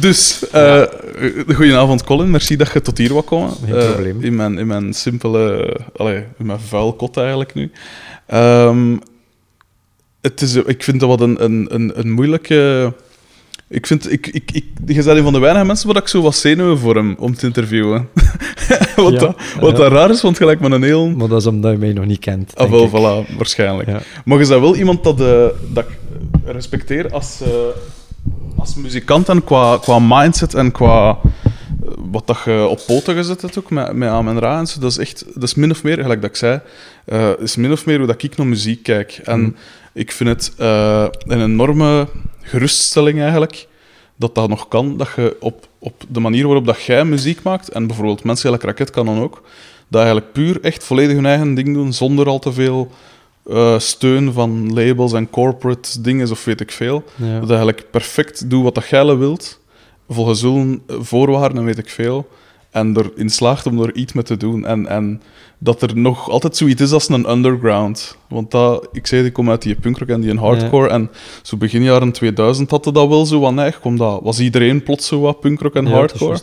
Dus, uh, goedenavond Colin, merci dat je tot hier wou komen. Geen probleem. in, mijn, in mijn simpele, allee, in mijn vuil kot eigenlijk nu. Ehm, het is, ik vind dat wat een, een, een, een moeilijke... Ik vind, ik, ik, ik, je bent een van de weinige mensen waar ik zo wat zenuwen voor hem om te interviewen. wat Ja, dat, wat ja. dat raar is, want gelijk met een heel... Maar dat is omdat je mij nog niet kent. Ah, wel, voilà, waarschijnlijk. Ja. Maar je bent wel iemand dat, eh, dat ik respecteer als, eh, als muzikant en qua, qua mindset en qua eh, wat dat je op poten gezet hebt ook met, met Amen Ra en zo. Dat is echt, dat is min of meer, gelijk dat ik zei, eh, is min of meer hoe dat ik naar muziek kijk. En Mm. ik vind het eh, een enorme geruststelling eigenlijk dat dat nog kan, dat je op, op de manier waarop dat jij muziek maakt, en bijvoorbeeld mensen gelijk Raket kan dan ook, dat eigenlijk puur echt volledig hun eigen ding doen, zonder al te veel eh, steun van labels en corporate dingen of weet ik veel. Ja. Dat eigenlijk perfect doet wat dat jij wilt, volgens hun voorwaarden en weet ik veel, en erin slaagt om er iets mee te doen. En, en dat er nog altijd zoiets is als een underground. Want dat, ik zei, ik kom uit die punkrock en die hardcore, en zo begin jaren 2000 had het dat wel zo wat neig, omdat was iedereen plots zo wat punkrock en Ja, hardcore.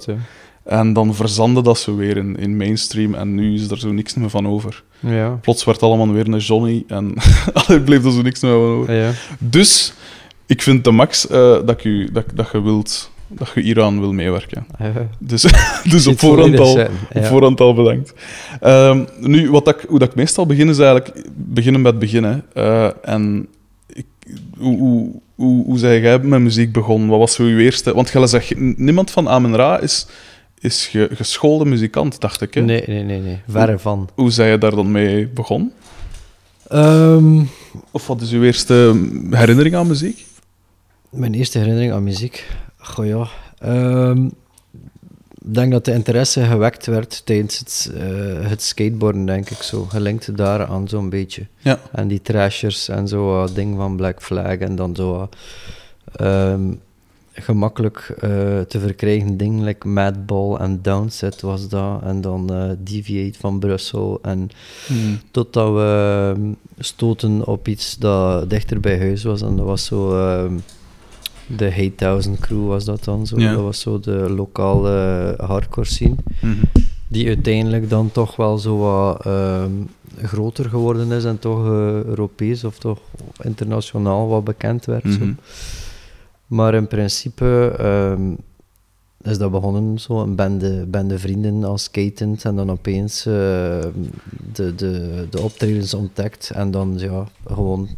En dan verzandde dat zo weer in, in mainstream en nu is er zo niks meer van over. Ja. Plots werd allemaal weer een Johnny en er bleef er zo niks meer van over. Ja. Dus ik vind de max eh, dat, je, dat, dat je wilt dat je hieraan wil meewerken. Dus, dus op voorhand al, op voorhand al bedankt. Ehm, nu, wat ik- hoe dat ik meestal begin, is eigenlijk beginnen met beginnen. Eh, en ik, hoe, hoe, hoe, hoe zei jij met muziek begonnen? Wat was zo je eerste... Want jij zegt, niemand van Amen Ra is, is ge, geschoolde muzikant, dacht ik. Hè? Nee, nee, nee, nee. Verre van. Hoe zei je daar dan mee begonnen? Ehm, Of wat is uw eerste herinnering aan muziek? mijn eerste herinnering aan muziek. Goh ja. Ehm, ik denk dat de interesse gewekt werd tijdens het, eh, het skateboarden, denk ik zo. Gelinkt daar aan zo'n beetje. Ja. En die trashers en zo, wat ding van Black Flag en dan zo wat, ehm, gemakkelijk eh, te verkrijgen dingen like Madball en Downset was dat. En dan eh, Deviate van Brussel. En Hmm. totdat we ehm, stoten op iets dat dichter bij huis was. En dat was zo ehm, de Hate Thousand Crew was dat dan zo. Dat was zo de lokale hardcore scene. Mhm. Die uiteindelijk dan toch wel zo wat ehm, groter geworden is en toch eh, Europees of toch internationaal wat bekend werd. zo. Maar in principe ehm, is dat begonnen zo, een bende, bende vrienden als skatend en dan opeens eh, de, de, de optredens ontdekt en dan ja, gewoon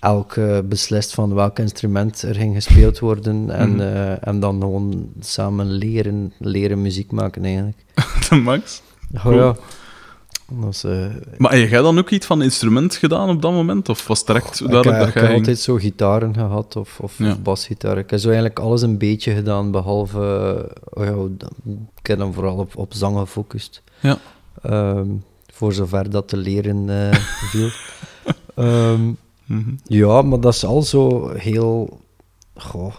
elk eh, beslist van welk instrument er ging gespeeld worden en, Mhm. eh, en dan gewoon samen leren, leren muziek maken eigenlijk. De max. Oh ja. Eh, Maar heb jij dan ook iets van instrument gedaan op dat moment? Of was het direct ik, duidelijk heb- dat ik heb jij... altijd zo gitaren gehad of, of, Ja. of basgitaar. Ik heb zo eigenlijk alles een beetje gedaan, behalve... oh ja, ik heb dan vooral op, op zang gefocust. Ja. Ehm, voor zover dat te leren eh, viel. Ehm, Mhm. ja, maar dat is al zo heel... Goh,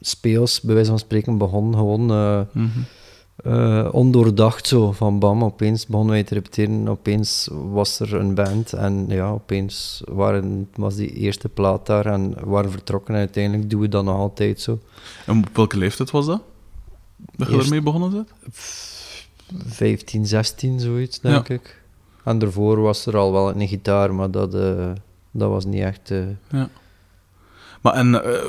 speels, bij wijze van spreken, begonnen gewoon... eh, Mhm. Eh, ondoordacht zo, van bam, opeens begonnen wij te repeteren, opeens was er een band en ja, opeens waren, was die eerste plaat daar en waren vertrokken en uiteindelijk doen we dat nog altijd zo. En op welke leeftijd was dat? Dat je Eerst- ermee begonnen bent? 15, 16, zoiets, denk ik. En daarvoor was er al wel een gitaar, maar dat, eh, dat was niet echt... eh, Maar en, eh,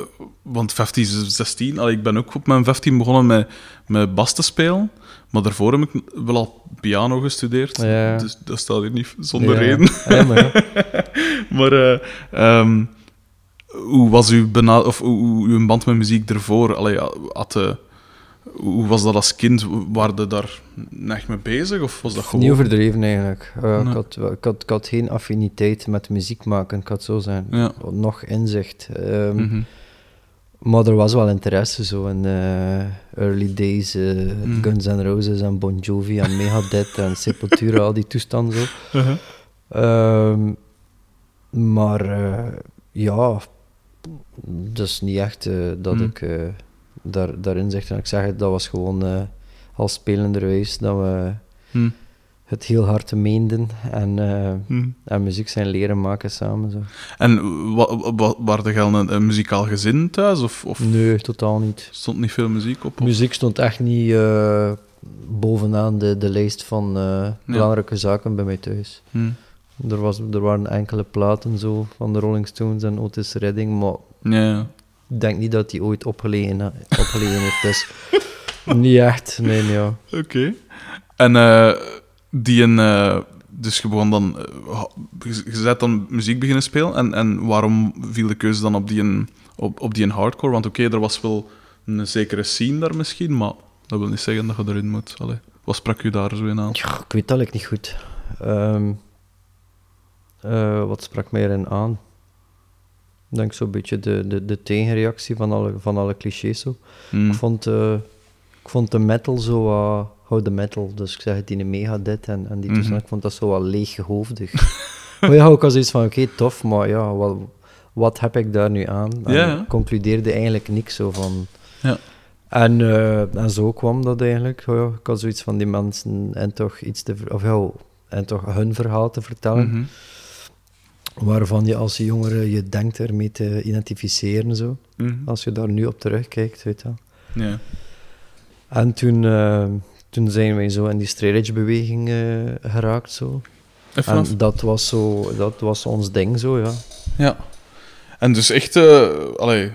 want 15, 16, allee, ik ben ook op mijn 15 begonnen met, met bas te spelen. Maar daarvoor heb ik wel al piano gestudeerd. Ja. Dus dat staat hier niet zonder ja. reden. Ja, maar ja. Maar eh, ehm, hoe was uw, bena- of hoe, uw band met muziek ervoor? Allee, had, eh, hoe was dat als kind? Waren je daar echt mee bezig? Of was dat gewoon... Niet overdreven eigenlijk. Eh, Nee. ik, had, ik, had, ik had geen affiniteit met muziek maken, ik had zo zijn. Ja. Nog inzicht. Ehm, Mhm. Maar er was wel interesse zo in eh, early days, eh, Mm. Guns N' Roses en Bon Jovi en Megadeth en Sepultura, al die toestanden zo. Uh-huh. Ehm, maar ja, dus niet echt dat Mm. ik daar, daarin zeg. En ik zeg het, dat was gewoon eh, als spelenderwijs dat we Hm. het heel hard meenden en, eh, Hm. en muziek zijn leren maken samen. Zo. En wa, wa, waren er een, een muzikaal gezin thuis? Of, of Nee, totaal niet. stond niet veel muziek op? Of? Muziek stond echt niet eh, bovenaan de, de lijst van eh, belangrijke zaken bij mij thuis. Hm. Er, was, er waren enkele platen zo van de Rolling Stones en Otis Redding, maar Ja, ja. Ik denk niet dat die ooit opgelegen, opgelegen heeft. Dus niet echt, nee, nee, ja. Oké. En eh, die een... eh, dus je begon dan... eh, je bent dan muziek beginnen spelen. En, en waarom viel de keuze dan op die, een, op, op die een hardcore? Want oké, er was wel een zekere scene daar misschien, maar dat wil niet zeggen dat je erin moet. Allee, wat sprak u daar zo in aan? Ja, ik weet dat ik niet goed. Ehm, eh, wat sprak mij erin aan? Ik denk zo'n beetje de, de, de tegenreactie van alle, van alle clichés. Zo. Hm. Ik, vond, eh, ik vond de metal zo wat... Hou de metal, dus ik zeg het in een megadit en, en die toestand, ik vond dat zo wat leeghoofdig. maar ja, ik had zoiets van, oké, tof, maar ja, wat, wat heb ik daar nu aan? En Ja, ja. ik concludeerde eigenlijk niks zo van... Ja. En, eh, en zo kwam dat eigenlijk. Oh ja, ik had zoiets van die mensen en toch iets te... Of ja, en toch hun verhaal te vertellen, Mhm. Waarvan je als jongere je denkt ermee te identificeren, zo. Mhm. Als je daar nu op terugkijkt, weet je wel. Ja. En toen, eh, toen zijn wij zo in die straight edge beweging eh, geraakt, zo. En dat was, zo, dat was ons ding, zo, ja. Ja. En dus echt... eh allee,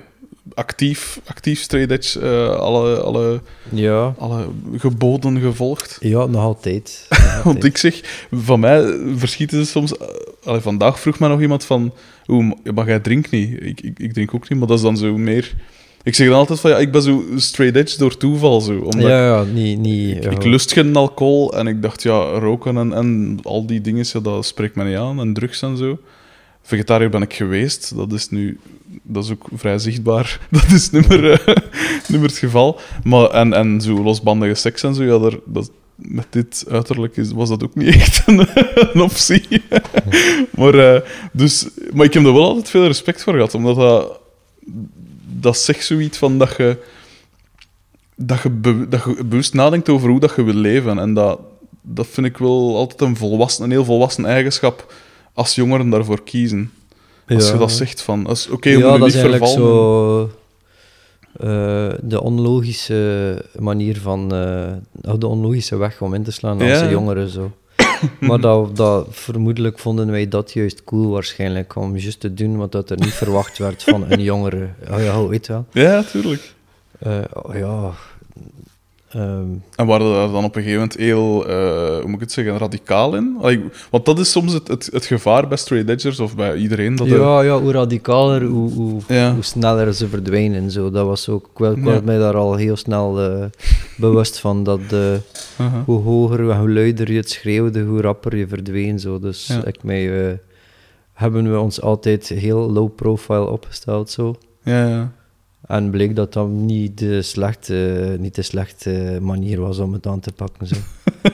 actief, actief straight edge, eh, alle, alle, Ja, alle geboden gevolgd. ja nog altijd. Nog Want ik zeg, van mij verschieten ze soms... eh, allee, vandaag vroeg mij nog iemand van... Oeh, maar jij drinkt niet. Ik, ik, ik drink ook niet, maar dat is dan zo meer... Ik zeg dan altijd van, ja, ik ben zo straight edge door toeval, zo. Omdat Ja, ja, niet... niet ik lust geen alcohol en ik dacht, ja, roken en, en al die dingen, ja, dat spreekt me niet aan. En drugs en zo. Vegetariër ben ik geweest, dat is nu... Dat is ook vrij zichtbaar. Dat is niet meer, eh, niet meer het geval. Maar, en, en zo losbandige seks en zo, ja, daar, dat, met dit uiterlijk is, was dat ook niet echt een, optie. maar, eh, dus, maar ik heb er wel altijd veel respect voor gehad, omdat dat, dat zegt zoiets van dat je, dat, je dat je bewust nadenkt over hoe dat je wil leven. En dat, dat vind ik wel altijd een, volwassen, een heel volwassen eigenschap als jongeren daarvoor kiezen. Als Ja. je dat zegt van, oké, ja, we moeten dat is niet eigenlijk vervallen. zo... eh, de onlogische manier van... eh, de onlogische weg om in te slaan als Ja. jongeren, zo. maar dat, dat, vermoedelijk vonden wij dat juist cool waarschijnlijk, om juist te doen wat dat er niet verwacht werd van een jongere. Oh ja, weet je wel. Ja, tuurlijk. Eh, oh ja... Ehm, En waren daar dan op een gegeven moment heel, eh, hoe moet ik het zeggen, radicaal in? Allee, want dat is soms het, het, het gevaar bij straight edgers of bij iedereen. Dat er- ja, ja, hoe radicaler, hoe, hoe, Ja. hoe sneller ze verdwijnen. Zo. Dat was ook, ik, Ja. was mij daar al heel snel eh, bewust van. Dat eh, hoe hoger en hoe luider je het schreeuwde, hoe rapper je verdween. Zo. Dus Ja. ik mij, hebben we ons altijd heel low profile opgesteld. Zo. Ja, ja. En bleek dat dat niet de slechte, niet de slechte manier was om het aan te pakken. Zo.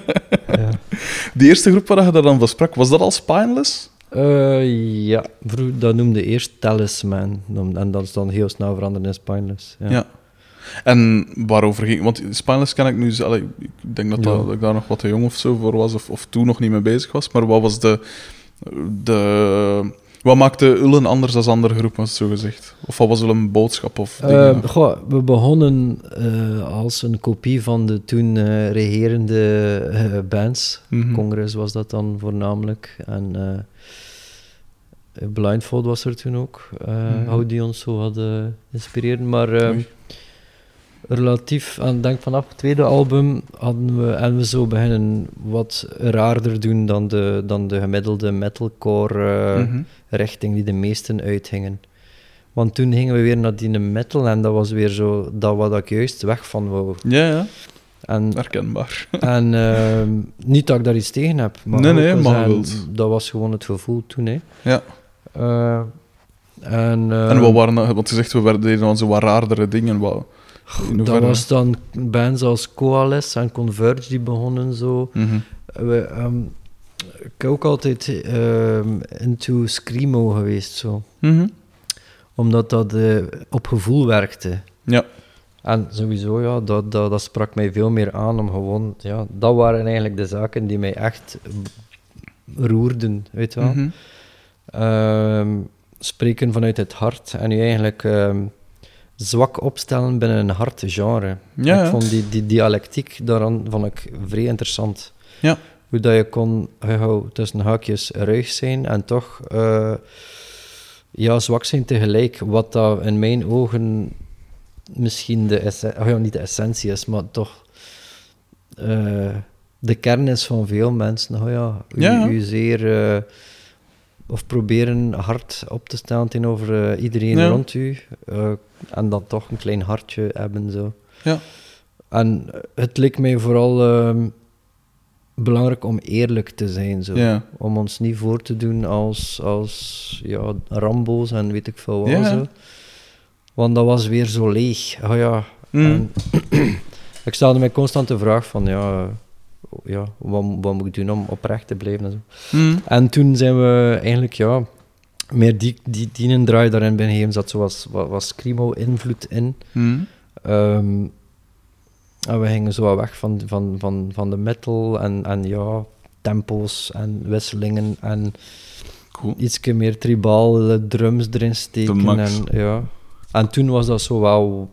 ja. Die eerste groep waar je daar dan van sprak, was dat al Spineless? Eh, ja, vroeg, dat noemde eerst Talisman. En dat is dan heel snel veranderd in Spineless. Ja. Ja. En waarover ging... Want Spineless kan ik nu... Allee, ik denk dat, dat, Ja. dat ik daar nog wat te jong of zo voor was, of, of toen nog niet mee bezig was. Maar wat was de... de wat maakte Ullen anders dan andere groepen, zo gezegd? Of wat was Ullen boodschap? Of dingen? Eh, goh, we begonnen eh, als een kopie van de toen eh, regerende bands. Mhm. Congress was dat dan voornamelijk. En Blindfold was er toen ook, hoe die ons zo hadden inspireren. Maar. Relatief aan, denk vanaf het tweede album hadden we, en we zo beginnen wat raarder doen dan de, dan de gemiddelde metalcore eh, Mhm. richting die de meesten uitgingen. Want toen gingen we weer naar die metal en dat was weer zo dat wat ik juist weg van wou. Ja, ja. En, Herkenbaar. en ehm, niet dat ik daar iets tegen heb, maar Nee, nee, maar dat was gewoon het gevoel toen. Hè. Ja. Eh, en, en wat waren... dat- Want je zegt, we werden- deden zo wat raardere dingen. Wat, dat was dan bands als Coalesce en Converge die begonnen zo. Mhm. We, ehm, ik ben ook altijd ehm, into Screamo geweest, zo. Mhm. omdat dat eh, op gevoel werkte. Ja. En sowieso, ja, dat, dat, dat sprak mij veel meer aan om gewoon... Ja, dat waren eigenlijk de zaken die mij echt roerden, weet je wel. Mhm. Ehm, spreken vanuit het hart en je eigenlijk zwak opstellen binnen een hard genre. Ja, ja. Ik vond die, die dialectiek daaraan vond ik vrij interessant. Ja. Hoe dat je kon gauw tussen haakjes ruig zijn en toch eh, ja, zwak zijn tegelijk. Wat dat in mijn ogen misschien de essentie, oh ja, niet de essentie is, maar toch eh, de kern is van veel mensen. Oh ja, u, Ja. u zeer eh, of proberen hard op te staan tegenover eh, iedereen Ja. rond u eh, en dan toch een klein hartje hebben zo. Ja. En het leek mij vooral ehm, belangrijk om eerlijk te zijn zo. Ja. Om ons niet voor te doen als, als ja, Rambo's en weet ik veel wat. Ja. Zo. Want dat was weer zo leeg. Oh ja. Mm. En ik stelde mij constant de vraag van, ja, ja wat, wat moet ik doen om oprecht te blijven en zo. Mm. En toen zijn we eigenlijk, ja, meer die, die, die een draai daarin gegeven. Zat zoals was, was Screamo-invloed in. Mm. Ehm, en we gingen zo wat weg van, van, van, van de metal en, en ja, tempo's en wisselingen en Cool. ietsje meer tribale drums erin steken. En, ja. en toen was dat zo wel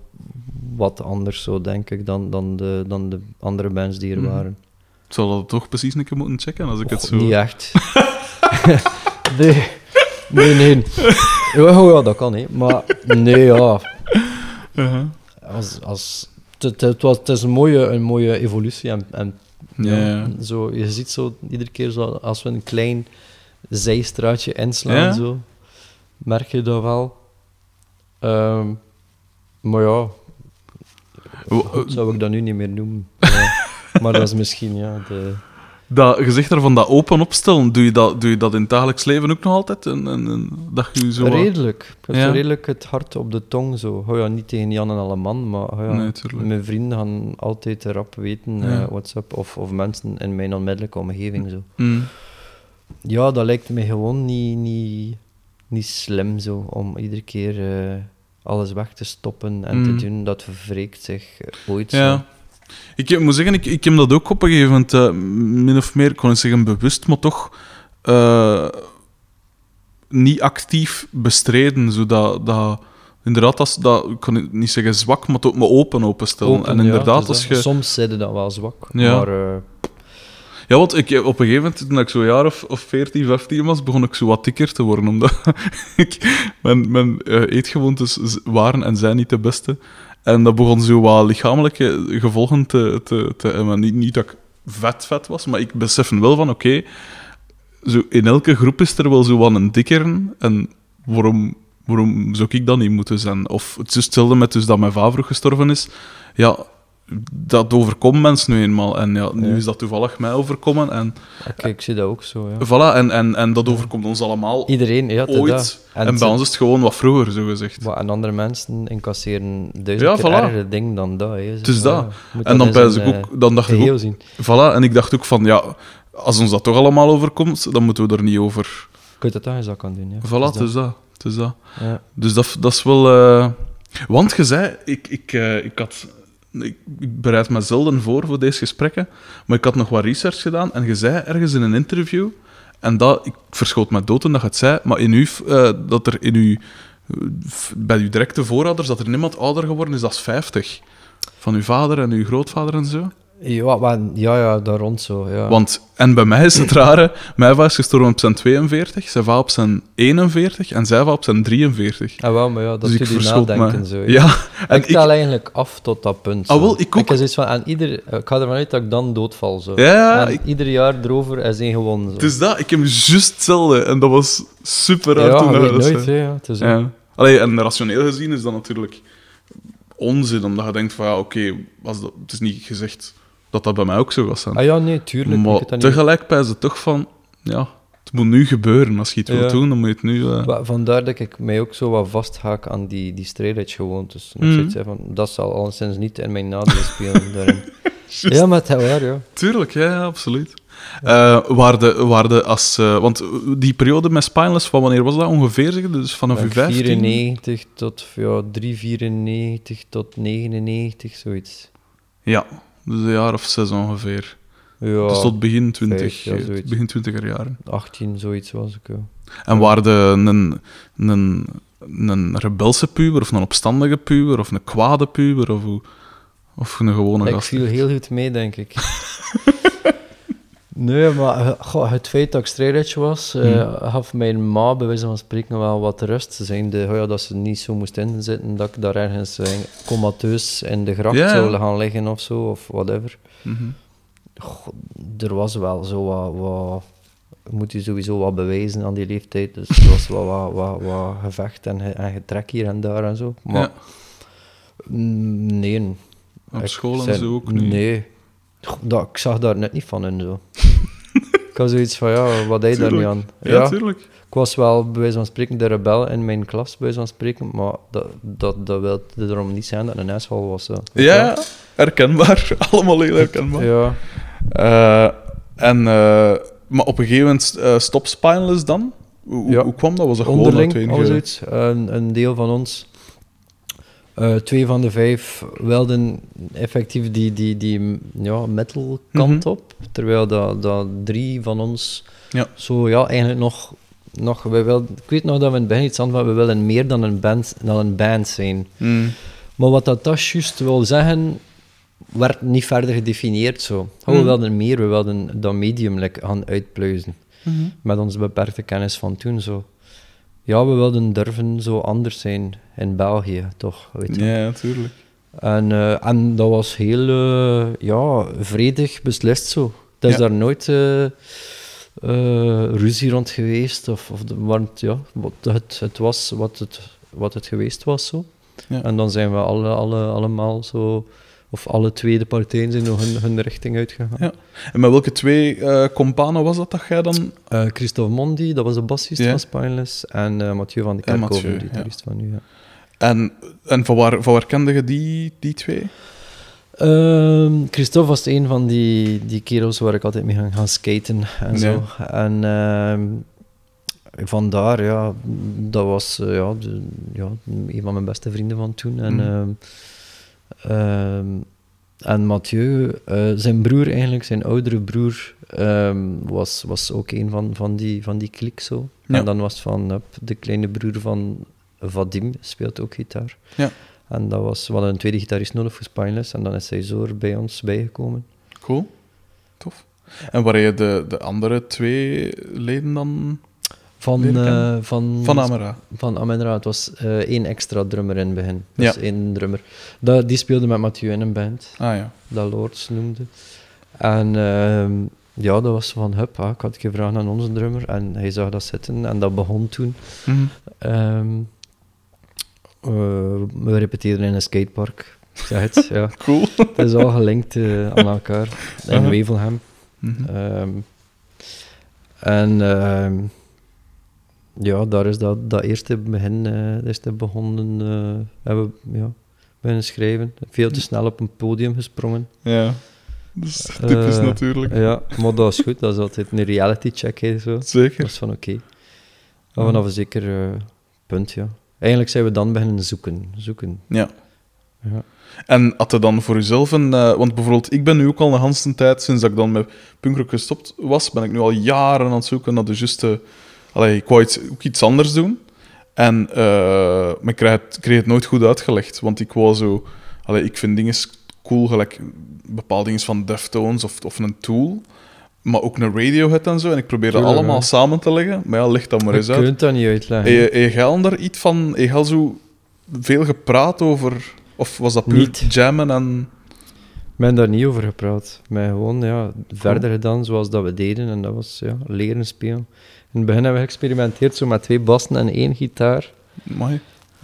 wat anders, zo denk ik, dan, dan, de, dan de andere bands die er Mhm. waren. Ik zal dat toch precies een keer moeten checken als ik het zo... Niet echt. nee, nee, nee. Ja, oh ja, dat kan niet. Maar nee, ja. Uh-huh. Als, als, het, het, was, het is een mooie, een mooie evolutie. En, en Ja, ja. Zo, je ziet zo iedere keer zo, als we een klein zijstraatje inslaan, Ja? zo, merk je dat wel. Ehm, maar ja, zou ik dat nu niet meer noemen. Maar dat is misschien, ja, de... Dat, je zegt daarvan dat open opstellen, doe je dat, doe je dat in het dagelijks leven ook nog altijd? En, en, en dat je zo... Redelijk. Ik Ja. redelijk het hart op de tong. Zo. Oh ja, niet tegen Jan en alle man, maar oh ja, Nee, mijn vrienden gaan altijd rap weten Ja. eh, WhatsApp of, of mensen in mijn onmiddellijke omgeving. Zo. Mm. Ja, dat lijkt me gewoon niet, niet, niet slim zo, om iedere keer eh, alles weg te stoppen en Mm. te doen. Dat verwreekt zich eh, ooit zo. Ik heb- moet zeggen, ik, ik heb dat ook op een gegeven moment, eh, min of meer, ik kon niet zeggen bewust, maar toch eh, niet actief bestreden. Zodat, dat, inderdaad, dat, is- dat, ik kan niet zeggen zwak, maar toch me open openstellen. Open, en ja, inderdaad, dus als dat- je... Soms zeiden dat wel zwak, Ja. maar eh, Ja, want ik, op een gegeven moment, toen ik zo'n jaar of, of 14, 15 was, begon ik zo wat dikker te worden. Omdat ik, mijn, mijn eetgewoontes waren en zijn niet de beste. En dat begon zo wat lichamelijke gevolgen te, te, te hebben. Niet, niet dat ik vet vet was, maar ik besef wel van, oké, zo in elke groep is er wel zo wat een dikkeren. En waarom, waarom zou ik dat niet moeten zijn? Of het is hetzelfde met dus dat mijn vader gestorven is. Ja, dat overkomt mensen nu eenmaal. En ja, nu Ja. is dat toevallig mij overkomen. En oké, ik zie dat ook zo. Ja. voilà, en, en, en dat overkomt ons allemaal Iedereen, ja, ooit. dat. En, bij ons is het gewoon wat vroeger, zo gezegd. Maar, en andere mensen incasseren duizend Ja, keer voilà. dingen dan dat. Hè. Het is Zo, dat. je En dan, zijn, ik eh, ook, dan dacht ik ook... zien. Voilà, en ik dacht ook van, ja, als ons dat toch allemaal overkomt, dan moeten we er niet over... Je kunt het aan je zak kan doen. Ja. Voilà, is dat. Het is dat. Ja. Dus dat, dat is wel... eh, Want je zei, ik, ik, eh, ik had... Ik, bereid me zelden voor voor deze gesprekken, maar ik had nog wat research gedaan en je zei ergens in een interview, en dat, ik verschoot me dood toen dat je het zei, maar in uw, eh, dat er in uw, eh, bij uw directe voorouders, dat er niemand ouder geworden is dan 50. Van uw vader en uw grootvader en zo. Ja, maar, ja, ja, daar rond zo. Ja. Want, en bij mij is het rare, mijn vader is gestorven op zijn 42, zijn vader op zijn 41 en zijn vader op zijn 43. Ah, wel, maar ja, dat dus doet je nadenken. Zo, ja. Ja, en ik tel eigenlijk af tot dat punt. Ah, wel, ik ook. Ik, zoiets van, aan ieder, ik ga ervan uit dat ik dan doodval. Zo. Ja, ja, en ik- ieder jaar erover is één gewonnen. Zo. Het is dat, ik heb juist hetzelfde en dat was super raar ja, toen dat nooit. Hè, ja. Het is Ja. Allee, en rationeel gezien is dat natuurlijk onzin, omdat je denkt van ja, oké, als dat het is niet gezegd dat dat bij mij ook zo was. zijn. Ah ja, nee, tuurlijk. maar tegelijk bij ze toch van, ja, het moet nu gebeuren. Als je het Ja. wilt doen, dan moet je het nu... eh, Vandaar dat ik mij ook zo wat vasthaak aan die, die ik Mhm. zoiets heb van, dat zal alleszins niet in mijn nadeel spelen daarin. ja, maar het waar, ja. Tuurlijk, ja, ja, absoluut. Eh, waar de, waar de als, eh, want die periode met Spineless, van wanneer was dat ongeveer? Zeg? Dus vanaf uw Van 15? 94 tot ja, 394 tot 99, zoiets. Ja, dus een jaar of zes ongeveer. Ja, dus tot begin 20, vijf, ja, eh, begin 20er jaren. 18, zoiets was ik. Ja. En waar de een, een, een rebelse puber, of een opstandige puber, of een kwade puber, of, of een gewone Ik gast? viel heel goed mee, denk ik. nee, maar eh, goh, het feit dat ik straight was, eh, gaf mijn ma bij wijze van spreken wel wat rust. Ze zeiden oh ja, dat ze niet zo moest inzitten, dat ik daar ergens eh, comateus in de gracht Ja. zou gaan liggen of zo, of whatever. Mhm. Goh, er was wel zo wat, wat... Moet je sowieso wat bewijzen aan die leeftijd. Dus er was wel wat, wat, wat gevecht en, en getrek hier en daar en zo. Maar Ja. mm, nee. Op school en zo ook niet? Nee. Goh, Dat, ik zag daar net niet van in, zo. ik had zoiets van, ja, wat deed daar nu aan? Ja, tuurlijk. ik was wel, bij wijze van spreken, de rebel in mijn klas, bij wijze van spreken, maar dat, dat, dat wil erom niet zijn dat een asshole was. Zo. Ja, herkenbaar. Allemaal heel herkenbaar. Ja. Eh, en, eh, maar op een gegeven moment uh, stop Spineless dan? Hoe, Ja. hoe kwam dat? Was dat gewoon Onderling, zoiets. Een, een deel van ons, eh, twee van de vijf, wilden effectief die, die, die ja, metal kant Mhm. op. Terwijl dat, dat drie van ons Ja. zo, ja, eigenlijk nog... nog we wil, ik weet nog dat we in het begin iets hadden van, we willen meer dan een band, dan een band zijn. Mm. Maar wat dat, dat juist wil zeggen, werd niet verder gedefinieerd zo. Oh, we Mhm. wilden meer, we wilden dat medium like, gaan uitpluizen Mhm. met onze beperkte kennis van toen zo. Ja, we wilden durven zo anders zijn in België, toch? Weet je. Ja, natuurlijk. En, eh, en dat was heel eh, ja, vredig beslist zo. Er is Ja. daar nooit eh, ruzie rond geweest. Of, of want, ja, wat het, het was wat het, wat het geweest was zo. Ja. En dan zijn we alle, alle, allemaal zo, of alle twee de partijen zijn nog hun, hun richting uitgegaan. Ja. En met welke twee eh companen was dat dat jij dan... Eh, Christophe Mondi, dat was de bassist van Spineless. En eh, Mathieu van de En Kerkhoven, ja. gitarist van nu. Ja. En, en van, waar, van waar kende je die, die twee? Ehm, Christophe was een van die, die kerels waar ik altijd mee ging gaan skaten en zo. En ehm, vandaar, ja, dat was ja, de- ja, een van mijn beste vrienden van toen. En, Mhm. ehm, ehm, en Mathieu, eh, zijn broer eigenlijk, zijn oudere broer, ehm, was, was ook een van, van die, van die klik zo. Ja. En dan was van de kleine broer van Vadim, speelt ook gitaar. Ja. En dat was, we hadden een tweede gitarist nodig voor Spineless en dan is hij zo bij ons bijgekomen. Cool. Tof. En waar je de, de andere twee leden dan Van, eh, van, van Amara? van Amenra, het was eh, één extra drummer in het begin. Dus Ja. één drummer. Dat, die speelde met Mathieu in een band, Ah ja. dat Lords noemde. En ehm, ja, dat was van, hup, ah, ik had gevraagd aan onze drummer en hij zag dat zitten en dat begon toen. Eh, we repeteerden in een skatepark. Zeg het, ja. Cool. Het is al gelinkt aan elkaar. In Uh-huh. Wevelgem. Mhm. Ehm, en ehm, ja, daar is dat, dat eerste begin, eh eerste begonnen, eh, hebben we ja, beginnen schrijven. Veel te snel op een podium gesprongen. Ja. Dat is typisch Eh, natuurlijk. Ja, maar dat is goed. Dat is altijd een reality check. Hè, zo. Dat Zeker. is van oké. Maar vanaf een zeker punt, ja. Eigenlijk zijn we dan beginnen zoeken. zoeken. Ja. Ja. En had je dan voor jezelf een... want bijvoorbeeld, ik ben nu ook al een hele tijd, sinds dat ik dan met punkrock gestopt was, ben ik nu al jaren aan het zoeken naar de juiste... Allee, ik wou iets, ook iets anders doen. En, eh, maar ik kreeg het, kreeg het nooit goed uitgelegd, want ik wou zo... Allee, ik vind dingen cool, gelijk bepaalde dingen van Deftones of, of een Tool, maar ook een Radiohead en zo. En ik probeer dat allemaal ja. samen te leggen. Maar ja, leg dat maar eens Je uit. kunt dat niet uitleggen. Heb je, je daar iets van... Heb je zo veel gepraat over... Of was dat puur Niet. jammen en... Ben daar niet over gepraat. Maar gewoon ja, verder gedaan zoals dat we deden. En dat was ja, leren spelen. In het begin hebben we geëxperimenteerd zo met twee bassen en één gitaar. Mooi.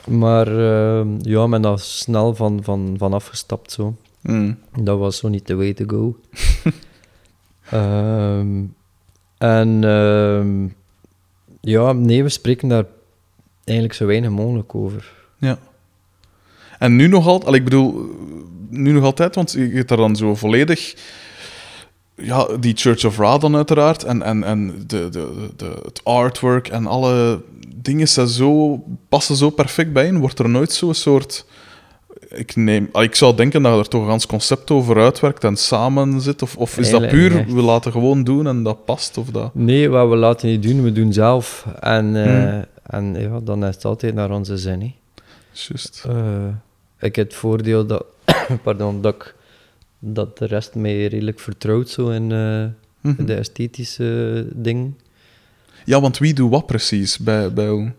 Maar ehm, ja, men daar snel van, van, van afgestapt zo. Mm. Dat was zo niet the way to go. Ehm, en ehm, ja, nee, we spreken daar eigenlijk zo weinig mogelijk over. Ja. En nu nog altijd... Ik bedoel, nu nog altijd, want je hebt daar dan zo volledig ja, die Church of Ra dan uiteraard. En, en, en de, de, de, het artwork en alle dingen zijn zo, passen zo perfect bij in. Wordt er nooit zo'n soort... Ik, neem, ah, ik zou denken dat je er toch een gans concept over uitwerkt en samen zit. Of, of is dat puur, we laten gewoon doen en dat past? Of dat... Nee, wat we laten niet doen, we doen zelf. En, eh, Hmm. en ja, dan is het altijd naar onze zin. hè. Juist. Eh, ik heb het voordeel dat, pardon, dat, ik, dat de rest mij redelijk vertrouwt zo in eh, Mhm. de esthetische dingen. Ja, want wie doet wat precies bij, bij jou?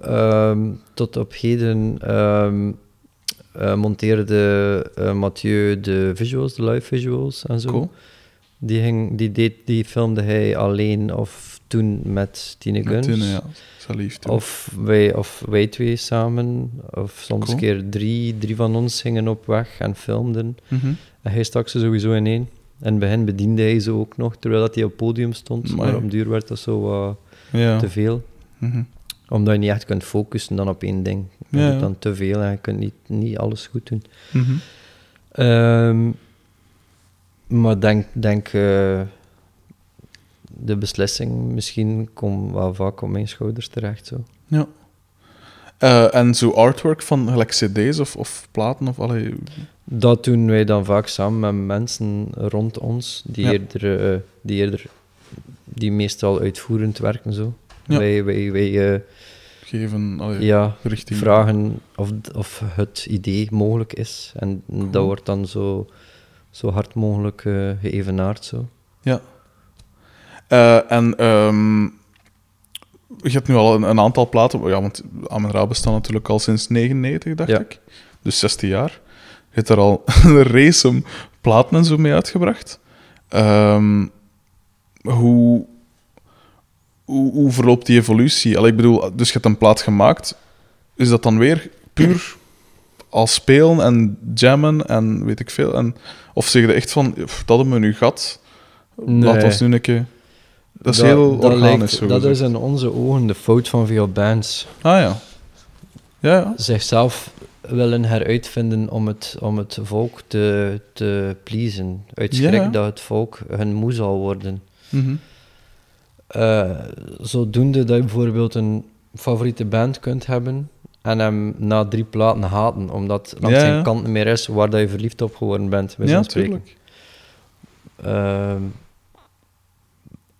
Ehm, tot op heden ehm, eh, monteerde eh, Mathieu de visuals, de live visuals en zo. Cool. Die, ging, die, deed, die filmde hij alleen of toen met Tine Guns. Tine, ja. Lief. Of wij, of wij twee samen, of soms Cool. keer drie, drie van ons gingen op weg en filmden. Mhm. En hij stak ze sowieso in één. In het begin bediende hij ze ook nog, terwijl dat hij op het podium stond. Amai. Maar op duur werd dat zo Ja. te veel. Mhm. Omdat je niet echt kunt focussen dan op één ding. Je Ja, doet dan te veel en je kunt niet, niet alles goed doen. Mhm. Ehm, maar denk, denk eh, de beslissing misschien komt wel vaak op mijn schouders terecht. Zo. Ja. Eh, en zo artwork van gelijk cd's of, of platen of allee, Dat doen wij dan vaak samen met mensen rond ons, die, Ja. eerder, eh, die eerder, die meestal uitvoerend werken. Zo. Ja. Wij, wij, wij eh, geven allee, ja, richting. vragen of, of het idee mogelijk is. En dat wordt dan zo, zo hard mogelijk geëvenaard. Zo. Ja. Eh, en ehm, je hebt nu al een, een aantal platen, ja, want Amen Ra bestaat natuurlijk al sinds 99, dacht Ja. ik. Dus 16 jaar. Je hebt er al een race om platen en zo mee uitgebracht. Ehm, hoe, hoe, hoe verloopt die evolutie? Allee, ik bedoel, dus je hebt een plaat gemaakt. Is dat dan weer puur als spelen en jammen en weet ik veel? En, of zeg je echt van, "Pff, dat hebben we nu gehad, Laat ons nu een keer... Dat is heel dat organisch, lijkt- zo Dat gezegd. is in onze ogen de fout van veel bands. Ah ja. Ja, ja. Zichzelf willen heruitvinden om het, om het volk te, te pleasen. Uit schrik Ja. dat het volk hun moe zal worden. Mhm. Eh, zodoende dat je bijvoorbeeld een favoriete band kunt hebben en hem na drie platen haten, omdat langs ja. kant meer is waar dat je verliefd op geworden bent, bij Ja, spreken.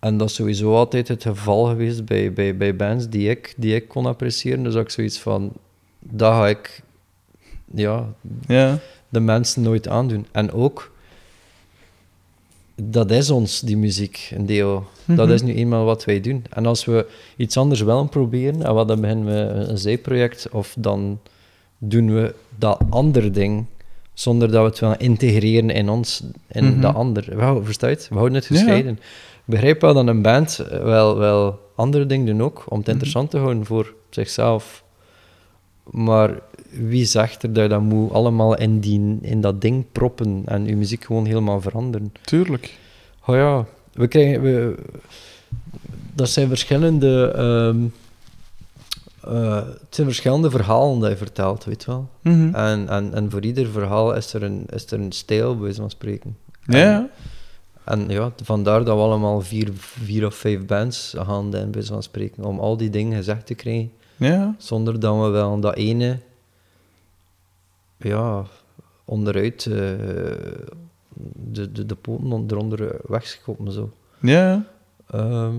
En dat is sowieso altijd het geval geweest bij, bij, bij bands die ik, die ik kon appreciëren. Dus ook zoiets van, dat ga ik ja, Ja. de mensen nooit aandoen. En ook, dat is ons, die muziek, een deel. Dat Mhm. is nu eenmaal wat wij doen. En als we iets anders willen proberen, en wat dan beginnen we een, zijproject, of dan doen we dat andere ding, zonder dat we het willen integreren in ons, in Mhm. dat ander. Versta je het? We houden het gescheiden. Begrijp wel dat een band eh, wel, wel andere dingen doen ook, om het Mhm. interessant te houden voor zichzelf. Maar wie zegt er dat je dat moet allemaal in, die, in dat ding proppen en je muziek gewoon helemaal veranderen? Tuurlijk. Oh ja, we krijgen... We, dat zijn verschillende... ehm, eh, het zijn verschillende verhalen dat je vertelt, weet je wel. Mhm. En, en, en voor ieder verhaal is er een, is er een stijl, bij wijze van spreken. Ja. En ja, vandaar dat we allemaal vier, vier of vijf bands gaan, bij wijze van spreken, om al die dingen gezegd te krijgen. Ja. Zonder dat we wel dat ene, ja, onderuit, eh, de, de, de poten eronder wegschoppen. Zo. Ja. Ehm,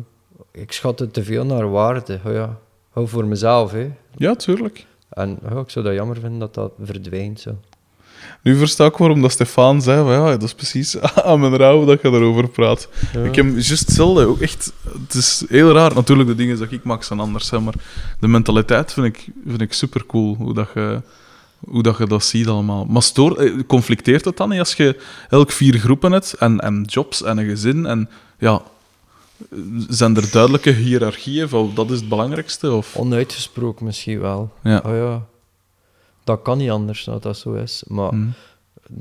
ik schat het te veel naar waarde. Oh ja, hou voor mezelf. Hè. Ja, tuurlijk. En oh, ik zou dat jammer vinden dat dat verdwijnt. Zo. Nu versta ik waarom dat Stefan zei, van, ja, dat is precies aan mijn rouw dat je daarover praat. Ja. Ik heb juist hetzelfde, ook echt, het is heel raar. Natuurlijk, de dingen dat ik maak zijn anders, hè, maar de mentaliteit vind ik, vind ik super cool, hoe dat je... Hoe dat je dat ziet allemaal. Maar stoor, eh, conflicteert het dan niet als je elk vier groepen hebt en, en jobs en een gezin? En ja, zijn er duidelijke hiërarchieën van dat is het belangrijkste? Of? Onuitgesproken misschien wel. Ja. Oh ja, dat kan niet anders dat dat zo is. Maar Hm.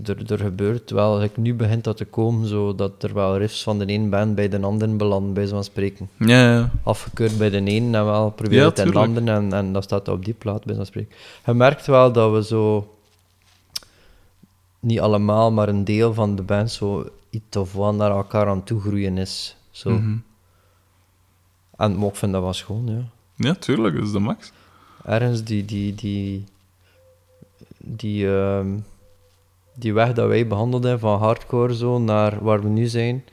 er, er gebeurt wel, like, nu begint dat te komen, zo, dat er wel riffs van de een band bij de ander belanden, bij zo'n spreken. Ja, ja. Afgekeurd bij de een en wel probeer Ja, het in de ander en, en dat staat op die plaat, bij zo'n spreken. Je merkt wel dat we zo... niet allemaal, maar een deel van de band zo iets of wat naar elkaar aan toe groeien is. Zo. Mhm. En ik vind dat wel schoon, ja. Ja, tuurlijk, dat is de max. Ergens die, die, die, die, ehm, die weg dat wij behandeld hebben van hardcore zo naar waar we nu zijn,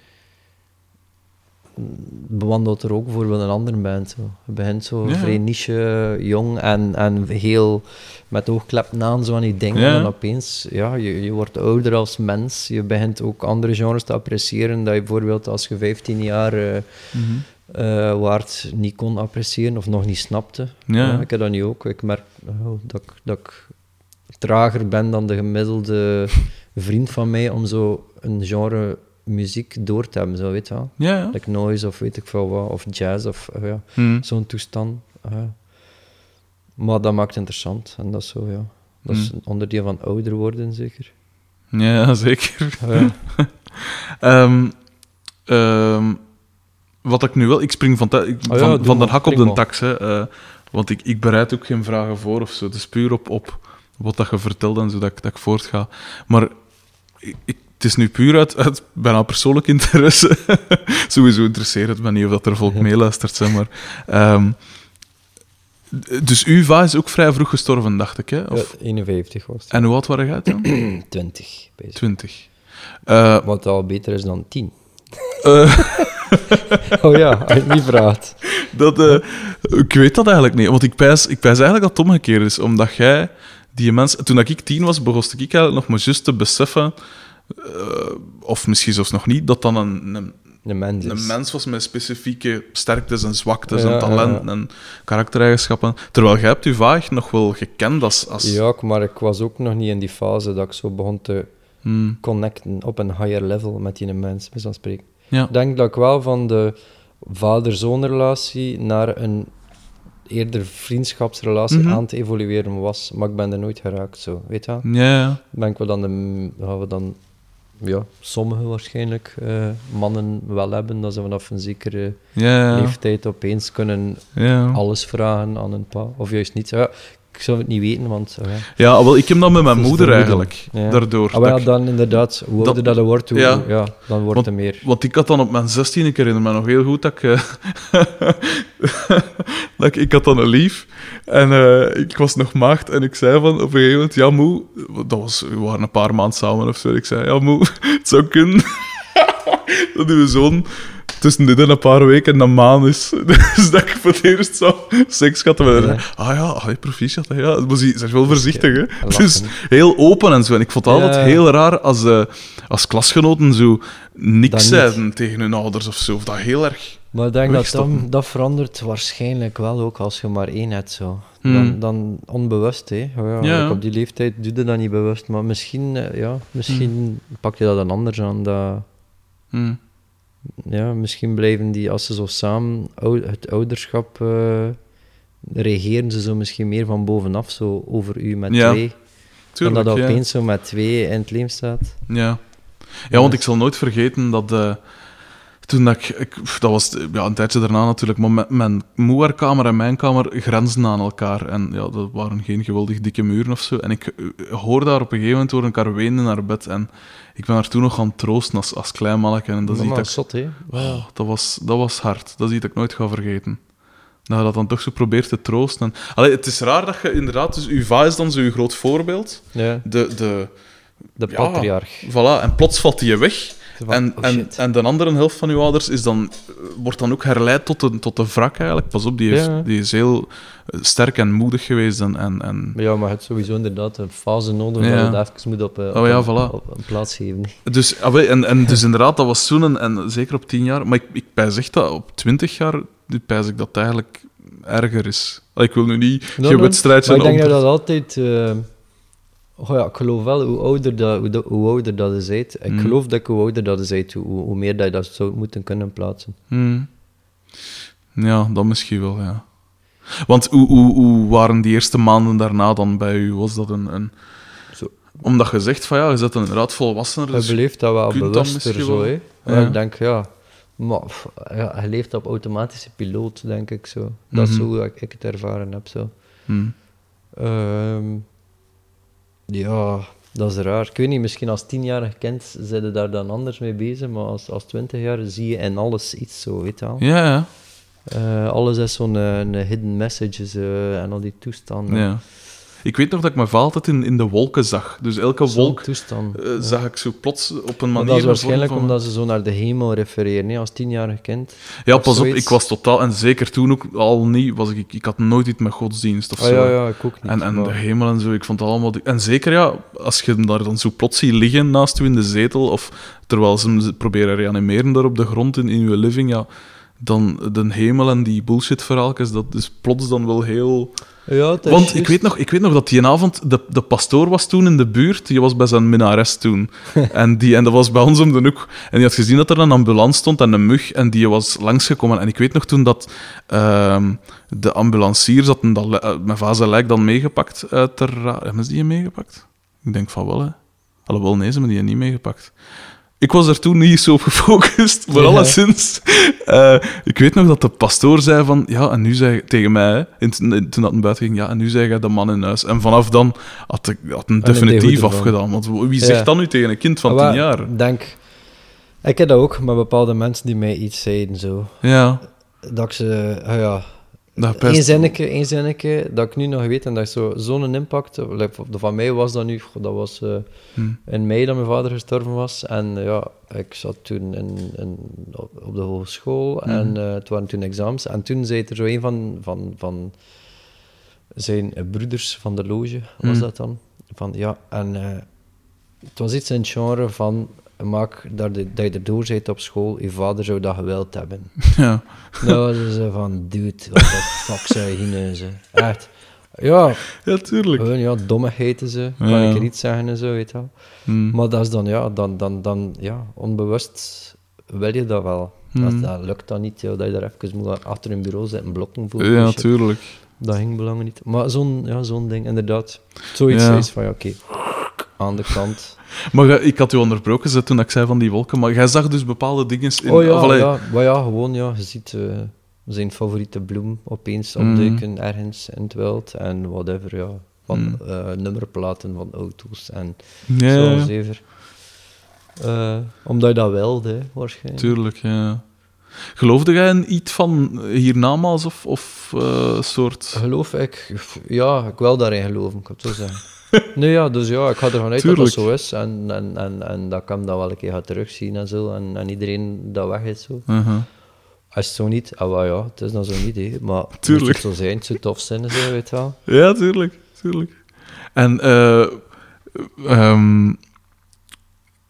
bewandelt er ook bijvoorbeeld een andere band. Zo. Het begint zo Ja. vrij niche, jong en, en heel met oogkleppen aan zo aan die dingen. Ja. En opeens, ja, je, je wordt ouder als mens. Je begint ook andere genres te appreciëren dat je bijvoorbeeld als je 15 jaar eh, waard niet kon appreciëren of nog niet snapte. Ja. ik heb dat nu ook. Ik merk oh, dat, ik, dat ik trager ben dan de gemiddelde vriend van mij om zo een genre muziek door te hebben, zo weet je wel. Ja, ja. Like noise of weet ik veel wat, of jazz of eh, ja, Mhm. zo'n toestand. eh. maar dat maakt het interessant en dat is zo, ja. Dat is Mm. een onderdeel van ouder worden, zeker. Ja, zeker. Ehm, ehm, wat ik nu wel... Ik spring van, ik- Oh ja, van, van de hak op de tax. Hè, eh, want ik, ik bereid ook geen vragen voor of zo. Het is puur op, op wat dat je vertelt en zo dat ik, dat ik voortga. Maar ik, ik- het is nu puur uit, uit bijna persoonlijk interesse. Sowieso interesseert het me niet of dat er volk meeluistert, zeg maar. Ehm, dus uw va is ook vrij vroeg gestorven, dacht ik, hè? Of, Ja, 51 was het. En hoe oud waren jij toen? 20, bezig. 20. Eh, Wat al beter is dan 10. eh, Oh ja, als je niet vraagt. Dat, eh, ik weet dat eigenlijk niet, want ik pijs, ik pijs eigenlijk dat het omgekeerd is. Omdat jij, die mensen... Toen dat ik tien was, begon ik eigenlijk nog maar juist te beseffen, eh, of misschien zelfs nog niet, dat dan een, een, Een mens een mens was met specifieke sterktes en zwaktes Ja, en talenten ja. en karaktereigenschappen. Terwijl jij hebt je vaag nog wel gekend als... als Ja, maar ik was ook nog niet in die fase dat ik zo begon te Hmm, connecten op een higher level met die mens, bij spreken. ja. Ik denk dat ik wel van de vader-zoon-relatie naar een eerder vriendschapsrelatie Mhm. aan te evolueren was, maar ik ben er nooit geraakt, zo, weet je wel? Ja, ja. Ben ik wel dan de, gaan we dan, ja, sommigen waarschijnlijk, eh, mannen wel hebben, dat ze vanaf een zekere Ja, ja. leeftijd opeens kunnen ja. alles vragen aan een pa, of juist niet. Ja, ik zou het niet weten, want... Ja, wel, ik heb dat met mijn Dat moeder eigenlijk. Ja. Daardoor. Ah, dat ik- dan inderdaad, hoe Dat- ouder dat je wordt, hoe, ja. ja. dan wordt Want- er meer. Want ik had dan op mijn 16, ik herinner me nog heel goed dat ik. eh, dat ik, ik had dan een lief en eh, ik was nog maagd en ik zei van op een gegeven moment: Ja, moe. Dat was, we waren een paar maanden samen of zo. Ik zei: Ja, moe, het zou kunnen dat uw zoon tussen dit en een paar weken een maan is. Dus dat ik voor het eerst zo seks had. Ja. Ah ja, allee, proficiat. hè, Ja, maar ze is wel voorzichtig, hè? Dus heel open en zo. En ik vond het altijd Ja. heel raar als, eh, als klasgenoten zo niks zeiden tegen hun ouders of zo. Of dat heel erg. Maar ik denk dat dat, dat verandert waarschijnlijk wel ook als je maar één hebt. Zo. Hmm. Dan, dan onbewust, hè. Ja, op die leeftijd doe je dat niet bewust. Maar misschien, eh, ja, misschien Hmm. pak je dat dan anders aan. Dat, Hm. Ja, misschien blijven die, als ze zo samen ou- het ouderschap eh, regeren, ze zo misschien meer van bovenaf zo over u met Ja, twee. Tuurlijk, dan dat ja. opeens zo met twee in het leven staat. Ja. ja, want ik zal nooit vergeten dat... eh, toen dat ik, Dat was ja, een tijdje daarna natuurlijk, maar mijn, mijn moerkamer en mijn kamer grenzen aan elkaar. En ja, dat waren geen geweldig dikke muren of zo. En ik eh, hoor daar op een gegeven moment door elkaar wenen naar bed. En ik ben haar toen nog gaan troosten als, als klein manneke. En dat is iets dat zot, hè. Oh, dat, was, dat was hard. Dat is iets dat ik nooit ga vergeten. Dat je dat dan toch zo probeert te troosten. En, allee, het is raar dat je inderdaad... Dus uw va is dan zo uw groot voorbeeld. Ja, De, de, de Ja. patriarch. voilà, en plots valt die weg. Van, En, oh en, en de andere helft van uw ouders is dan, eh, wordt dan ook herleid tot de, tot de wrak eigenlijk. Pas op, die, heeft, Ja. die is heel eh, sterk en moedig geweest. En, en, en, ja, maar je hebt sowieso inderdaad een fase nodig Ja. dat je het even moet op, eh, op, Oh ja, een, voilà. op een plaats geven. dus, ah, en, en dus inderdaad, dat was toen, en, en zeker op tien jaar. Maar ik, ik pijs echt dat op twintig jaar, nu pijs ik dat het eigenlijk erger is. Ik wil nu niet No, geen no. wedstrijdje... Maar ik denk dat dat altijd... eh, oh ja, ik geloof wel, hoe ouder dat, hoe, dat- hoe ouder dat je bent, ik Mm. geloof dat ik hoe ouder dat je bent, hoe, hoe meer dat je dat zou moeten kunnen plaatsen. Hmm. Ja, dat misschien wel, ja. Want hoe, hoe, hoe waren die eerste maanden daarna dan bij u? Was dat een... een... Zo. Omdat je zegt van ja, je zit inderdaad volwassener. Je Dus... beleeft dat wel dat bewuster zo, hè. Ja. Ik denk, ja... Maar ja, je leeft op automatische piloot, denk ik zo. Dat is Mhm. zo hoe ik, ik het ervaren heb, zo. Hmm. Ja, Dat is raar. Ik weet niet, misschien als tienjarig kind zijn daar dan anders mee bezig, maar als, als twintig jaar zie je in alles iets zo, weet je wel. Ja, ja. Eh, alles is zo'n eh, een hidden messages eh, en al die toestanden. ja. Ik weet nog dat ik mijn vader altijd in, in de wolken zag. Dus elke wolk toestand. eh, zag ik zo plots op een Maar manier... dat is waarschijnlijk van- omdat ze zo naar de hemel refereren, hè, als tienjarig kind. Ja, pas op, ik was totaal... En zeker toen ook al niet... Was ik, ik had nooit iets met godsdienst of Ah, zo. ja, ja, ik ook niet. En, en maar- de hemel en zo, ik vond het allemaal... En zeker, ja, als je hem daar dan zo plots ziet liggen naast u in de zetel, of terwijl ze hem proberen reanimeren daar op de grond in, in uw living, ja, dan de hemel en die bullshit-verhaaltjes, dat is plots dan wel heel... Ja, Want ik weet, nog, ik weet nog dat die avond, de, de pastoor was toen in de buurt, die was bij zijn minares toen. en, die, en dat was bij ons om de hoek. En die had gezien dat er een ambulance stond en een mug, en die was langsgekomen. En ik weet nog toen dat ehm, de ambulanciers dat, li- eh, mijn vader zijn lijk dan meegepakt uit de Hebben ze die meegepakt? Ik denk van wel, hè. Alhoewel, nee, ze hebben die niet meegepakt. Ik was er toen niet zo op gefocust, maar Ja. alleszins. eh, ik weet nog dat de pastoor zei van... Ja, en nu zei tegen mij, in- in- toen dat naar buiten ging... Ja, en nu zei jij de man in huis. En vanaf dan had ik had hem definitief afgedaan. Want wie Ja. zegt dat nu tegen een kind van Maar tien jaar? Ik denk... Ik heb dat ook met bepaalde mensen die mij iets zeiden, zo. Ja, Dat ik ze... ah ja, dat pest- Eén zinnetje, één zinnetje, dat ik nu nog weet en dat zo- zo'n impact... Van mij was dat nu... Dat was eh, Hm. in mei dat mijn vader gestorven was. En eh, ja, ik zat toen in, in, op de hogeschool Mhm. en eh, het waren toen examens. En toen zei er zo een van, van, van zijn broeders van de loge, was Mhm. dat dan? Van ja, en het was iets in het genre van... Maak dat, de- dat je erdoor bent op school, je vader zou dat gewild hebben. Ja. Nou, ze zei van, dude, wat de fuck je hier ze? Echt. Ja, ja, tuurlijk. gewoon, ja, dommigheden ze. Kan Ja. ik er iets zeggen en zo, weet je wel. Hm. Maar dat is dan, ja, dan, dan, dan, ja, onbewust wil je dat wel. Hmm. Dat, dat lukt dan niet, ja, dat je daar even moet achter een bureau zitten blokken voor. Ja, tuurlijk. Dat ging belangen niet. Maar zo'n ja, zo'n ding, inderdaad. Zoiets Ja. is van, ja, oké, aan de kant. Maar ik had u onderbroken toen ik zei van die wolken, maar jij zag dus bepaalde dingen in... oh ja, of ja, maar ja, gewoon, ja, je ziet eh, zijn favoriete bloem opeens Mhm. opduiken ergens in het wild en whatever, ja. Van Mhm. eh, nummerplaten van auto's en ja, zo ja, zever. Eh, omdat je dat wilde, waarschijnlijk. tuurlijk, ja. Geloofde jij in iets van hiernamaals of, of soort... Geloof ik, ja, ik wil daarin geloven, ik heb het zo zeggen. Nee, ja, dus ja, ik ga ervan uit dat dat zo is en, en, en, en dat ik hem dat wel een keer ga terugzien en zo, en, en iedereen dat weg is zo. Uh-huh. Als het zo niet, ah, ja, het is dan zo niet, hè, maar Tuurlijk. moet het zo zijn, het zou tof zijn, zo, weet je wel. Ja, tuurlijk. tuurlijk. En, eh, ehm,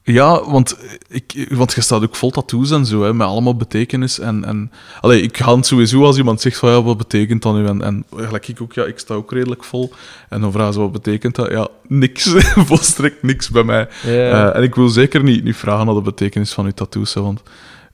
ja, want, ik, want je staat ook vol tattoos en zo, hè, met allemaal betekenis. En, en, allee, ik ga het sowieso als iemand zegt van, ja, wat betekent dat nu? En, en gelijk ik ook, ja, ik sta ook redelijk vol. En dan vragen ze, wat betekent dat? Ja, niks. Volstrekt niks bij mij. Eh, en ik wil zeker niet, niet vragen naar de betekenis van uw tattoos, hè, want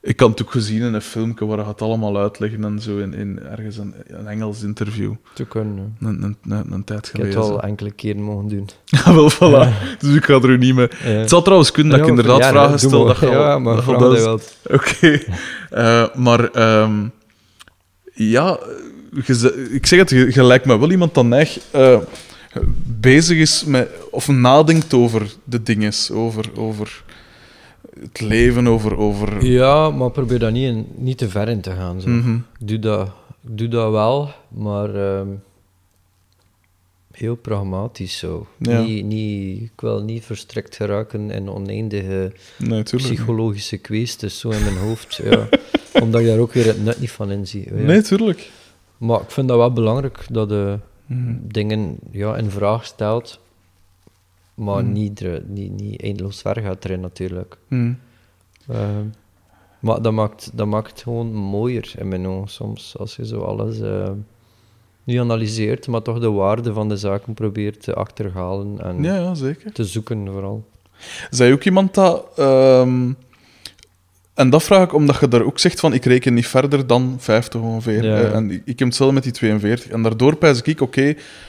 ik had het ook gezien in een filmpje waar hij het allemaal uitleggen en zo in, in ergens een, een Engels interview. te kunnen. Een, een, een, een tijd Ik heb het geleden. al enkele keren mogen doen. Ja, wel, voilà. Dus ik ga er niet mee. Ja. Het zou trouwens kunnen dat ik inderdaad vragen stel. Dat je al- Ja, maar dat dat wel. Oké. Eh, maar ehm, ja, ik zeg het, je, je lijkt me wel iemand neig, eh, bezig is met, of nadenkt over de dingen, over, over het leven, over... over Ja, maar probeer daar niet, in, niet te ver in te gaan. Zo. Mhm. Ik, doe dat, ik doe dat wel, maar ehm, heel pragmatisch zo. Ja. Niet, niet, ik wil niet verstrikt geraken in oneindige Nee, psychologische kwesties zo in mijn hoofd. ja. Omdat ik daar ook weer het nut niet van inzie. Ja. Nee, tuurlijk. Maar ik vind dat wel belangrijk dat je Mhm. dingen ja, in vraag stelt, maar Mhm. niet, niet, niet eindeloos ver gaat erin natuurlijk. Mhm. Ehm, maar dat maakt, dat maakt het gewoon mooier in mijn ogen soms, als je zo alles eh, niet analyseert, maar toch de waarde van de zaken probeert te achterhalen en Ja, ja, zeker. te zoeken vooral. Zij ook iemand dat... ehm, en dat vraag ik omdat je daar ook zegt van ik reken niet verder dan 50 ongeveer. Ja. Eh, en ik, ik heb hetzelfde met die 42. En daardoor pijs ik, oké,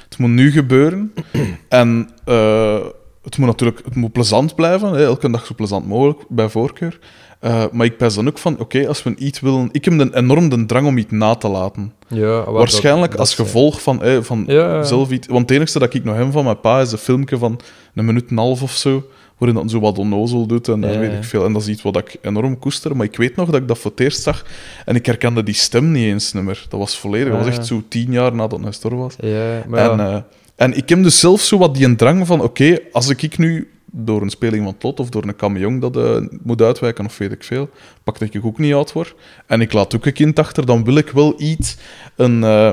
het moet nu gebeuren. en eh, het moet natuurlijk het moet plezant blijven, hè, elke dag zo plezant mogelijk, bij voorkeur. Eh, maar ik pijs dan ook van, oké, als we iets willen... Ik heb een enorm de drang om iets na te laten. Ja, waar Waarschijnlijk dat- als dat- gevolg van, van Ja, zelf iets... Want het enige dat ik nog heb van mijn pa is een filmpje van een minuut en een half of zo, waarin dat zo wat onnozel doet en, Ja, weet ik veel. En dat is iets wat ik enorm koester. Maar ik weet nog dat ik dat voor het eerst zag en ik herkende die stem niet eens meer. Dat was volledig... Dat was echt zo tien jaar nadat hij gestorven was. Ja, maar En, ja. En ik heb dus zelf zo wat die een drang van, oké, als ik nu door een speling van het lot of door een camion dat eh, moet uitwijken of weet ik veel, pak dat ik ook niet uit word en ik laat ook een kind achter, dan wil ik wel iets, een, eh,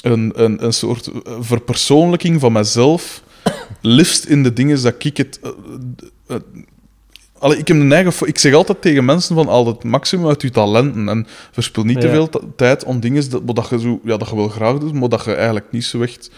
een, een, een soort eh, verpersoonlijking van mezelf, liefst in de dingen dat ik het... Allee, ik heb een eigen... Ik zeg altijd tegen mensen van al het maximum uit je talenten en verspil niet te veel tijd om dingen dat, dat je zo, ja, dat je wel graag doet, maar dat je eigenlijk niet zo echt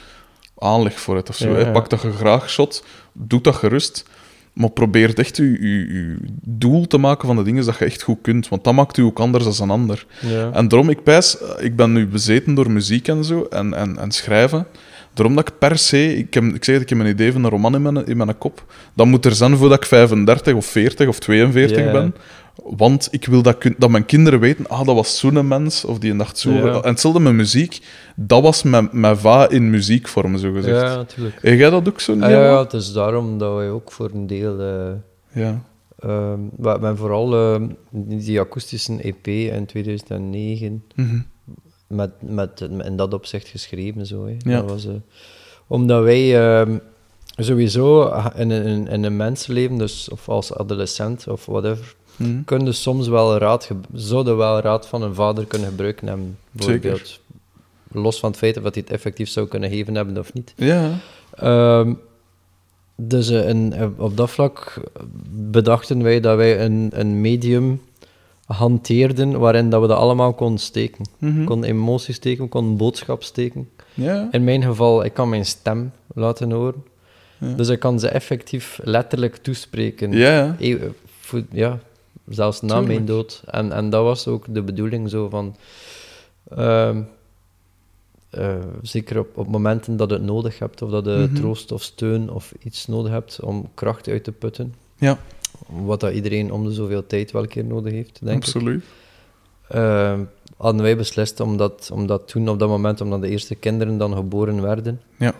aanleg voor hebt of zo. Ja. Pak dat je graag shot, doe dat gerust, maar probeer echt je, je, je doel te maken van de dingen dat je echt goed kunt, want dat maakt u ook anders dan een ander. ja. En daarom, ik pijs, eh, ik ben nu bezeten door muziek en zo, en, en, en schrijven. Daarom dat ik per se, ik, heb, ik zeg het, ik heb een idee van een roman in mijn, in mijn kop. Dat moet er zijn voordat ik 35 of 40 of 42 Ja. ben. Want ik wil dat, dat mijn kinderen weten, ah, dat was zo'n mens, of die dacht zo. Ja. En hetzelfde met muziek, dat was mijn, mijn va in muziekvorm, zo gezegd. ja, natuurlijk. En jij dat ook zo? Ah, ja, ja, het is daarom dat wij ook voor een deel... eh ja. ehm, we hebben vooral ehm, die akoestische EP in 2009 Mhm. Met, met, in dat opzicht geschreven. Zo, hè. Ja. Dat was, eh, omdat wij ehm, sowieso in een, in een mensenleven, dus, of als adolescent of whatever, Mhm. kunnen soms wel raad, zouden wel raad van een vader kunnen gebruiken hebben. Bijvoorbeeld. Los van het feit dat hij het effectief zou kunnen geven hebben of niet. Ja. Ehm, dus in- eh, op dat vlak bedachten wij dat wij een, een medium hanteerden waarin dat we dat allemaal konden steken. Mhm. Kon emoties steken, kon boodschap steken. Ja. In mijn geval, ik kan mijn stem laten horen. Ja. Dus ik kan ze effectief letterlijk toespreken. Ja. Ja, zelfs na Tuurlijk. mijn dood. En, en dat was ook de bedoeling zo van... ehm, eh, zeker op, op momenten dat je het nodig hebt, of dat je Mhm. troost of steun of iets nodig hebt om kracht uit te putten. Ja. Wat dat iedereen om de zoveel tijd wel een keer nodig heeft, denk ik. Absoluut. Eh, hadden wij beslist om dat, om dat toen, op dat moment, omdat de eerste kinderen dan geboren werden. Ja.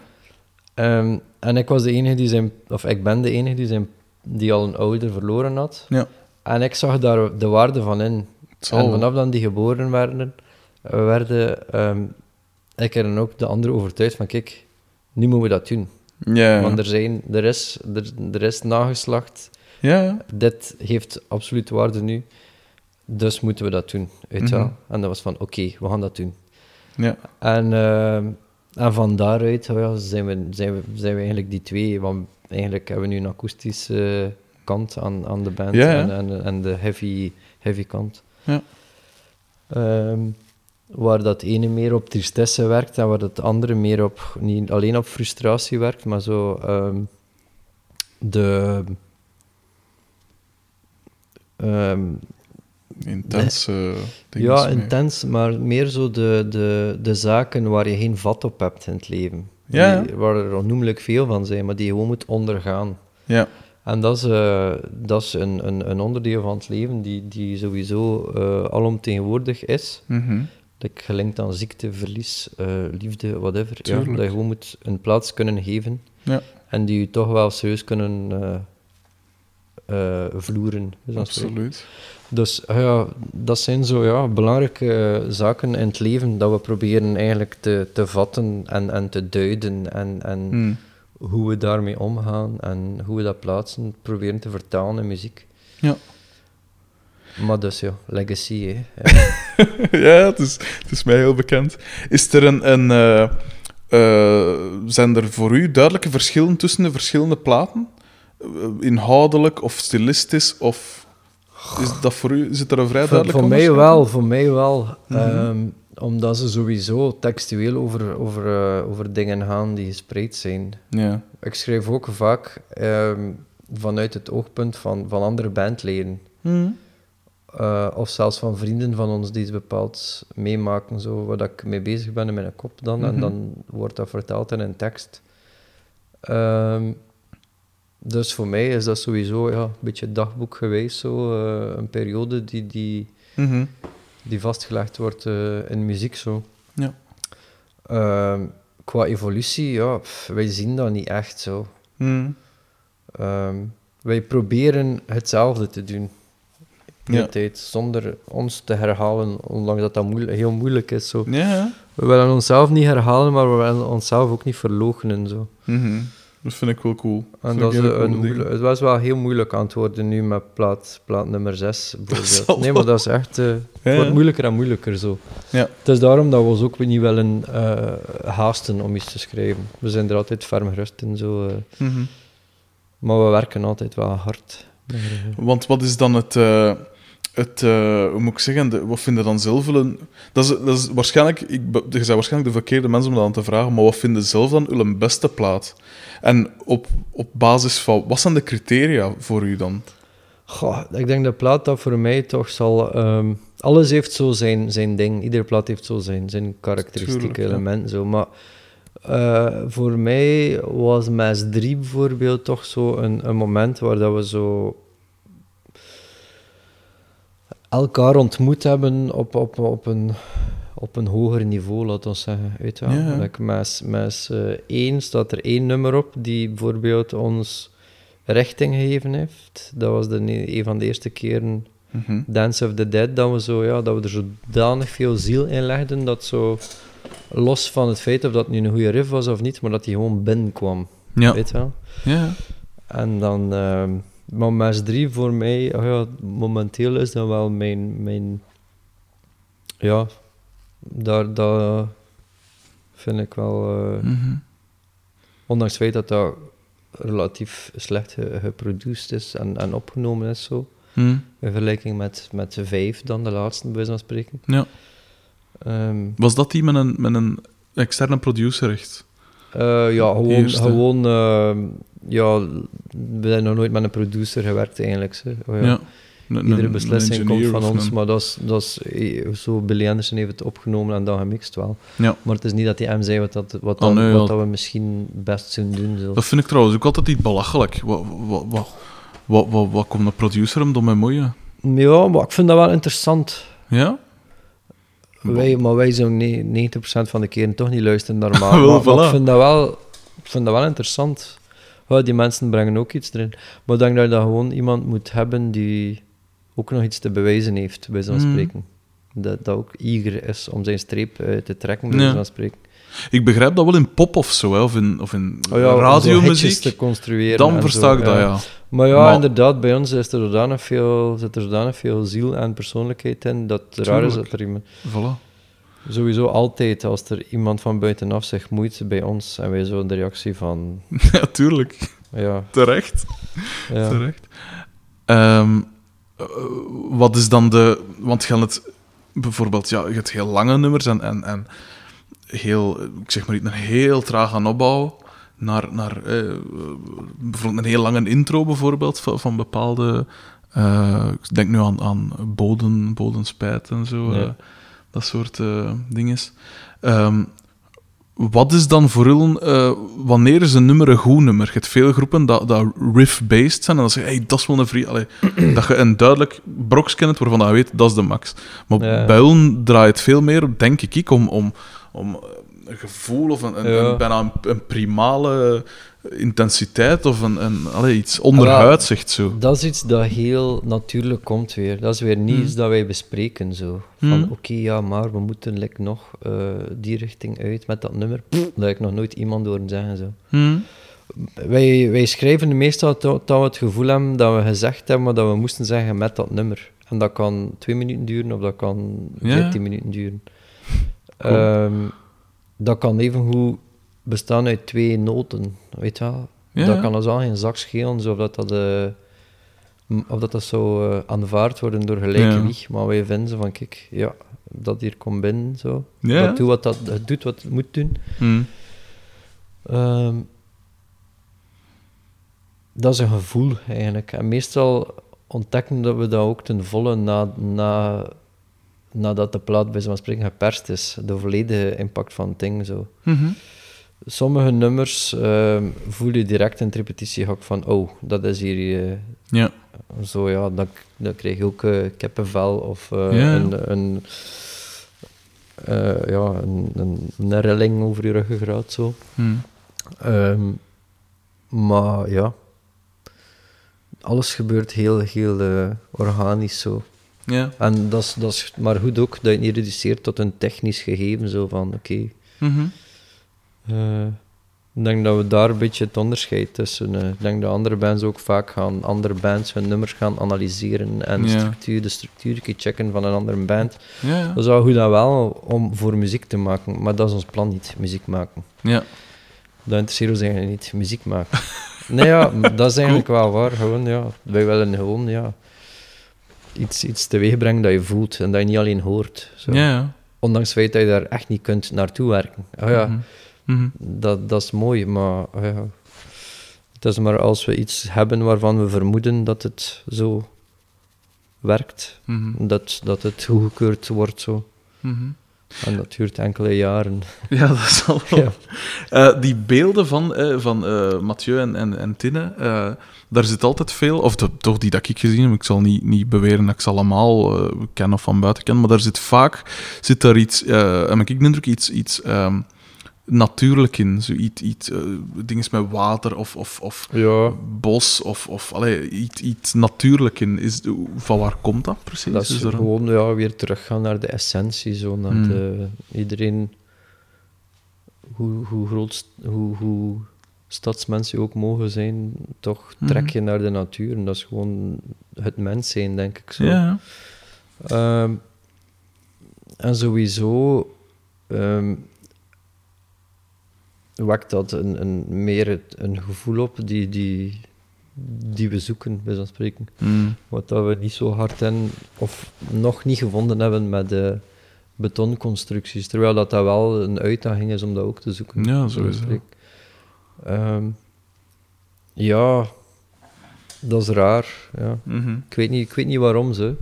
Ehm, en ik was de enige die zijn, of ik ben de enige die, zijn, die al een ouder verloren had. Ja. En ik zag daar de waarde van in. En vanaf dan die geboren werden, werden ehm, ik er dan ook de anderen overtuigd van, kijk, nu moeten we dat doen. Ja. Want er, zijn, er, is, er, er is nageslacht, Ja. dit heeft absoluut waarde nu, dus moeten we dat doen. Weet? Mhm. En dat was van, oké, we gaan dat doen. Ja. En, ehm, en van daaruit oh ja, zijn, we, zijn, we, zijn we eigenlijk die twee, want eigenlijk hebben we nu een akoestische kant aan, aan de band Ja, ja. En, en, en de heavy, heavy kant. Ja. Ehm, waar dat ene meer op tristesse werkt en waar dat andere meer op, niet alleen op frustratie werkt, maar zo ehm, de... ehm, Intense dingen. ja, intens, maar meer zo de, de, de zaken waar je geen vat op hebt in het leven. Ja. Die, waar er onnoemelijk veel van zijn, maar die je gewoon moet ondergaan. Ja. En dat is, eh, dat is een, een, een onderdeel van het leven die, die sowieso eh, alomtegenwoordig is. Mhm. Like gelinkt aan ziekte, verlies, eh, liefde, whatever. Ja, dat je gewoon moet een plaats kunnen geven. Ja. En die je toch wel serieus kunnen eh, vloeren. Dus Absoluut. dus ah ja, dat zijn zo ja, belangrijke zaken in het leven dat we proberen eigenlijk te, te vatten en, en te duiden. En, en Hm. hoe we daarmee omgaan en hoe we dat plaatsen, proberen te vertalen in muziek. Ja. Maar dus ja, legacy, hè. Ja. ja, het is, het is mij heel bekend. Is er een... een eh, eh, zijn er voor u duidelijke verschillen tussen de verschillende platen? Eh, inhoudelijk of stilistisch? Of is dat voor u zit er een vrij Voor, duidelijk voor mij onderscheid wel, voor mij wel. Mhm. Ehm, omdat ze sowieso textueel over, over, eh, over dingen gaan die gespreid zijn. Ik schrijf ook vaak ehm, vanuit het oogpunt van, van andere bandleden. Hm. Eh, of zelfs van vrienden van ons die iets bepaald meemaken, zo, waar ik mee bezig ben in mijn kop dan. En Mhm. dan wordt dat vertaald in een tekst. Ehm, Dus voor mij is dat sowieso ja, een beetje dagboek geweest, zo, eh, een periode die, die, Mhm. die vastgelegd wordt eh, in muziek. Zo. Ja. Ehm, qua evolutie, ja, pff, wij zien dat niet echt zo. Mhm. Ehm, wij proberen hetzelfde te doen. Ja. tijd, zonder ons te herhalen, ondanks dat dat moeilijk, heel moeilijk is. Zo. Ja, ja. We willen onszelf niet herhalen, maar we willen onszelf ook niet verloochenen. Zo. Mhm. Dat vind ik wel cool. En dat is een moeilijk, het was wel heel moeilijk aan het worden nu met plaat, plaat nummer 6 zal bijvoorbeeld. Nee, maar dat is echt... eh, het Ja, wordt moeilijker en moeilijker zo. Ja. Het is daarom dat we ons ook niet willen eh, haasten om iets te schrijven. We zijn er altijd ferm gerust in zo. eh, Mhm. maar we werken altijd wel hard. Want wat is dan het... het eh, hoe moet ik zeggen? De, wat vind je dan zelf een... Dat is, dat is waarschijnlijk... Ik, je bent waarschijnlijk de verkeerde mensen om dat aan te vragen, maar wat vind je zelf dan een beste plaat? En op, op basis van... Wat zijn de criteria voor u dan? goh, ik denk de plaat dat voor mij toch zal... ehm, alles heeft zo zijn, zijn ding. Iedere plaat heeft zo zijn, zijn karakteristieke ja. elementen. Zo. Maar eh, voor mij was Mes 3 bijvoorbeeld toch zo een, een moment waar dat we zo elkaar ontmoet hebben op, op, op, een, op een hoger niveau, laten we zeggen. Weet je wel? Ja. Like Mes, Mes eh, 1 staat er één nummer op die bijvoorbeeld ons richting gegeven heeft. Dat was de, een van de eerste keren Mhm. Dance of the Dead, dat we, zo, ja, dat we er zodanig veel ziel in legden, dat zo, los van het feit of dat nu een goede riff was of niet, maar dat die gewoon binnenkwam. Ja. Weet je wel? Ja. En dan, ehm maar Mes 3 voor mij, oh ja, momenteel is dat wel mijn, mijn ja, daar, dat vind ik wel, eh, Mhm. ondanks het feit dat dat relatief slecht ge- geproduceerd is en, en opgenomen is zo, Mhm. in vergelijking met, met de vijf dan, de laatste, bij van spreken. Ja. Ehm, Was dat die met een, met een externe producer echt? Eh, ja, gewoon, gewoon ehm, ja, we hebben nog nooit met een producer gewerkt eigenlijk. Zo. Oh, ja. Iedere beslissing komt van ons, een- maar dat is, dat is eh, zo, Billy Anderson heeft het opgenomen en dan gemixt wel. Ja. Maar het is niet dat hij hem zei wat, dat, wat, Oh, dan, nee, wat ja. dat we misschien best zouden doen. Zo. Dat vind ik trouwens ook altijd iets belachelijk. Wat, wat, wat, wat, wat, wat komt de producer hem dan mee moeien? Ja, maar ik vind dat wel interessant. Ja? Wij, maar wij zouden ne- 90% van de keren toch niet luisteren maar voilà. ik, vind dat wel, ik vind dat wel interessant. Ja, die mensen brengen ook iets erin. Maar ik denk dat je dan gewoon iemand moet hebben die ook nog iets te bewijzen heeft, bij zo'n Mm. spreken. Dat, dat ook eager is om zijn streep eh, te trekken, bij Ja. zo'n spreken. Ik begrijp dat wel in pop of zo, hè, of in, of in Oh ja, radiomuziek. te construeren. Dan versta ik dat, ja. Maar ja, Maar- inderdaad, bij ons is er zodanig veel, zit er zodanig veel ziel en persoonlijkheid in, dat het raar is dat er iemand... Voilà. Sowieso altijd, als er iemand van buitenaf zich moeit bij ons, en wij zo de reactie van... ja, tuurlijk. Ja, Terecht. ja. Terecht. Ehm, eh, wat is dan de... Want je het bijvoorbeeld... Ja, je hebt heel lange nummers en, en, en heel... eh, Ik zeg maar niet, een heel traag aan opbouw. Naar, naar eh, bijvoorbeeld een heel lange intro bijvoorbeeld van, van bepaalde... eh, ik denk nu aan, aan boden, bodenspijt en zo. Eh, dat soort eh dingen. Ehm, wat is dan voor eh, wanneer is een nummer een goed nummer? Je hebt veel groepen dat, dat riff-based zijn en dan zeggen hey, dat is wel een. Allee, dat je een duidelijk broks kent waarvan je weet, dat is de max. Maar Ja. bij jullie draait het veel meer, denk ik, om, om, om een gevoel of een, een, Ja. een- bijna een, een primale intensiteit of een, een, allee, iets onderhuids, zegt zo. Dat is iets dat heel natuurlijk komt weer. Dat is weer niet Hmm. dat wij bespreken zo. Van Hmm. oké, ja, maar we moeten like, nog eh, die richting uit met dat nummer. Pff, dat ik nog nooit iemand horen zeggen zo. Hm? Wij, wij schrijven meestal dat, dat we het gevoel hebben dat we gezegd hebben wat dat we moesten zeggen met dat nummer. En dat kan twee minuten duren of dat kan Ja. veertien minuten duren. Ehm, dat kan evengoed bestaan uit twee noten, weet je wel. Ja, dat ja. kan ons al geen zak schelen, zo of dat dat, m- of dat, dat zou eh, aanvaard worden door gelijke Ja. wie. Maar wij vinden zo van, kijk, ja, dat hier komt binnen, zo. Dat doet wat dat, het doet wat het moet doen. Hm. Ehm, dat is een gevoel eigenlijk. En meestal ontdekken dat we dat ook ten volle na, na, nadat de plaat bij zo'n spreken geperst is. De volledige impact van het ding. Zo. Mhm. sommige nummers ehm, voel je direct in het repetitiehok van, oh, dat is hier... eh, Ja. zo ja, dan, dan krijg je ook eh kippenvel of eh, Ja. een, een, ja, een, een, een rilling over je ruggengraat. Zo. Hm. Ehm, maar ja, alles gebeurt heel, heel organisch zo. Ja. En dat is, dat is maar goed ook dat je het niet reduceert tot een technisch gegeven. Zo van, oké, Mhm. eh, ik denk dat we daar een beetje het onderscheid tussen. eh, ik denk dat andere bands ook vaak gaan, andere bands hun nummers gaan analyseren en Ja. structuur, de structuur een keer checken van een andere band. Ja, ja. Dat is wel goed en wel om voor muziek te maken, maar dat is ons plan niet, muziek maken. ja. Dat interesseert ons eigenlijk niet, muziek maken. nee, ja, dat is eigenlijk wel waar. Gewoon, ja, wij willen gewoon ja, iets, iets teweeg brengen dat je voelt en dat je niet alleen hoort. Zo. Ja, ja. Ondanks het feit dat je daar echt niet kunt naartoe werken. Oh ja, Mhm. Mhm. dat, dat is mooi, maar oh ja, het is maar als we iets hebben waarvan we vermoeden dat het zo werkt, Mhm. dat, dat het goedgekeurd wordt zo. En dat duurt enkele jaren. Ja, dat zal wel. Ja. Eh, die beelden van, eh, van eh, Mathieu en, en, en Tinne, daar zit altijd veel, of de- toch die dat ik gezien heb, ik zal niet, niet beweren dat ik ze allemaal ken of van buiten ken, maar daar zit vaak zit daar iets, heb ik de indruk, iets, iets ehm, natuurlijk in. Zo iets, eh, dingen met water of, of, of Ja, bos, of, of allee, iets, iets natuurlijk in. Is, van waar komt dat precies? dat is er een- gewoon ja, weer teruggaan naar de essentie, zo, naar Hmm. de, iedereen, hoe, hoe groot, hoe, hoe stadsmensen ook mogen zijn, toch Mhm. trek je naar de natuur. En dat is gewoon het mens zijn, denk ik zo. Ja, Ehm, en sowieso ehm, wekt dat een, een, meer een gevoel op die, die, die we zoeken, bij zo'n spreken. Mm. Wat dat we niet zo hard in, of nog niet gevonden hebben met de betonconstructies. Terwijl dat, dat wel een uitdaging is om dat ook te zoeken. Ja, sowieso. Ehm, ja, dat is raar. Ja. Mhm. Ik, weet niet, ik weet niet waarom ze.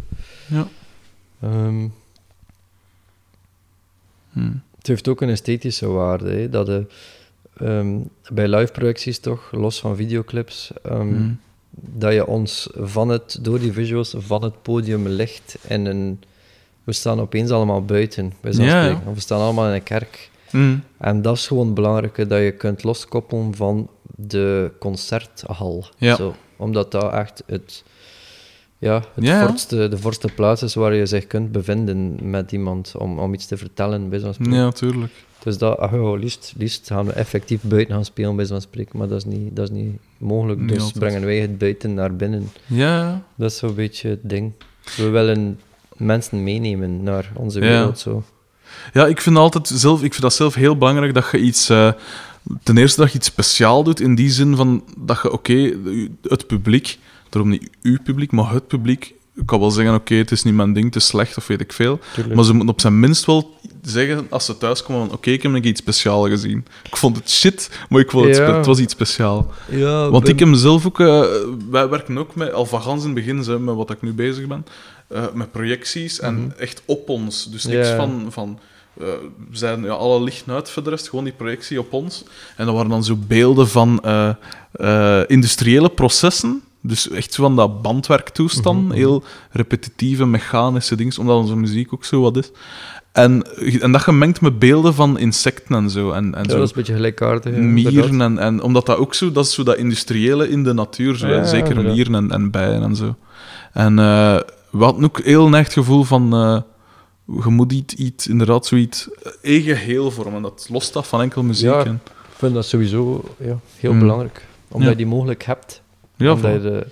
Ja. Ehm, Mm. Het heeft ook een esthetische waarde. Hè, dat de, ehm, bij live-projecties toch, los van videoclips, ehm, Mm. dat je ons van het, door die visuals van het podium licht in een... We staan opeens allemaal buiten, bij zo'n Ja, ja. we staan allemaal in een kerk. Mm. En dat is gewoon het belangrijke, dat je kunt loskoppelen van de concerthal. Ja. Zo, omdat dat echt het, ja, het Ja, de voorste plaats is waar je zich kunt bevinden met iemand om, om iets te vertellen, bij. Ja, tuurlijk. Dus dat, ah, ja, liefst, liefst gaan we effectief buiten gaan spelen, bij zo'n spreken, maar dat is niet, dat is niet mogelijk. Dus brengen wij het buiten naar binnen. Ja, Dat is zo'n beetje het ding. We willen mensen meenemen naar onze wereld. Zo. Ja, ik vind, altijd zelf, ik vind dat zelf heel belangrijk dat je iets. eh, ten eerste dat je iets speciaal doet in die zin van dat je, oké, het publiek, daarom niet uw publiek, maar het publiek. Ik kan wel zeggen, oké, het is niet mijn ding, het is slecht of weet ik veel. Tuurlijk. Maar ze moeten op zijn minst wel zeggen als ze thuiskomen: oké, ik heb nog iets speciaals gezien. Ik vond het shit, maar ik vond het, Ja. het was iets speciaals. ja, Want ik heb zelf ook... eh, wij werken ook met, al van gans in het begin, zo, met wat ik nu bezig ben, eh, met projecties en Mhm. echt op ons. Dus niks van... van eh, we zijn ja, alle lichten uit voor de rest, gewoon die projectie op ons. En dat waren dan zo beelden van industriële processen. Dus echt zo van dat bandwerktoestand. Mhm. Heel repetitieve, mechanische dingen, omdat onze muziek ook zo wat is. En, en dat gemengd met beelden van insecten en zo. En, en ja, zo dat is een beetje gelijkaardig. mieren en, en omdat dat ook zo, dat is zo dat industriële in de natuur, zo. Ja, zeker mieren en, en bijen en zo. En eh we hadden ook heel echt gevoel van, eh, je moet iets, iets inderdaad zoiets eigen geheel vormen, dat losstaat van enkel muziek. Ja, Ik vind dat sowieso ja, heel Mm. belangrijk. Omdat je die mogelijk hebt. Ja, Omdat je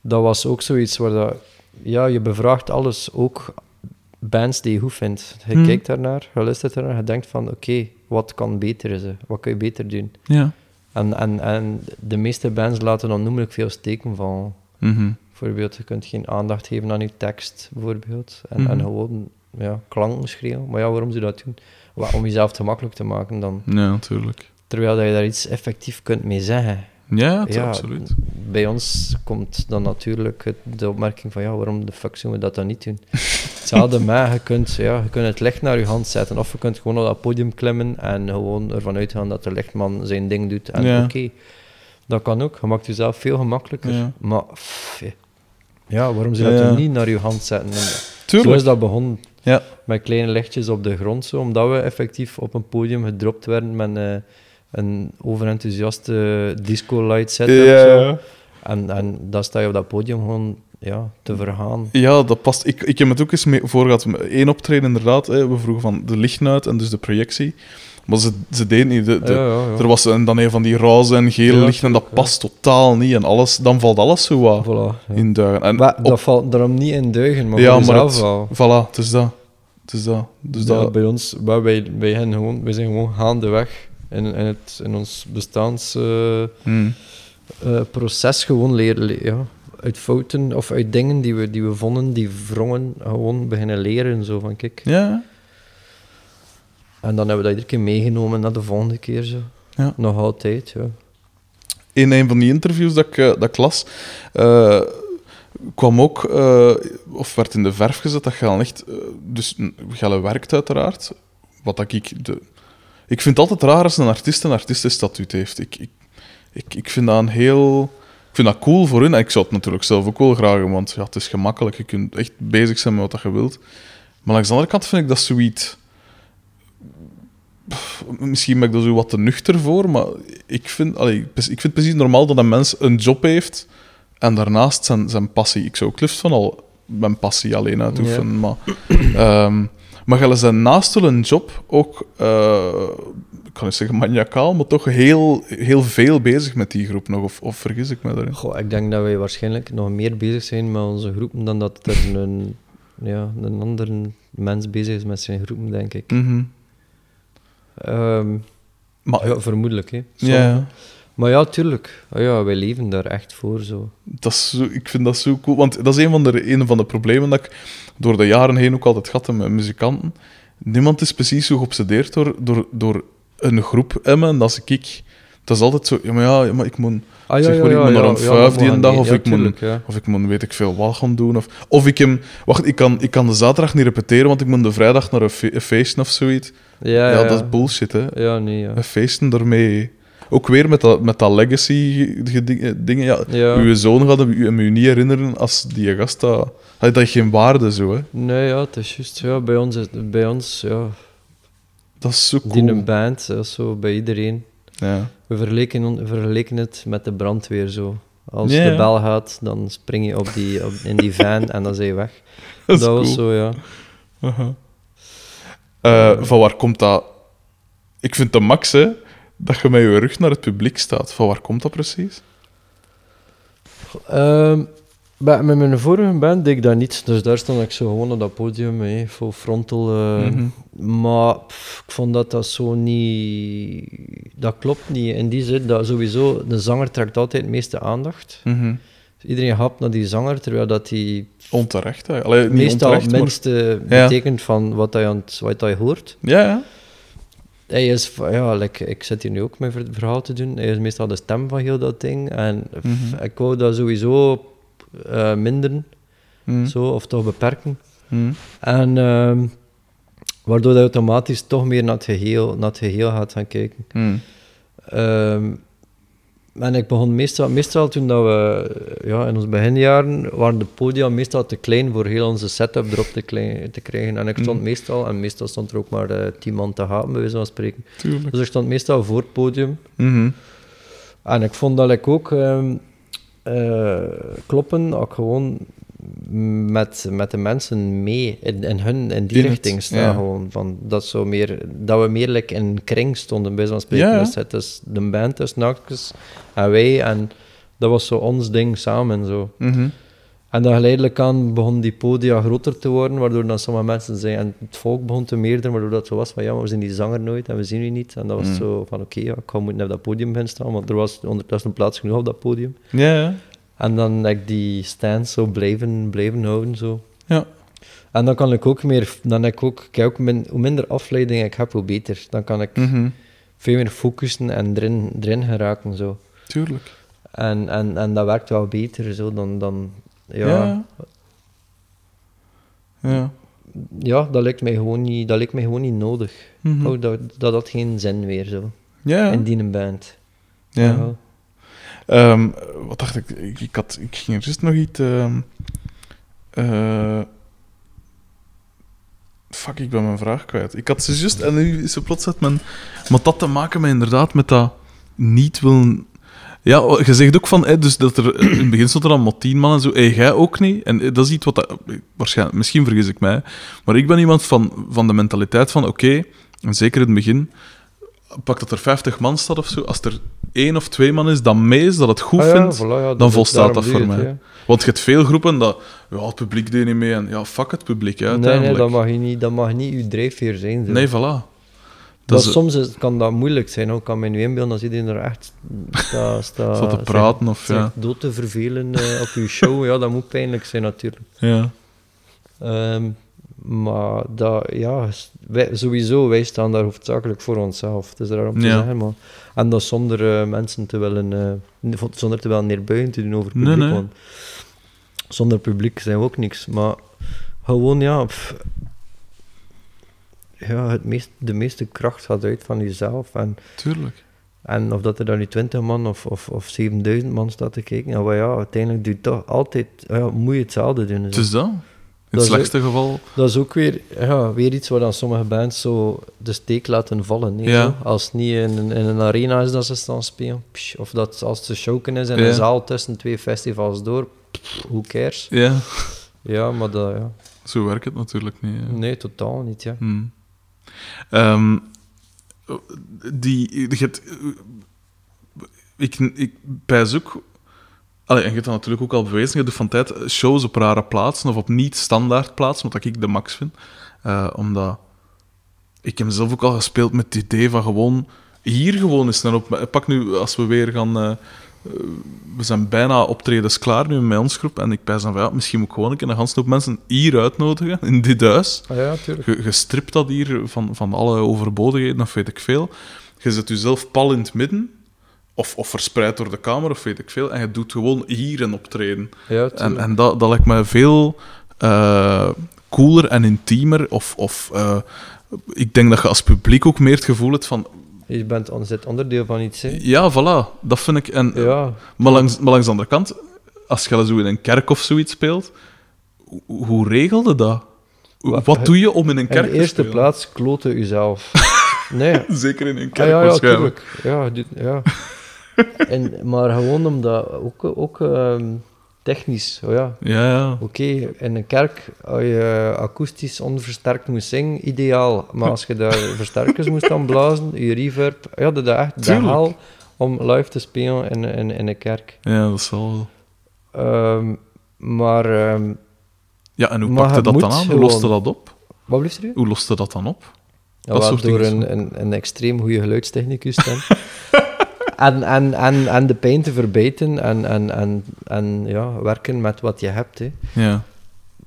dat was ook zoiets waar dat, ja, je bevraagt alles, ook bands die je goed vindt. Je Hmm. kijkt daarnaar, je luistert ernaar, je denkt van oké, wat kan beter is, wat kun je beter doen? ja. En, en, en de meeste bands laten onnoemelijk veel steken vallen. Mhm. Bijvoorbeeld, je kunt geen aandacht geven aan je tekst, bijvoorbeeld. En, Mhm. en gewoon ja, klanken schreeuwen. Maar ja, waarom je dat doen? Om jezelf te makkelijk te maken dan. ja, natuurlijk. Terwijl dat je daar iets effectief kunt mee zeggen. Ja, absoluut. Bij ons komt dan natuurlijk de opmerking van ja, waarom de fuck zullen we dat dan niet doen? Hetzelfde met, je kunt, ja, je kunt het licht naar je hand zetten. Of je kunt gewoon op dat podium klimmen en gewoon ervan uitgaan dat de lichtman zijn ding doet. En Ja. oké, dat kan ook. Je maakt jezelf veel gemakkelijker. Ja. Maar pff, ja, waarom zou je Ja. dat niet naar je hand zetten? En Zo Tuurlijk. is dat begonnen. Ja. Met kleine lichtjes op de grond, zo, omdat we effectief op een podium gedropt werden met eh, een overenthousiaste disco-light setup. Zo. Ja. En, en dan sta je op dat podium gewoon ja, te vergaan. Ja, dat past. Ik, ik heb het ook eens mee voor gehad. Eén optreden, inderdaad. Hè, we vroegen van de lichten uit en dus de projectie. Maar ze, ze deden niet. De, de- ja, ja, ja. Er was een, dan een van die roze en gele Ja, lichten en dat past totaal niet. En alles, dan valt alles zo wat Voilà, in duigen. En Maar op- dat valt daarom niet in duigen, maar ja, maar het, wel. voilà, het is dat. Het is dat. Dus dat bij ons, wij, wij, wij, zijn gewoon, wij zijn gewoon gaandeweg in, in, het, in ons bestaansproces hmm. proces gewoon leren, le- ja, uit fouten of uit dingen die we, die we vonden, die wrongen, gewoon beginnen leren. Zo van, kijk. Ja, En dan hebben we dat iedere keer meegenomen naar de volgende keer. Zo. Ja. Nog altijd, ja. in een van die interviews dat ik, eh, dat ik las, eh, kwam ook, eh, of werd in de verf gezet, dat Gelle echt, eh, dus Gelle werkt uiteraard, wat dat ik, de, ik vind het altijd raar als een artiest een artiestenstatuut heeft. Ik, ik, ik, ik vind dat een heel, ik vind dat cool voor hun, en ik zou het natuurlijk zelf ook wel graag doen, want ja, het is gemakkelijk, je kunt echt bezig zijn met wat je wilt. Maar langs de andere kant vind ik dat zoiets... Misschien ben ik daar zo wat te nuchter voor, maar ik vind, allee, ik vind het precies normaal dat een mens een job heeft en daarnaast zijn, zijn passie. Ik zou ook liefst van al mijn passie alleen uitoefenen, maar... ehm maar Gelle zijn naast een job ook, eh, ik kan niet zeggen maniacaal, maar toch heel, heel veel bezig met die groep nog, of, of vergis ik me daarin? Goh, ik denk dat wij waarschijnlijk nog meer bezig zijn met onze groepen dan dat er een, ja, een andere mens bezig is met zijn groepen, denk ik. Mhm. Ehm, Maar ja, vermoedelijk, hè. ja, ja. Maar ja, tuurlijk. Ah ja, wij leven daar echt voor, zo. Dat is zo, ik vind dat zo cool. Want dat is een van, de, een van de problemen dat ik door de jaren heen ook altijd had met muzikanten. Niemand is precies zo geobsedeerd door, door, door een groep Emmen. En dat is ik. Dat is altijd zo, ja, maar ja, ja, maar ik moet, Ah, maar, ik moet naar een vijf die een dag, of ja, ik moet, tuurlijk, ja. of ik moet weet ik veel wat gaan doen. Of, of ik hem, wacht, ik kan, ik kan de zaterdag niet repeteren, want ik moet de vrijdag naar een, fe- een feestje of zoiets. Ja, Ja, ja, dat is bullshit, hè. Ja, nee, ja. Een feesten daarmee. Ook weer met dat, met dat legacy gedi- dingen. Ja, Ja. Uw zoon gaat hem hem u niet herinneren als die gast dat... Dat heeft geen waarde, zo, hè. Nee, ja, het is juist. Ja, bij ons, bij ons ja, Dat is zo cool. een band, dat is zo bij iedereen. Ja. We vergeleken, on- vergeleken het met de brandweer zo. Als Ja, de bel gaat, dan spring je op die, op, in die van en dan zijn je weg. Dat is was cool. zo, ja. Aha. Eh, van waar komt dat... Ik vind de max, hè, dat je met je rug naar het publiek staat. Van waar komt dat precies? Ehm, bij- met mijn vorige band deed ik dat niet, dus daar stond ik zo gewoon op dat podium, hè, full frontal. eh, Mhm. Maar pff, ik vond dat dat zo niet... Dat klopt niet, in die zin dat sowieso, de zanger trekt altijd het meeste aandacht. Mhm. Iedereen hapt naar die zanger, terwijl dat die Onterecht, hè. Allee, niet meestal het maar- minste Ja. betekent van wat hij, aan het, wat hij hoort. Ja, ja. Hij is, ja, like, ik zit hier nu ook mijn ver- verhaal te doen. Hij is meestal de stem van heel dat ding. En Mhm. ik wou dat sowieso eh minderen, Mhm. zo, of toch beperken. Mhm. En ehm, waardoor hij automatisch toch meer naar het geheel, naar het geheel gaat gaan kijken. Ehm, en ik begon meestal, meestal toen dat we ja, in onze beginjaren waren de podia meestal te klein voor heel onze setup erop te, klein, te krijgen. En ik stond Mhm. meestal, en meestal stond er ook maar eh, tien man te gaan, bij wijze van spreken. Tuurlijk. Dus ik stond meestal voor het podium. Mhm. En ik vond dat ik ook ehm, eh, kloppen, ik gewoon met, met de mensen mee in, in hun in die In het, richting staan. ja. Gewoon, van, dat, zo meer, dat we meer like, in een kring stonden, bij zo'n spreken. Ja, ja. Dus het is de band, dus Nachtjes en wij. En dat was zo ons ding samen. Zo. Mhm. En dan geleidelijk aan begon die podia groter te worden, waardoor dan sommige mensen zeiden, en het volk begon te meerderen, waardoor dat zo was van, ja, maar we zien die zanger nooit en we zien u niet. En dat was Mm. zo van, oké, ja, ik ga moeten op dat podium gaan staan, want er was ondertussen plaats genoeg op dat podium. Ja, ja. En dan heb ik die stand zo blijven, blijven houden, zo. Ja. En dan kan ik ook meer, dan heb ik ook, kijk, ook min, hoe minder afleiding ik heb, hoe beter. Dan kan ik Mhm. veel meer focussen en erin, erin geraken, zo. Tuurlijk. En, en, en dat werkt wel beter, zo, dan, dan ja. Ja. Ja. ja, dat lijkt mij gewoon niet, dat lijkt mij gewoon niet nodig. Mhm. Oh, dat, dat had geen zin meer, zo. Ja, In die een band. ja. Ehm, wat dacht ik? Ik, had, ik ging er juist nog iets... eh, fuck, ik ben mijn vraag kwijt. Ik had ze juist... En nu is ze plots uit mijn... Maar dat te maken met inderdaad met dat niet willen... Ja, je zegt ook van... Dus dat er, in het begin stond er dan maar tien man en zo. Hey, jij ook niet. En eh, dat is iets wat... Dat, waarschijnlijk, misschien vergis ik mij. Maar ik ben iemand van, van de mentaliteit van... Oké, en zeker in het begin... Pak dat er 50 man staat of zo. Als er één of twee man is dat mee is, dat het goed Ah ja, vindt... voilà, ja, dan volstaat dat voor je het, mij. ja. Want je hebt veel groepen dat... Ja, het publiek deed niet mee. En ja, fuck het publiek, hè, Nee, uiteindelijk. nee, dat mag, je niet, dat mag niet uw drijfveer zijn. Zo. Nee, voilà. dat is, soms is, kan dat moeilijk zijn. Ook kan nu inbeelden als iedereen er echt staat sta, Zat te praten of ja. dood te vervelen eh, op uw show. Ja, dat moet pijnlijk zijn natuurlijk. ja. Ehm, maar dat, ja, wij, sowieso, wij staan daar hoofdzakelijk voor onszelf. Het is daarom te Ja. zeggen, maar... En dat zonder eh, mensen te willen... eh, zonder te wel neerbuigen te doen over publiek. nee. Want zonder publiek zijn we ook niks. Maar gewoon, ja... pff, ja, het meest, de meeste kracht gaat uit van jezelf. En, Tuurlijk. en of dat er dan nu 20 man of, of, of 7000 man staat te kijken, ja, maar ja, uiteindelijk doe je toch altijd... Ja, moet je hetzelfde doen. Het is dat. In het slechtste geval... Dat is ook weer, ja, weer iets waar dan sommige bands zo de steek laten vallen. hè, Ja. Als het niet in, een- in een arena is dat ze staan spelen, psh, of dat als het showken is in Ja. een zaal tussen twee festivals door, pff, who cares? Ja, Ja, maar dat, ja. zo werkt het natuurlijk niet. nee, totaal niet. Ja. Hmm. Ehm, die, je hebt, ik, ik pijs ook... Allee, en je hebt dat natuurlijk ook al bewezen. Je doet van tijd shows op rare plaatsen of op niet-standaard plaatsen, wat ik de max vind. Eh, omdat... Ik heb zelf ook al gespeeld met het idee van gewoon... Hier gewoon eens naar op... Pak nu, als we weer gaan... eh, eh, we zijn bijna optredens klaar nu met ons groep. En ik pijs dan van, ja, misschien moet ik gewoon een keer een hoop mensen hier uitnodigen, in dit huis. Ah, ja, tuurlijk. Je, je stript dat hier van, van alle overbodigheden, of weet ik veel. Je zet jezelf pal in het midden, of, of verspreid door de kamer, of weet ik veel. En je doet gewoon hier een optreden. Ja, En, en dat, dat lijkt me veel eh, cooler en intiemer. Of, of eh, ik denk dat je als publiek ook meer het gevoel hebt van... Je bent on, zit onderdeel van iets, hè. Ja, voilà, dat vind ik... En, Ja, maar, langs, maar langs de andere kant, als je zo in een kerk of zoiets speelt, hoe, hoe regelde dat? Wa- Wat doe je om in een in kerk de te eerste spelen? plaats kloten jezelf. nee, Zeker in een Ah, kerk ja, ja, waarschijnlijk. Ja, dit- ja. en, maar gewoon omdat, ook, ook ehm, technisch, oh ja. Ja, ja. Oké, in een kerk, als je akoestisch onversterkt moest zingen, ideaal. Maar als je daar versterkers moest aan blazen, je reverb, ja, dat is echt de hel om live te spelen in, in, in een kerk. Ja, dat is wel... Ehm, maar, ehm, Ja, en hoe pakte dat dan aan? Hoe loste dat op? wat blijft er? Hoe loste dat dan op? Ja, Dat soort door een, een, een extreem goede geluidstechnicus te hebben. en, en, en, en de pijn te verbeteren en, en, en, en ja, werken met wat je hebt. Hè. Ja.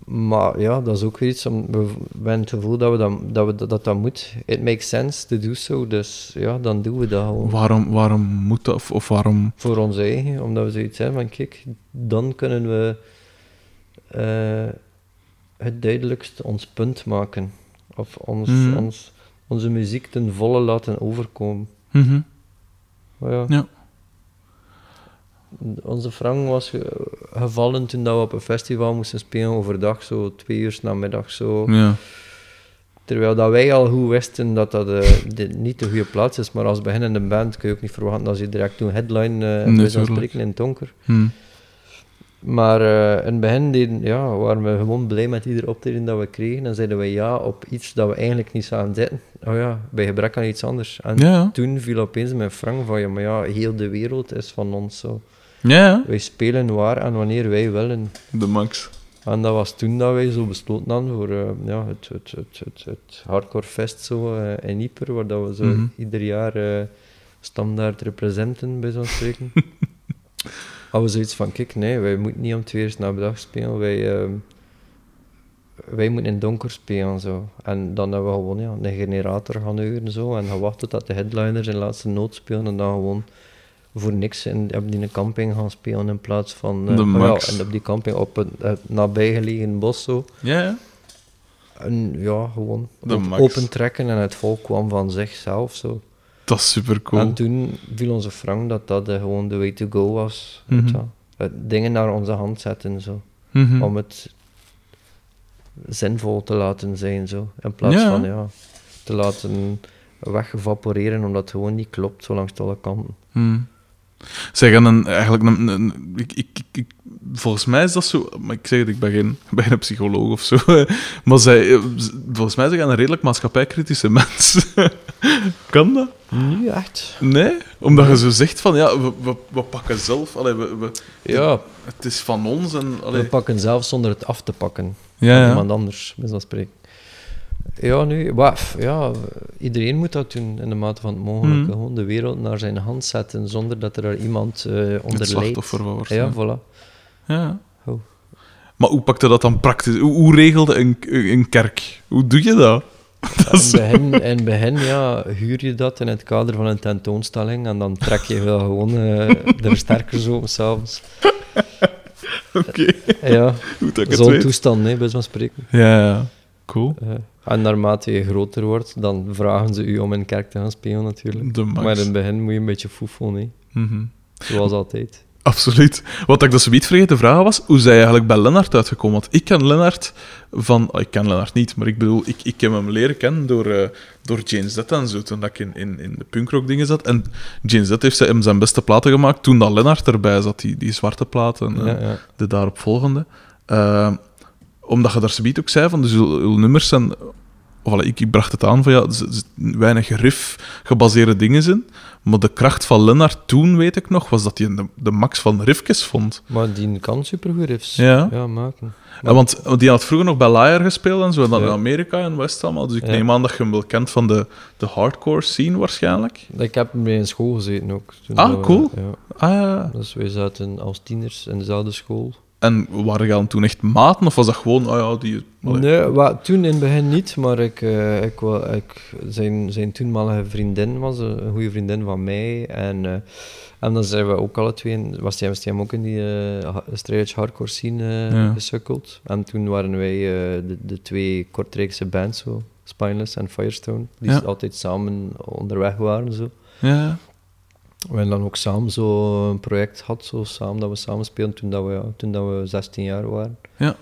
Maar ja, dat is ook weer iets, om, we hebben het gevoel dat we dat, dat, we, dat, dat moet. It makes sense to do so, dus ja, dan doen we dat gewoon. Waarom, waarom moet dat? Of, of waarom... Voor ons eigen, omdat we zoiets hebben van, kijk, dan kunnen we eh, het duidelijkst ons punt maken. Of ons, Mhm. ons, onze muziek ten volle laten overkomen. Mhm. Maar ja. Ja. Onze Frank was ge- gevallen toen dat we op een festival moesten spelen overdag, zo twee uur namiddag. Zo. Ja. Terwijl dat wij al goed wisten dat dat eh, de- niet de goede plaats is, maar als beginnende band kun je ook niet verwachten dat je direct een headline eh Nee, spreken in het donker. Hm. Maar eh, in het begin deden, ja, waren we gewoon blij met ieder optreden dat we kregen en zeiden we ja op iets dat we eigenlijk niet zagen zitten. Oh ja, bij gebrek aan iets anders. En Ja, toen viel opeens mijn Frank van, ja, maar ja, heel de wereld is van ons zo. Ja. Wij spelen waar en wanneer wij willen. De max. En dat was toen dat wij zo besloten hadden voor eh, ja, het, het, het, het, het Hardcore Fest zo, eh, in Ieper, waar dat we zo Mhm. ieder jaar eh, standaard representen, bij zo'n spreken. Hadden we zoiets van, kijk, nee, wij moeten niet om twee uur na dag spelen, wij, ehm, wij moeten in het donker spelen. Zo. En dan hebben we gewoon ja, een generator gaan huren zo, en gewacht totdat de headliners in laatste noot spelen, en dan gewoon voor niks in, op die camping gaan spelen in plaats van... eh, De oh max. ja, en op die camping op een het nabijgelegen bos zo. Ja, ja. En ja, gewoon op- max. opentrekken en het volk kwam van zichzelf zo. Dat is super cool. En toen viel onze Frank dat dat eh, gewoon de way to go was. weet Mhm. je. Het dingen naar onze hand zetten zo. Mhm. Om het zinvol te laten zijn zo. In plaats Ja. van ja, te laten weggevaporeren omdat het gewoon niet klopt zo langs alle kanten. Zij gaan een, eigenlijk een, een- ik, ik, ik, volgens mij is dat zo, maar ik zeg het, ik ben geen, ik ben geen psycholoog of zo, maar zij, eh, volgens mij zijn een redelijk maatschappijkritische mens. kan dat? Nu echt? Nee, omdat je zo zegt van ja, we, we, we pakken zelf, allee, we, we, Ja, het is van ons en we pakken zelf zonder het af te pakken. Ja. Iemand anders, bij zo'n spreken. Ja, nu, wa- f- ja, iedereen moet dat doen in de mate van het mogelijke. Mhm. Gewoon de wereld naar zijn hand zetten zonder dat er daar iemand eh onder het slachtoffer wordt. Ja, Ja. voilà. Ja. Oh. Maar hoe pakte dat dan praktisch? Hoe, hoe regelde een, een kerk? Hoe doe je dat? In het begin, in het begin ja, huur je dat in het kader van een tentoonstelling en dan trek je wel gewoon eh, de versterkers open s'avonds. Oké, Ja, ik het zo'n toestand, nee, bij zo'n spreken. Ja, ja, cool. Eh, en naarmate je groter wordt, dan vragen ze u om in kerk te gaan spelen natuurlijk. Maar in het begin moet je een beetje foefelen, hè. Mhm. zoals altijd. Absoluut. Wat ik dus niet vergeten te vragen was, hoe zij eigenlijk bij Lennart uitgekomen? Want ik ken Lennart van... oh, ik ken Lennart niet, maar ik bedoel, ik, ik heb hem leren kennen door, eh, door Jane Z en zo, toen dat ik in, in, in de punkrock dingen zat. En Jane Z heeft hem zijn beste platen gemaakt toen dat Lennart erbij zat, die, die zwarte platen, eh, Ja, ja. de daaropvolgende. Eh, omdat je daar zoiets ook zei, van dus uw, uw nummers zijn... Of, allee, ik, ik bracht het aan van ja, er zitten weinig riff-gebaseerde dingen in. Maar de kracht van Lennart toen, weet ik nog, was dat hij de, de max van riffjes vond. Maar die kan supergoed riffs Ja. ja, maken. En want, want die had vroeger nog bij Liar gespeeld en zo, en dan Ja. in Amerika en West allemaal. Dus ik Ja. neem aan dat je hem wel kent van de, de hardcore scene waarschijnlijk. Ik heb bij in school gezeten ook. toen Ah, we- cool. Ja. Ah ja. Dus wij zaten als tieners in dezelfde school. En waren je dan toen echt maten of was dat gewoon, oh ja, die... allee. Nee, wa, toen in het begin niet, maar ik, eh, ik, wa- ik, zijn, zijn toenmalige vriendin was een, een goede vriendin van mij. En, eh, en dan zijn we ook alle twee, in- was hij, was hij ook in die uh, hardcore scene eh, Ja. gesukkeld. En toen waren wij eh, de, de twee Kortrijkse bands, zo, Spineless en Firestone, die Ja. altijd samen onderweg waren. Zo. Ja. We hebben dan ook samen zo een project gehad, zo samen, dat we samen speelden toen, dat we, ja, toen dat we 16 jaar waren. Ja.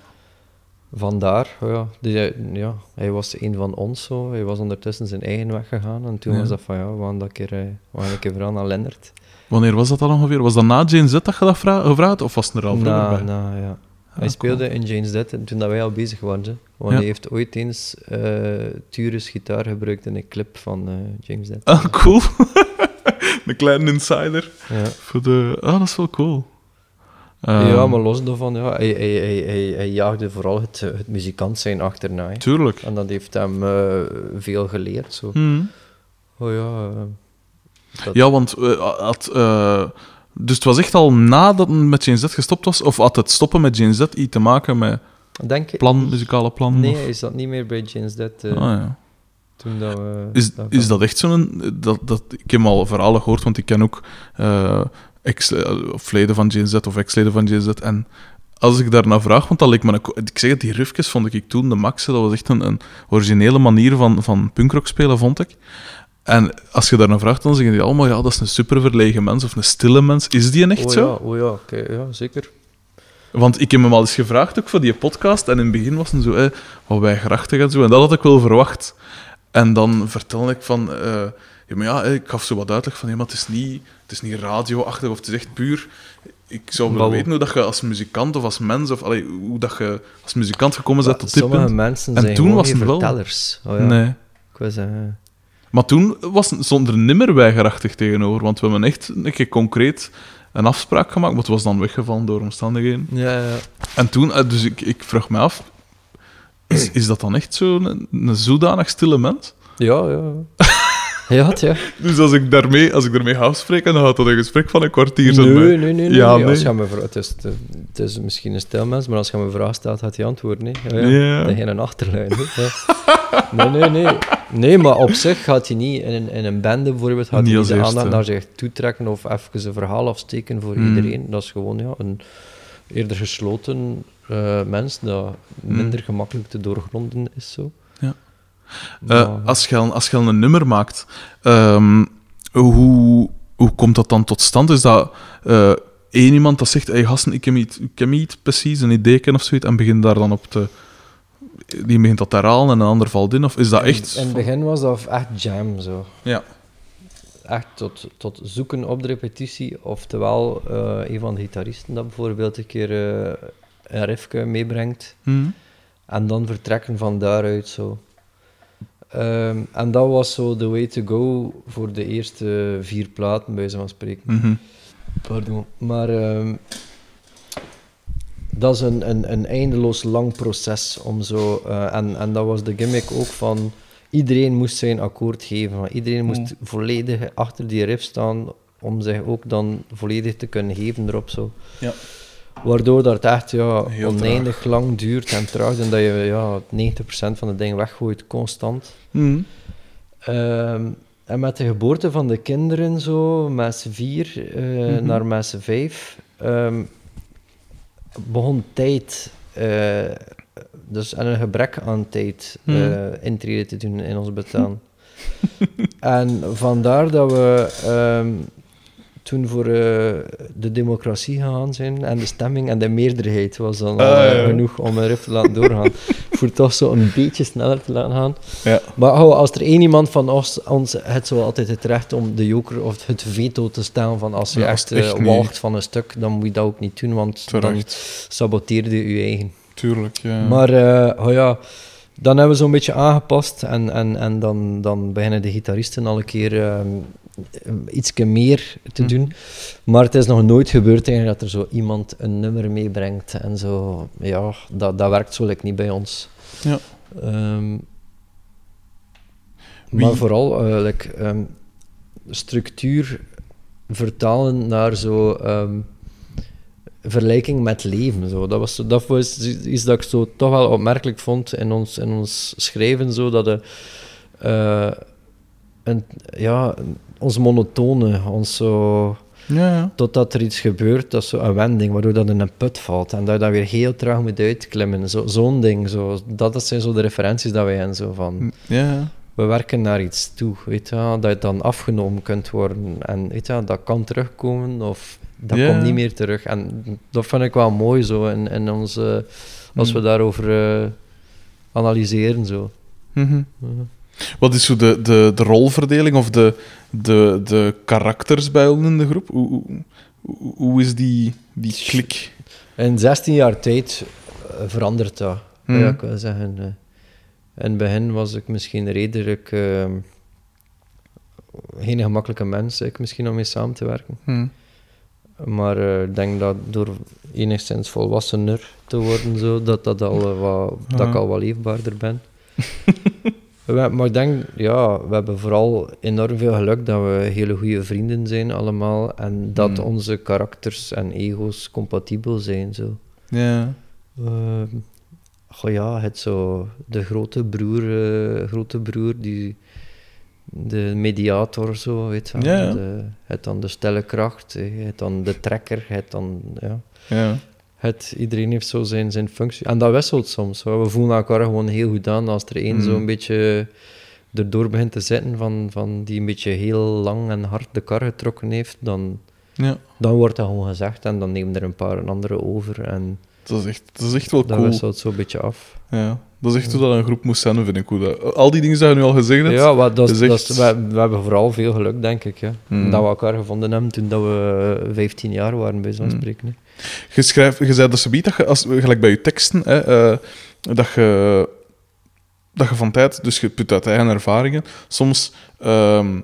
Vandaar, ja, die, ja, hij was een van ons zo. Hij was ondertussen zijn eigen weg gegaan. En toen Ja. was dat van, ja, we gaan dat een keer, eh, we gaan een keer vooral naar Lennart. Wanneer was dat dan ongeveer? Was dat na Jane Z dat je dat vra- gevraagd of was het er al vroeger Na, bij? na, ja. hij Ah, speelde in Jane's Dead en toen dat wij al bezig waren. Want Ja. hij heeft ooit eens eh Turus gitaar gebruikt in een clip van eh, James Dead. Ah, cool. een kleine insider. Ja. Voor de... Ah, dat is wel cool. Ehm, ja, maar los daarvan, ja, hij, hij, hij, hij, jaagde vooral het, het muzikant zijn achterna. hè. Tuurlijk. En dat heeft hem eh, veel geleerd. Zo. Hmm. Oh ja, eh, dat- Ja, want eh, had, eh, dus het was echt al nadat het met Jane Z gestopt was, of had het stoppen met Jane Z iets te maken met denk plan, muzikale plan? Nee, of- hij zat niet meer bij Dead eh, Ah, ja. Toen dat we... Is, dat is dat echt zo'n... Dat, dat, ik heb al verhalen gehoord, want ik ken ook eh, ex, eh, of leden van Jane Z of ex-leden van Jane Z. En als ik daarna vraag, want dat leek me... Een, ik zeg het, die riffjes vond ik toen de max. Dat was echt een, een originele manier van, van punkrock spelen, vond ik. En als je daarna vraagt, dan zeggen die allemaal, ja, dat is een super verlegen mens of een stille mens. Is die een echt oh, zo? Ja, oh ja, oké, ja, zeker. Want ik heb hem al eens gevraagd ook voor die podcast. En in het begin was het zo, eh, wat wij grachtig en zo. En dat had ik wel verwacht. En dan vertelde ik van... eh, ja, maar ja, eh, ik gaf zo wat uitleg van... Ja, maar het is niet, het is niet radioachtig of het is echt puur... Ik zou willen Babbel. weten hoe dat je als muzikant of als mens... Of allee, hoe dat je als muzikant gekomen bent tot dit punt. mensen En zijn toen was geen het wel- vertellers. Oh, ja. Nee. Ik wou zeggen, Maar toen was het zonder nimmer weigerachtig tegenover. Want we hebben echt een keer concreet een afspraak gemaakt. Maar het was dan weggevallen door omstandigheden. ja, ja. En toen, eh, dus ik, ik vraag me af, is, is dat dan echt zo'n een, een zodanig stille mens? Ja, ja. Ja, het, ja. Dus als ik daarmee, als ik daarmee ga afspreken, dan gaat dat een gesprek van een kwartier zijn. Nee, nee, nee. nee. Ja, nee. Als nee. je me vra- het, is, het is misschien een stilmens, maar als je me een vraag stelt, gaat hij antwoorden. hè. Ja, Ja. is geen achterlijn. hè. Ja. Nee, nee, nee. Nee, maar op zich gaat hij niet in een, in een bende bijvoorbeeld gaat Niet hij niet de aandacht naar zich toetrekken of even een verhaal afsteken voor Hmm. iedereen. Dat is gewoon ja, een eerder gesloten eh, mens dat minder gemakkelijk te doorgronden is. Zo. Ja. Maar- Eh, als, je, al- als je een nummer maakt, ehm, hoe, hoe komt dat dan tot stand? Is dat eh, één iemand dat zegt, hey gasten, ik heb niet, ik heb niet precies een idee of zoiets, en begint daar dan op te... Die begint dat te herhalen en een ander valt in? Of is dat echt... In, in het begin was dat echt jam zo. Ja. Echt tot, tot zoeken op de repetitie. Oftewel, eh, een van de gitaristen dat bijvoorbeeld een keer een riffje meebrengt. Mhm. En dan vertrekken van daaruit zo. Ehm, en dat was zo the way to go voor de eerste vier platen, bij wijze van spreken. Mhm. Pardon. Maar ehm, dat is een, een, een eindeloos lang proces om zo. eh, en, en dat was de gimmick ook van. Iedereen moest zijn akkoord geven. Iedereen moest Mm. volledig achter die riff staan om zich ook dan volledig te kunnen geven erop. Zo. Ja. Waardoor dat het echt ja, Heel oneindig lang duurt en traag en dat je ja, 90% van de dingen weggooit constant. Mhm. Ehm, en met de geboorte van de kinderen, zo, z'n vier eh, Mhm. naar z'n vijf, ehm, begon tijd, eh, dus en een gebrek aan tijd, eh, intrede te doen in ons bestaan. en vandaar dat we ehm, toen voor eh, de democratie gegaan zijn en de stemming en de meerderheid was dan al Ah, eh, genoeg om een riff te laten doorgaan. voor toch zo een beetje sneller te laten gaan. Ja. Maar hou, als er één iemand van ons, ons het zo altijd het recht om de joker of het veto te stellen van als je Ja, echt, echt eh, walgt van een stuk, dan moet je dat ook niet doen, want dan saboteerde je je eigen. Tuurlijk, ja. Maar oh ja, dan hebben we zo'n beetje aangepast en, en, en dan, dan beginnen de gitaristen al een keer ehm iets meer te Hm. doen. Maar het is nog nooit gebeurd eigenlijk dat er zo iemand een nummer meebrengt en zo. Ja, dat, dat werkt zo like, niet bij ons. Ja. Ehm, Maar vooral eh, like, ehm, structuur vertalen naar zo ehm, vergelijking met leven. Zo. Dat, was, dat was iets dat ik zo toch wel opmerkelijk vond in ons, in ons schrijven. Zo, dat de, eh, een, ja, ons monotone, ons zo, Ja, ja. totdat er iets gebeurt, dat is zo een wending, waardoor dat in een put valt en dat je dan weer heel traag moet uitklimmen. Zo, zo'n ding. Zo. Dat, dat zijn zo de referenties dat wij hebben. Zo van, Ja, ja. we werken naar iets toe, weet je, dat je dan afgenomen kunt worden. En weet je, dat kan terugkomen of dat komt niet meer terug. En dat vind ik wel mooi zo in, in onze, als we Mm. daarover eh, analyseren. Zo. Mhm. Wat is zo de, de, de rolverdeling of de, de, de karakters bij ons in de groep? Hoe, hoe, hoe- is die, die klik? In 16 jaar tijd eh, verandert dat. Mhm. Ja, ik wil zeggen. eh, in het begin was ik misschien redelijk eh, geen gemakkelijke mens, ik misschien om mee samen te werken. Hm. Maar eh, ik denk dat door enigszins volwassener te worden, zo, dat, dat, al, wat, dat ik Ja. al wat leefbaarder ben. We- maar ik denk, ja, we hebben vooral enorm veel geluk dat we hele goede vrienden zijn allemaal. En dat Hmm. onze karakters en ego's compatibel zijn. Zo. Ja. Goh ja, het zo de grote broer, eh, grote broer die de mediator zo, weet je. Ja. De, het dan de stille kracht, eh, het dan de trekker, het dan ja. Ja. Het, iedereen heeft zo zijn, zijn functie. En dat wisselt soms. hoor. We voelen elkaar gewoon heel goed aan. Als er één Mm. zo'n beetje erdoor begint te zitten, van, van die een beetje heel lang en hard de kar getrokken heeft, dan, ja. dan wordt dat gewoon gezegd en dan nemen er een paar andere over. En Dat is echt, dat is echt wel dat cool. wisselt zo een beetje af. Ja. Dat is echt hoe dat een groep moest zijn, vind ik. Hoe dat, al die dingen die je nu al gezegd hebt. Ja, wat, dat, is- is dat is- we, we hebben vooral veel geluk, denk ik. Hè. Mm. Dat we elkaar gevonden hebben toen dat we 15 jaar waren, bij zo'n Mm. spreken. hè. Je, schrijft, je zei dus zoiets dat je, als, gelijk bij je teksten, hè, eh, dat, je, dat je van tijd, dus je put uit eigen ervaringen, soms ehm,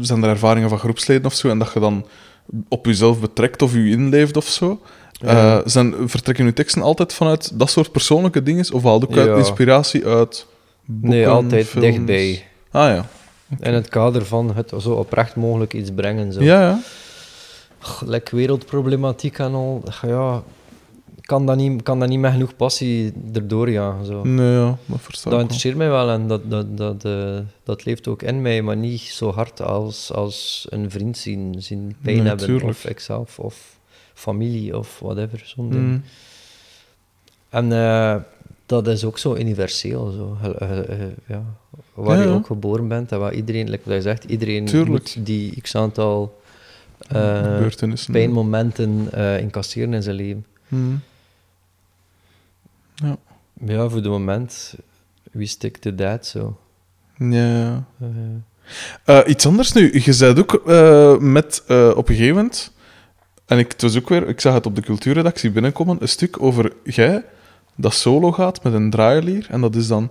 zijn er ervaringen van groepsleden of zo, en dat je dan op jezelf betrekt of je inleeft of zo. Ja. Eh, zijn, vertrekken je teksten altijd vanuit dat soort persoonlijke dingen, of haal ook uit inspiratie uit boeken, nee, altijd films? dichtbij. Ah ja. In het kader van het zo oprecht mogelijk iets brengen. Zo. Ja, ja. Like wereldproblematiek en al, ja, kan dat niet, kan dat niet met genoeg passie erdoor gaan. Zo. Nee, ja, dat versta Dat interesseert mij wel en dat, dat, dat, eh, dat leeft ook in mij, maar niet zo hard als, als een vriend zien, zien pijn Nee, hebben, tuurlijk. of ikzelf, of familie, of whatever. Zo'n ding. Mm. En eh, dat is ook zo universeel. Zo. Eh, eh, ja. Waar Ja, je ja. ook geboren bent en waar iedereen, like wat je zegt, iedereen moet die x aantal Gebeurtenissen. pijnmomenten eh, incasseren in zijn leven. Mhm. Ja, voor de moment, wie stick to that, zo. Ja. Iets anders nu. Je zei ook met op een gegeven moment. En ik, het was ook weer, ik zag het op de cultuurredactie binnenkomen. Een stuk over jij dat solo gaat met een draailier. En dat is dan.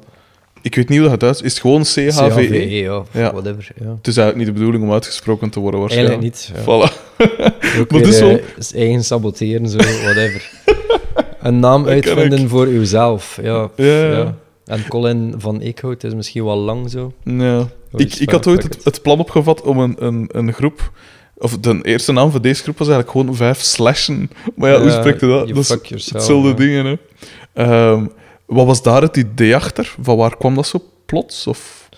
Ik weet niet hoe dat het uit is. het gewoon CHVE? CHVE, E, ja, of Ja. whatever. Ja. Het is eigenlijk niet de bedoeling om uitgesproken te worden, waarschijnlijk. Eigenlijk niet. Ja. Voilà. Ook Maar weer, is wel- eh, eigen saboteren, zo, whatever. Een naam uitvinden voor uzelf. Ja, Ja, ja. ja. En Colin van Eekhout is misschien wel lang zo. Ja. Ik, ik had wel ooit het, het plan opgevat om een, een, een groep. Of de eerste naam van deze groep was eigenlijk gewoon vijf slashen. Maar ja, hoe spreekt je dat? you dat fuck hetzelfde ja. dingen, hè. Ehm, wat was daar het idee achter? Van waar kwam dat zo plots? Of...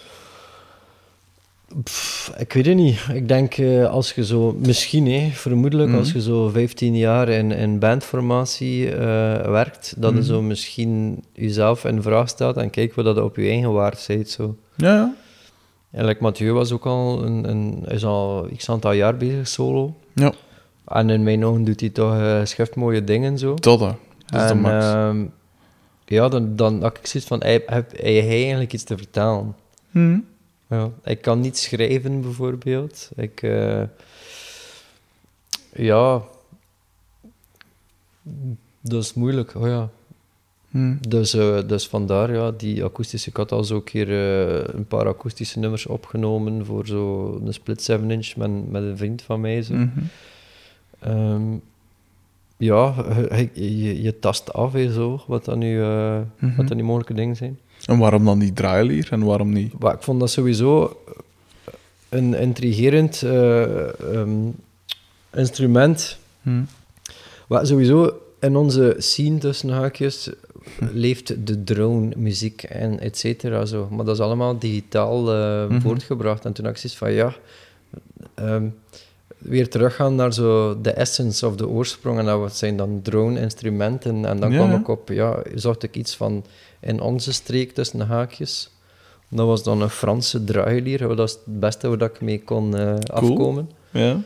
Pff, ik weet het niet. Ik denk eh, als je zo, misschien, hè, vermoedelijk, Mhm. als je zo 15 jaar in, in bandformatie eh, werkt, dat je Mhm. zo misschien jezelf in vraag stelt en kijkt wat dat op je eigen waard zit. Zo. Ja, ja. Mathieu was ook al een, een, is al x aantal jaar bezig solo. Ja, En in mijn ogen doet hij toch uh, mooie dingen zo. hè. dat is de en, max. ehm, ja, dan, dan had ik zoiets van, heb hij hij eigenlijk iets te vertellen? Mhm. Ja, ik kan niet schrijven, bijvoorbeeld. Ik, eh, ja, dat is moeilijk. Oh ja. Mhm. Dus, eh, dus vandaar, ja, die akoestische... Ik had al zo een keer eh, een paar akoestische nummers opgenomen voor zo een split 7-inch met, met een vriend van mij. Zo. Mhm. Ehm, ja, je, je, je tast af, hè, zo, wat dan nu, Mhm. wat dan die mogelijke dingen zijn. En waarom dan die draailier en waarom niet? Maar ik vond dat sowieso een intrigerend eh, ehm, instrument. Mhm. Wat sowieso in onze scene tussen haakjes leeft de drone muziek en et cetera zo. Maar dat is allemaal digitaal Mhm. voortgebracht. En toen had ik zoiets van ja, ehm, weer teruggaan naar zo de essence of de oorsprong. En dat zijn dan drone instrumenten. En dan Ja, kwam ik op, ja, zocht ik iets van in onze streek tussen haakjes. Dat was dan een Franse draailier. Dat is het beste waar ik mee kon eh, afkomen. Ja.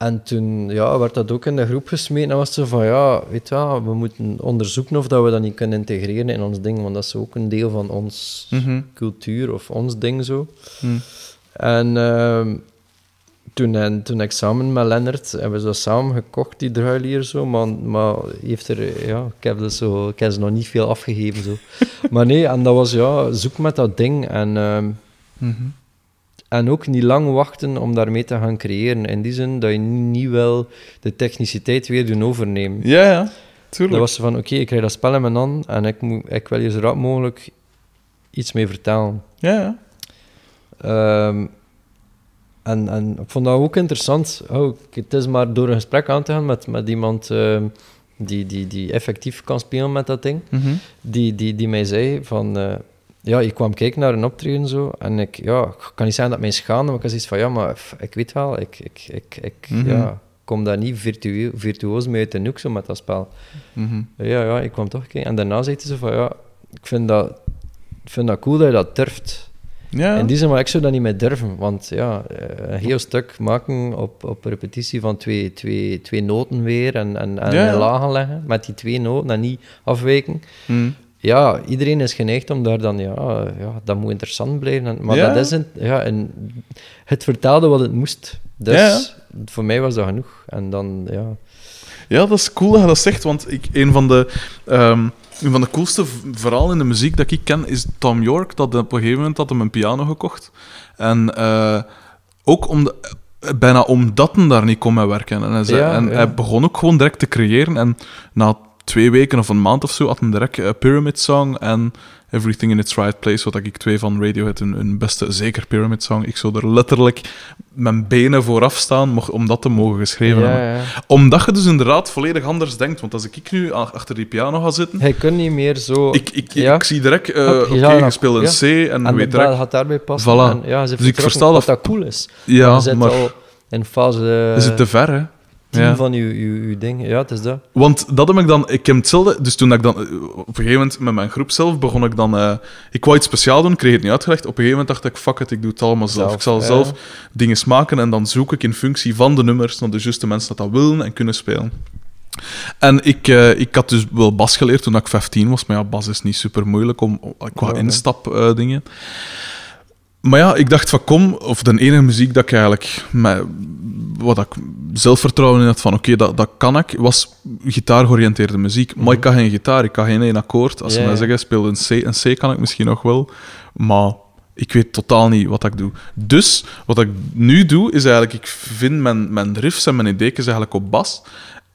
En toen ja, werd dat ook in de groep gesmeten. En was zo van, ja, weet je wel, we moeten onderzoeken of dat we dat niet kunnen integreren in ons ding. Want dat is ook een deel van ons Mhm. cultuur of ons ding zo. Mhm. En ehm, toen, en, toen ik samen met Lennart, hebben we zo samen gekocht, die druilier zo. Maar, maar heeft er, ja, ik heb, dus zo, ik heb ze nog niet veel afgegeven zo. maar nee, en dat was, ja, zoek met dat ding. En... ehm, Mhm. En ook niet lang wachten om daarmee te gaan creëren. In die zin dat je niet wel de techniciteit weer doen overnemen. Ja, ja. Dat Tuurlijk. was van, oké, ik krijg dat spel in mijn hand en ik, moet, ik wil hier zo rap mogelijk iets mee vertellen. Ja, ja. Ehm, en, en ik vond dat ook interessant. Oh, het is maar door een gesprek aan te gaan met, met iemand ehm, die, die, die effectief kan spelen met dat ding. Mhm. die, die, die mij zei van... eh, ja, ik kwam kijken naar een optreden zo, en ik, ja, ik kan niet zeggen dat mij schaamde, maar ik had zoiets van, ja, maar ik weet wel, ik, ik, ik, ik Mhm. ja, kom daar niet virtueel, virtuoos mee uit de hoek zo met dat spel. Mhm. Ja, ja, ik kwam toch kijken. En daarna zei hij zo van, ja, ik vind dat, ik vind dat cool dat je dat durft. Ja. In die zin, maar ik zou dat niet meer durven, want ja, eh, een heel stuk maken op, op repetitie van twee, twee, twee noten weer en, en, en Ja, lagen leggen met die twee noten en niet afwijken Mhm. Ja, iedereen is geneigd om daar dan, ja, ja dat moet interessant blijven. En- Maar Ja. dat is een, ja, een, het vertelde wat het moest. Dus Ja, voor mij was dat genoeg. En dan, ja. Ja, dat is cool dat je dat zegt, want ik, een, van de, ehm, een van de coolste verhalen in de muziek dat ik ken is Tom York, dat op een gegeven moment had hem een piano gekocht. En eh, ook om de, bijna omdat hij daar niet kon mee werken. En, hij, zei- Ja, en hij begon ook gewoon direct te creëren. En na twee weken of een maand of zo had hij direct eh, Pyramid Song en Everything in its Right Place, wat ik twee van Radiohead hun, hun beste, zeker Pyramid Song. Ik zou er letterlijk mijn benen vooraf staan mocht- om dat te mogen geschreven hebben ja, omdat je dus inderdaad volledig anders denkt. Want als ik nu achter die piano ga zitten, Hij kon niet meer zo... ik, ik, Ja. ik zie direct, Ja, oké, je speelt een. C en, en weet dat direct... gaat daarbij passen. Voilà. En, ja, ze Dus ik versta dat- dat cool is. Ja, maar al in fase... is het te ver, hè? Team Ja. van je, je, je ding. Ja, het is dat. Want dat heb ik dan... Ik heb hetzelfde... Dus toen ik dan... eh, Op een gegeven moment met mijn groep zelf begon ik dan... eh, ik wou iets speciaal doen, kreeg het niet uitgelegd. Op een gegeven moment dacht ik, fuck it, ik doe het allemaal zelf. Zelf, Ik zal ja. zelf dingen maken en dan zoek ik in functie van de nummers naar de juiste mensen dat dat willen en kunnen spelen. En ik, eh, ik had dus wel bas geleerd toen ik 15 was, maar ja, bas is niet super moeilijk om, qua Ja, nee. instapdingen. Maar ja, ik dacht van kom, of de enige muziek dat ik eigenlijk met, wat ik zelfvertrouwen in had van oké, dat, dat kan ik, was gitaar-georiënteerde muziek. Maar ik kan geen gitaar, ik kan geen één akkoord. Als ze mij zeggen speel een C, een C kan ik misschien nog wel, maar ik weet totaal niet wat ik doe. Dus wat ik nu doe, is eigenlijk, ik vind mijn, mijn riffs en mijn ideeën eigenlijk op bas.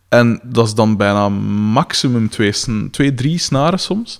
En dat is dan bijna maximum twee, twee drie snaren soms.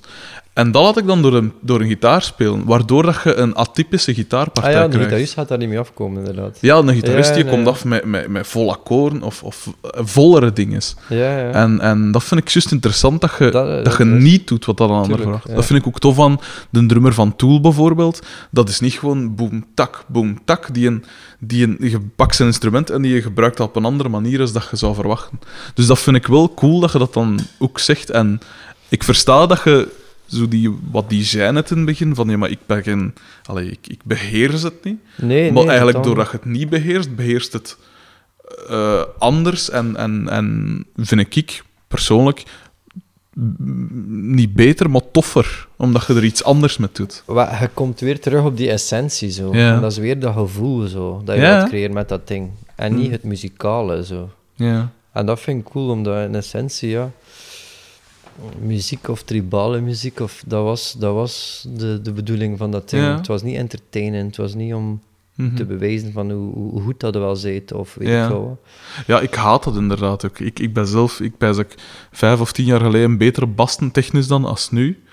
En dat laat ik dan door een, door een gitaar spelen, waardoor dat je een atypische Ah gitaarpartij ja, de krijgt. gitarist gaat daar niet mee afkomen, inderdaad. Ja, een gitarist Ja, die nee, komt ja. af met, met, met vol akkoorden of, of eh, vollere dingen. Ja, ja. En, en dat vind ik juist interessant, dat je, Dat- dat, dat je is- niet doet wat dat een ander vraagt. ja. Dat vind ik ook tof aan de drummer van Tool bijvoorbeeld. Dat is niet gewoon boom, tak, boom, tak. Die, een, die een, je pakt zijn instrument en die je gebruikt op een andere manier als dat je zou verwachten. Dus dat vind ik wel cool dat je dat dan ook zegt. En ik versta dat je zo die, wat die zijn het in het begin, van ja, maar ik ben geen... Allee, ik, ik beheers het niet. nee, Maar nee, eigenlijk, doordat je het niet beheerst, beheerst het eh, anders. En, en, en vind ik persoonlijk mm, niet beter, maar toffer. Omdat je er iets anders mee doet. Je komt weer terug op die essentie zo. Ja. En dat is weer dat gevoel zo, dat je Ja. wilt creëren met dat ding. En niet Mm. het muzikale zo. Ja. En dat vind ik cool, omdat in essentie, ja, muziek of tribale muziek, of, dat was, dat was de, de bedoeling van dat ding. Ja. Het was niet entertainend, het was niet om Mhm. te bewijzen van hoe, hoe goed dat wel zit, of weet Ja. ik wat. ja, ik haat dat inderdaad ook. Ik, ik ben zelf, ik ben ik vijf of tien jaar geleden beter basten technisch dan als nu.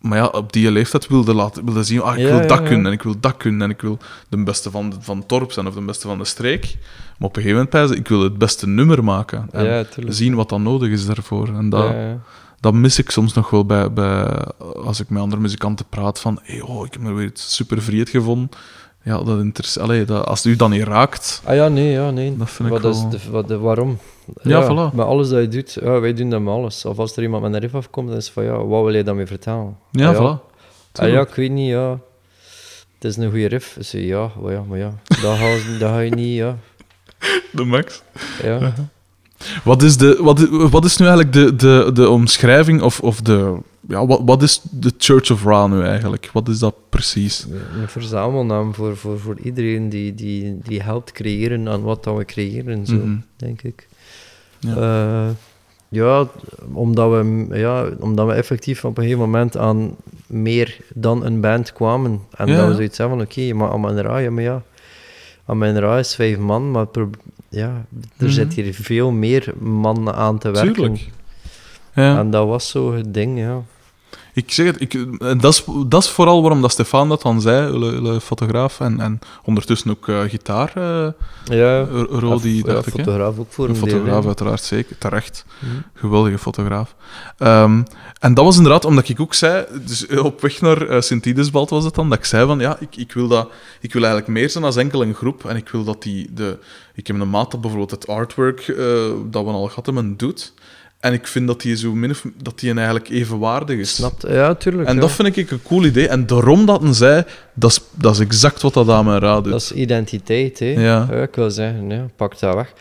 Maar ja, op die leeftijd wilde, laten, wilde zien, ah, ik wil ja, dat ja. kunnen en ik wil dat kunnen en ik wil de beste van, van het dorp zijn of de beste van de streek. Maar op een gegeven moment ik, wil het beste nummer maken. En zien wat dan nodig is daarvoor. En dat, dat mis ik soms nog wel bij, bij, als ik met andere muzikanten praat van hey, oh, ik heb me weer super vreed gevonden. Ja, dat interesseert... Dat, als het u dan niet raakt... Ah ja, nee, ja, nee. Dat vind ik wat is wel- de, wat de, waarom? Ja, voilà. Met alles dat je doet, ja, wij doen dat met alles. Of als er iemand met een riff afkomt, dan is het van, ja, wat wil je daarmee vertellen? Ja, Ah, voilà. Ah, ja, ik weet niet, ja. Het is een goede riff. Ik zeg, ja, maar ja, maar ja. Dat ga, dat ga je niet, ja. De max. ja. Wat is, de, wat, wat is nu eigenlijk de, de, de omschrijving of, of de... Ja, wat, wat is de Church of Ra nu eigenlijk? Wat is dat precies? Een verzamelnaam voor, voor, voor iedereen die, die, die helpt creëren aan wat dat we creëren, zo, Mhm. denk ik. Ja. Ja. ja, omdat we, ja, omdat we effectief op een gegeven moment aan meer dan een band kwamen. En Ja. dat we zoiets hebben van, oké, maar Amen Ra, ja, maar ja, Amen Ra is vijf man, maar ja, er Mhm. zit hier veel meer mannen aan te werken. Tuurlijk. Ja. En dat was zo het ding, ja. Ik zeg het, ik, en dat, is, dat is vooral waarom dat Stefan dat dan zei, de fotograaf, en, en ondertussen ook eh, gitaar, eh Ja, Rodi, ja, dacht ik. hè? fotograaf ook voor Een deel, fotograaf, uiteraard, zeker. Terecht. Mhm. Geweldige fotograaf. Ehm, en dat was inderdaad omdat ik ook zei, dus op weg naar uh, Sint-Idesbald was het dan, dat ik zei van, ja, ik, ik, wil dat, ik wil eigenlijk meer zijn als enkel een groep. En ik wil dat die, de, ik heb een maat dat bijvoorbeeld het artwork eh, dat we al gehad hebben, doet. En ik vind dat die zo min of, dat die eigenlijk evenwaardig is. Snapt, ja, tuurlijk. En ja. dat vind ik een cool idee. En daarom dat een zei, dat is, dat is exact wat dat aan mijn raad doet. Dat is identiteit, hè. Ja. ik wil zeggen, ja, pak dat weg.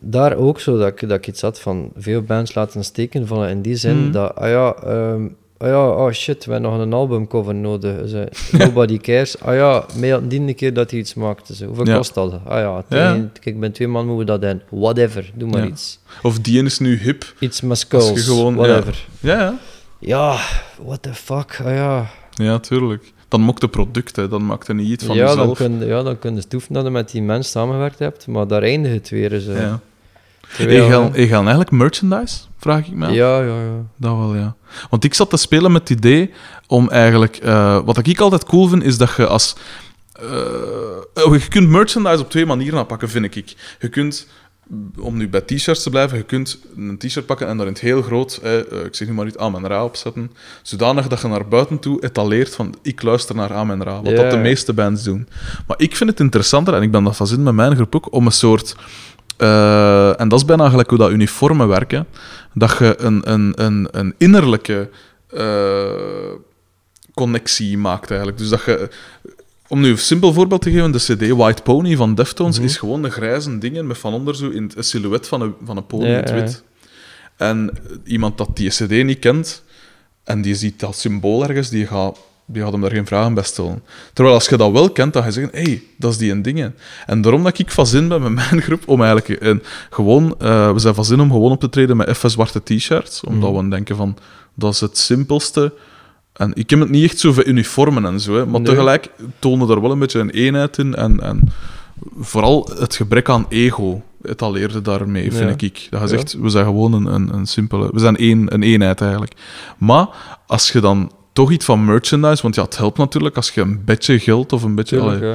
Daar ook zo dat ik, dat ik iets had van veel bands laten steken vallen in die zin Mhm. dat, ah ja, ehm, ah ja, oh shit, we hebben nog een albumcover nodig. Ze, nobody cares. Ah ja, mij die een keer dat hij iets maakte. Zo. Hoeveel Ja. kost dat? Ah ja, tegen- kijk, bij twee man moeten we dat in. Whatever, doe maar iets. Of die is nu hip. Iets met skulls, gewoon- whatever. Ja, ja. Ja. what the fuck, ah ja. Ja, tuurlijk. Dan mocht de producten, dan maakt er niet iets van ja, dan jezelf. kun, ja, dan kun je stoeven dat je met die mens samengewerkt hebt, maar daar eindigt het weer. Zo. Ja. Terwijl- je gaan eigenlijk merchandise, vraag ik me af. Ja, ja, ja. Dat wel, ja. Want ik zat te spelen met het idee om eigenlijk... eh, wat ik altijd cool vind, is dat je als... eh, je kunt merchandise op twee manieren aanpakken, vind ik. Je kunt, om nu bij t-shirts te blijven, je kunt een t-shirt pakken en daar in het heel groot, eh, eh, ik zeg nu maar iets, Amen Ra opzetten. Zodanig dat je naar buiten toe etaleert van, ik luister naar Amen Ra. Wat dat de meeste bands doen. Maar ik vind het interessanter, en ik ben dat van zin met mijn groep ook, om een soort Eh, en dat is bijna gelijk hoe dat uniformen werken. Dat je een, een, een, een innerlijke eh, connectie maakt eigenlijk. Dus dat je... Om nu een simpel voorbeeld te geven, de CD White Pony van Deftones Mhm. is gewoon de grijze dingen met van onder zo in het een silhouet van een, van een pony Ja, in het wit. En iemand dat die CD niet kent en die ziet dat symbool ergens, die gaat, die gaat hem daar geen vragen bij stellen. Terwijl als je dat wel kent, dan ga je zeggen: hé, hey, dat is die een dingen. En daarom dat ik van zin ben met mijn groep om eigenlijk een, gewoon, eh, we zijn van zin om gewoon op te treden met even zwarte t-shirts, omdat Mhm. we denken van dat is het simpelste. En ik heb het niet echt zo voor uniformen en zo, hè, maar Nee. tegelijk tonen er wel een beetje een eenheid in. En, en vooral het gebrek aan ego etaleerde daarmee, vind Ja. ik. Dat je Ja. zegt, we zijn gewoon een, een, een simpele... We zijn één, een eenheid, eigenlijk. Maar als je dan toch iets van merchandise... Want ja, het helpt natuurlijk als je een beetje geld of een beetje... Tuurlijk, allee,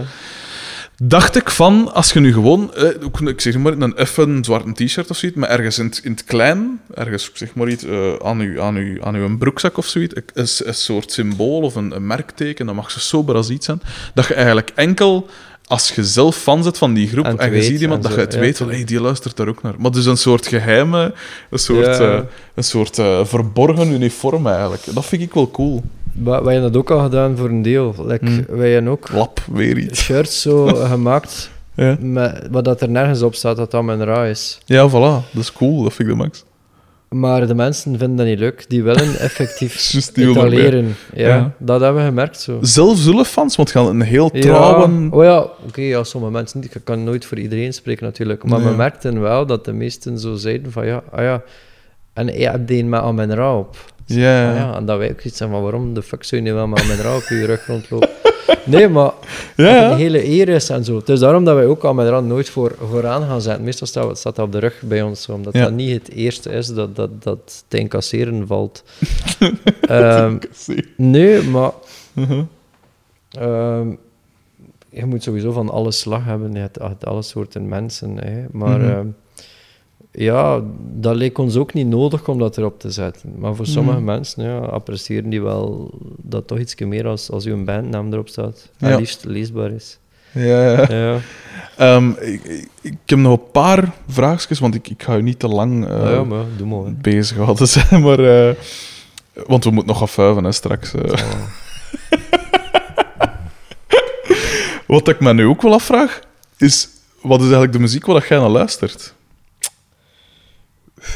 dacht ik van, als je nu gewoon... Eh, ik zeg maar een effen zwarte t-shirt of zoiets, maar ergens in, het- in het klein, ergens ik zeg maar iets, eh, aan, uw, aan, uw, aan uw broekzak of zoiets, een, een, een soort symbool of een, een merkteken, dat mag zo sober als iets zijn, dat je eigenlijk enkel... Als je zelf fan zit van die groep En je weet ziet iemand, dat zo, je het ja, weet van, hey, die luistert daar ook naar. Maar dus een soort geheime, een soort, Ja. eh, een soort eh, verborgen uniform eigenlijk. Dat vind ik wel cool. Maar wij hebben dat ook al gedaan voor een deel. Like, Hmm. Wij hebben ook Lap, weer iets. shirts zo gemaakt, Ja, met, wat dat er nergens op staat dat dat mijn ra is. ja voilà. Dat is cool. Dat vind ik de max. Maar de mensen vinden dat niet leuk. Die willen effectief etaleren. Ja, Ja. dat hebben we gemerkt zo. Zelf zullen fans, want gaan een heel Ja, trouwen... oh ja, oké, ja, sommige mensen niet. Ik kan nooit voor iedereen spreken natuurlijk. Maar Nee. we merkten wel dat de meesten zo zeiden van ja, ah ja, en je hebt die met aan mijn ra op. Ja, ja. Ah ja, en dat wij ook iets zeggen van waarom de fuck zou je nu wel met mijn ra op je rug rondlopen? Nee, maar Ja, een hele eer is en zo. Dus daarom dat wij ook al mijn ra nooit voor, vooraan gaan zetten. Meestal staat, het- staat dat op de rug bij ons, omdat dat niet het eerste is dat, dat, dat te incasseren valt. Ehm, nee, maar Mhm. Ehm, je moet sowieso van alle slag hebben. Je hebt, je hebt alle soorten mensen. Hè. Maar Mhm. ehm, ja, dat leek ons ook niet nodig om dat erop te zetten. Maar voor sommige Mhm. mensen ja, appreciëren die wel dat toch iets meer als, als uw bandnaam erop staat. En Ja. liefst leesbaar is. Ja, ja. Ehm, ik, heb nog een paar vraagjes, want ik, ik ga je niet te lang eh, ja maar doe maar. bezig houden zijn, maar... eh, want we moeten nog afvuiven, hè, straks. Oh. Wat ik me nu ook wel afvraag, is... Wat is eigenlijk de muziek waar jij naar luistert?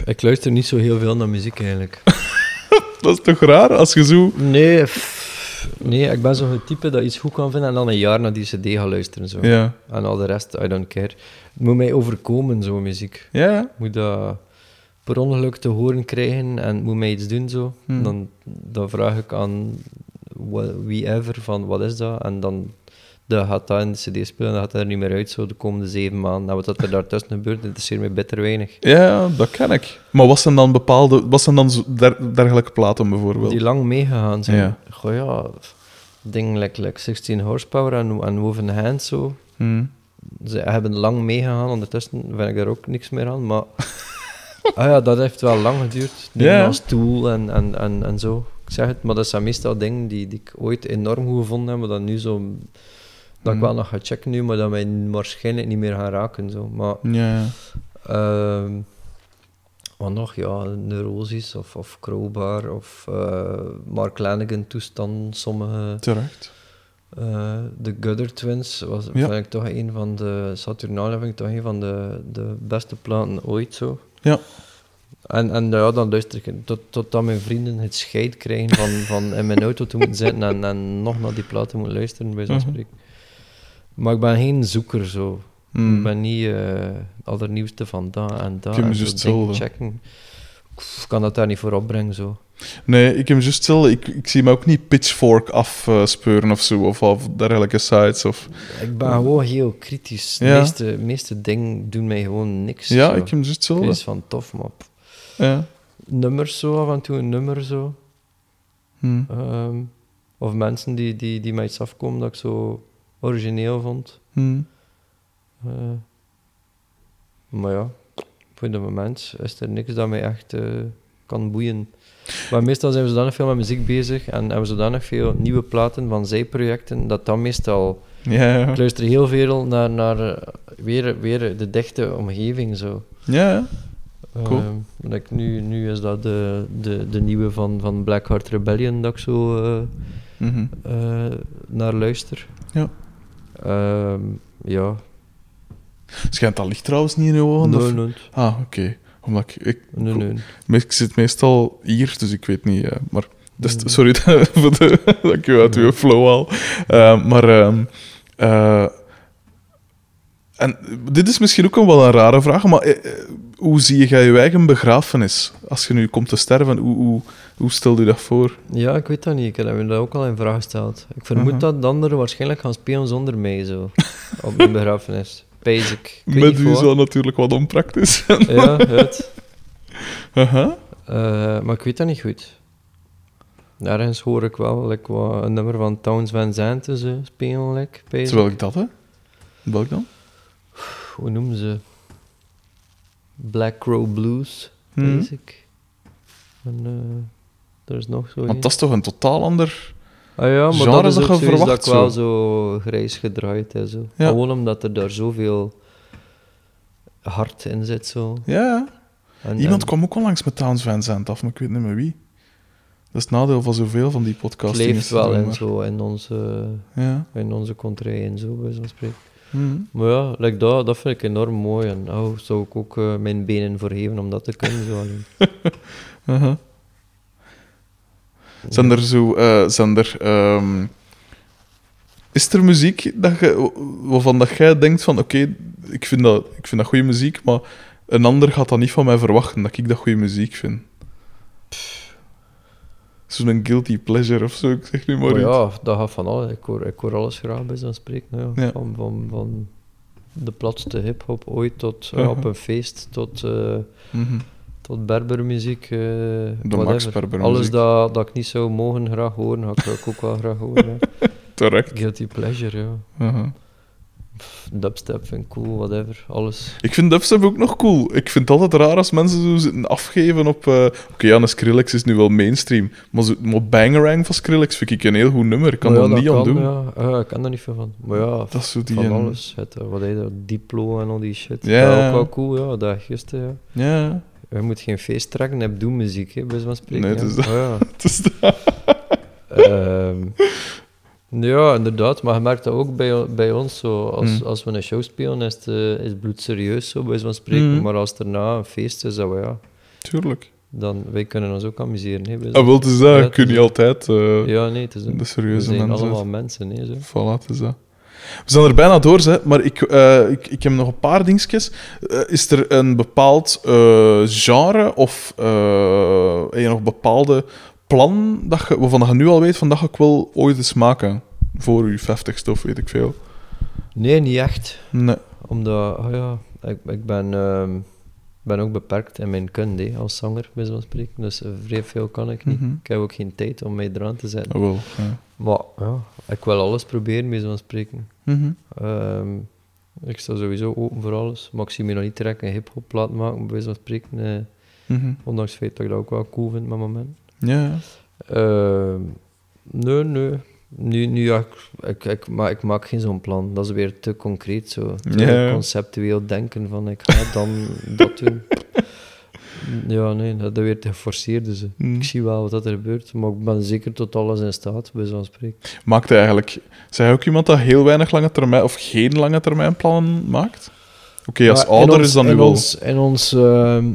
Ik luister niet zo heel veel naar muziek eigenlijk. Dat is toch raar, als je zo... Nee, pff, nee ik ben zo'n type dat iets goed kan vinden en dan een jaar naar die cd gaat luisteren. Zo. Ja. En al de rest, I don't care. Het moet mij overkomen, zo'n muziek. Ja, moet dat per ongeluk te horen krijgen en moet mij iets doen zo. Hmm. Dan, dan vraag ik aan wie ever van wat is dat? En dan, dan gaat dat in de cd spelen, dan gaat dat er niet meer uit zo de komende zeven maanden. En wat dat er daartussen gebeurt, interesseert mij bitter weinig. Ja, dat ken ik. Maar wat zijn dan bepaalde... Wat zijn dan dergelijke platen, bijvoorbeeld? Die lang meegegaan zijn. Ja. Goh ja, dingen like, like 16 horsepower en, en Woven Hand zo. Hm. Ze hebben lang meegegaan, ondertussen vind ik daar ook niks meer aan. Maar ah ja, dat heeft wel lang geduurd. Dingen Ja. als Tool en, en, en, en zo. Ik zeg het, maar dat zijn meestal dingen die, die ik ooit enorm goed gevonden heb, maar dat nu zo... Dat ik Mhm. wel nog ga checken nu, maar dat mij waarschijnlijk niet meer gaan raken. Zo. Maar Ja. Ehm wat nog? Ja, Neurosis of, of Crowbar of eh Mark Lanigan toestand, sommige... Terecht. eh, de Gudder Twins was Ja. vind ik toch een van de... Saturnalia vind ik toch een van de, de beste platen ooit, zo. Ja. En, en ja, dan luister ik tot, totdat mijn vrienden het scheid krijgen van, van in mijn auto te moeten zitten en, en nog naar die platen moeten luisteren, bij zo'n Mhm. spreken. Maar ik ben geen zoeker, zo. Hm. Ik ben niet eh allernieuwste van dat en dat. Ik heb zo checken. Ik kan dat daar niet voor opbrengen, zo. Nee, ik heb juist hetzelfde. Ik, ik zie me ook niet Pitchfork afspeuren of zo, of, of dergelijke sites. Of... Ik ben gewoon heel kritisch. De Ja. meeste, meeste dingen doen mij gewoon niks. Ja, zo. ik heb juist hetzelfde. is van tof, pff. Ja. nummers zo, af en toe een nummer zo. Hm. Ehm, of mensen die, die, die mij iets afkomen dat ik zo origineel vond. Hm. Eh, maar ja, voor het moment is er niks dat mij echt eh, kan boeien. Maar meestal zijn we zodanig veel met muziek bezig en hebben we zodanig veel nieuwe platen van zijprojecten, dat dat meestal... Ja, ja. Ik luister heel veel naar, naar eh, weer, weer de dichte omgeving, zo. ja. Cool. Like nu, nu is dat de, de, de nieuwe van, van Blackheart Rebellion dat ik zo Mhm. naar luister. Ja. Ehm, ja. Schijnt dat licht trouwens niet in je ogen? Nee, nee, Ah, oké. Omdat ik, ik, nee, nee. ik zit meestal hier, dus ik weet niet. eh, maar dus, sorry voor de, dat ik je uit uw flow al. Eh, maar ehm, eh, en dit is misschien ook een wel een rare vraag, maar eh, eh, hoe zie jij je eigen begrafenis als je nu komt te sterven? Hoe, hoe, hoe stel je dat voor? Ja, ik weet dat niet. Ik heb me dat ook al in vraag gesteld. Ik vermoed Mhm. dat de anderen waarschijnlijk gaan spelen zonder mij, zo. op mijn begrafenis. Basic. Met u dat natuurlijk wat onpraktisch. Ja, het. Aha. Eh, maar ik weet dat niet goed. Ergens hoor ik wel like, wat, een nummer van Towns Van Zandt ze spelen. Like. Terwijl ik dat, hè? Welk dan? Hoe noemen ze? Black Crow Blues, Mhm. basic. En eh, er is nog zo Want dat is toch een totaal ander... Ah ja, maar genre dat is dat ook dat ik wel zo. grijs gedraaid is. Zo. Ja. Gewoon omdat er daar zoveel hart in zit. Zo. Ja, En, Iemand en kwam ook onlangs met Towns Van Zandt af, maar ik weet niet meer wie. Dat is het nadeel van zoveel van die podcasts. het leeft wel in, zo, in, onze, Ja. in onze contrée en zo, bij zo'n spreken. Mhm. Maar ja, like dat, dat vind ik enorm mooi. En oh, zou ik ook eh, mijn benen voor geven om dat te kunnen. Zo alleen. Zijn er zo... eh, zijn er, ehm, is er muziek dat je, waarvan dat jij denkt van... Oké, ik, vind dat, ik vind dat goede muziek, maar een ander gaat dat niet van mij verwachten, dat ik dat goede muziek vind. Zo'n guilty pleasure of zo, ik zeg nu maar iets. ja, dat gaat van alles. Ik hoor, ik hoor alles graag bij zo'n spreken. Ja. Ja. Van, van, van de platste hip-hop ooit tot eh, op een feest, tot, eh, Mhm. tot berbermuziek. eh De whatever. Max Berbermuziek. Alles dat, dat ik niet zou mogen graag horen, ga ik ook wel graag horen. Terecht. Guilty pleasure, ja. Dubstep vind ik cool, whatever. Alles. Ik vind dubstep ook nog cool. Ik vind het altijd raar als mensen zo zitten afgeven op... eh, Oké, ja, een Skrillex is nu wel mainstream, maar, zo, maar Bangarang van Skrillex vind ik een heel goed nummer. Ik kan ja, er niet aan kan, doen. Ja. Ja, ik kan daar niet veel van. Maar ja, Dat is zo die... van een- alles. Het, eh, wat heet dat? Diplo en al die shit. Ja. Ook wel cool, ja. Dat gisteren, ja. Ja, Je moet geen feest trekken, heb doemmuziek, hè, bij van spreken. Nee, het ja. is dat. Oh, ja. het is dat. Ehm, ja, inderdaad, maar je merkt dat ook bij, bij ons. Zo, als, Mm. als we een show spelen, is het, eh, is het bloedserieus, zo, bij van spreken. Mm. Maar als er na een feest is, dat we, ja, Tuurlijk. dan wij kunnen ons ook amuseren. Hè, Ah, zo'n- wel, het is dat. Ja, Je niet dat. altijd eh, Ja, nee, het is een, de we serieuze zijn mensen... allemaal mensen. Hè, zo. Voilà, het is dat. We zijn er bijna door, hè, maar ik, eh, ik, ik heb nog een paar dingetjes. Is er een bepaald genre of heb je nog bepaalde plan dat je, waarvan je nu al weet van dat ik wel ooit eens maken? Voor je 50 of weet ik veel. Nee, niet echt. Nee. Omdat, ah ja, ik, ik ben, ehm, ben ook beperkt in mijn kunde als zanger, bij spreken. Dus eh, vrij veel kan ik niet. Mhm. Ik heb ook geen tijd om mij eraan te zetten. Ja. Maar ja, ik wil alles proberen, bij spreken. Mhm. Ehm, ik sta sowieso open voor alles, maar ik zie me nog niet direct een hip-hop plaat maken, bij spreken. eh, Mhm. ondanks het feit dat ik dat ook wel cool vind met moment. Ja. Ehm, nee, nee. Nu, nu ja, ik, ik, ik, maar ik maak geen zo'n plan. Dat is weer te concreet zo. Te Ja. conceptueel denken van ik ga dan dat doen. Ja, nee, dat is weer te geforceerd. Dus eh, Mm. ik zie wel wat dat er gebeurt, maar ik ben zeker tot alles in staat, bij zo'n spreken. Maakt eigenlijk... Zij ook iemand dat heel weinig lange termijn of geen lange termijn plannen maakt? Oké, als in ouder ons- is dan nu wel... Ons, in ons... ehm,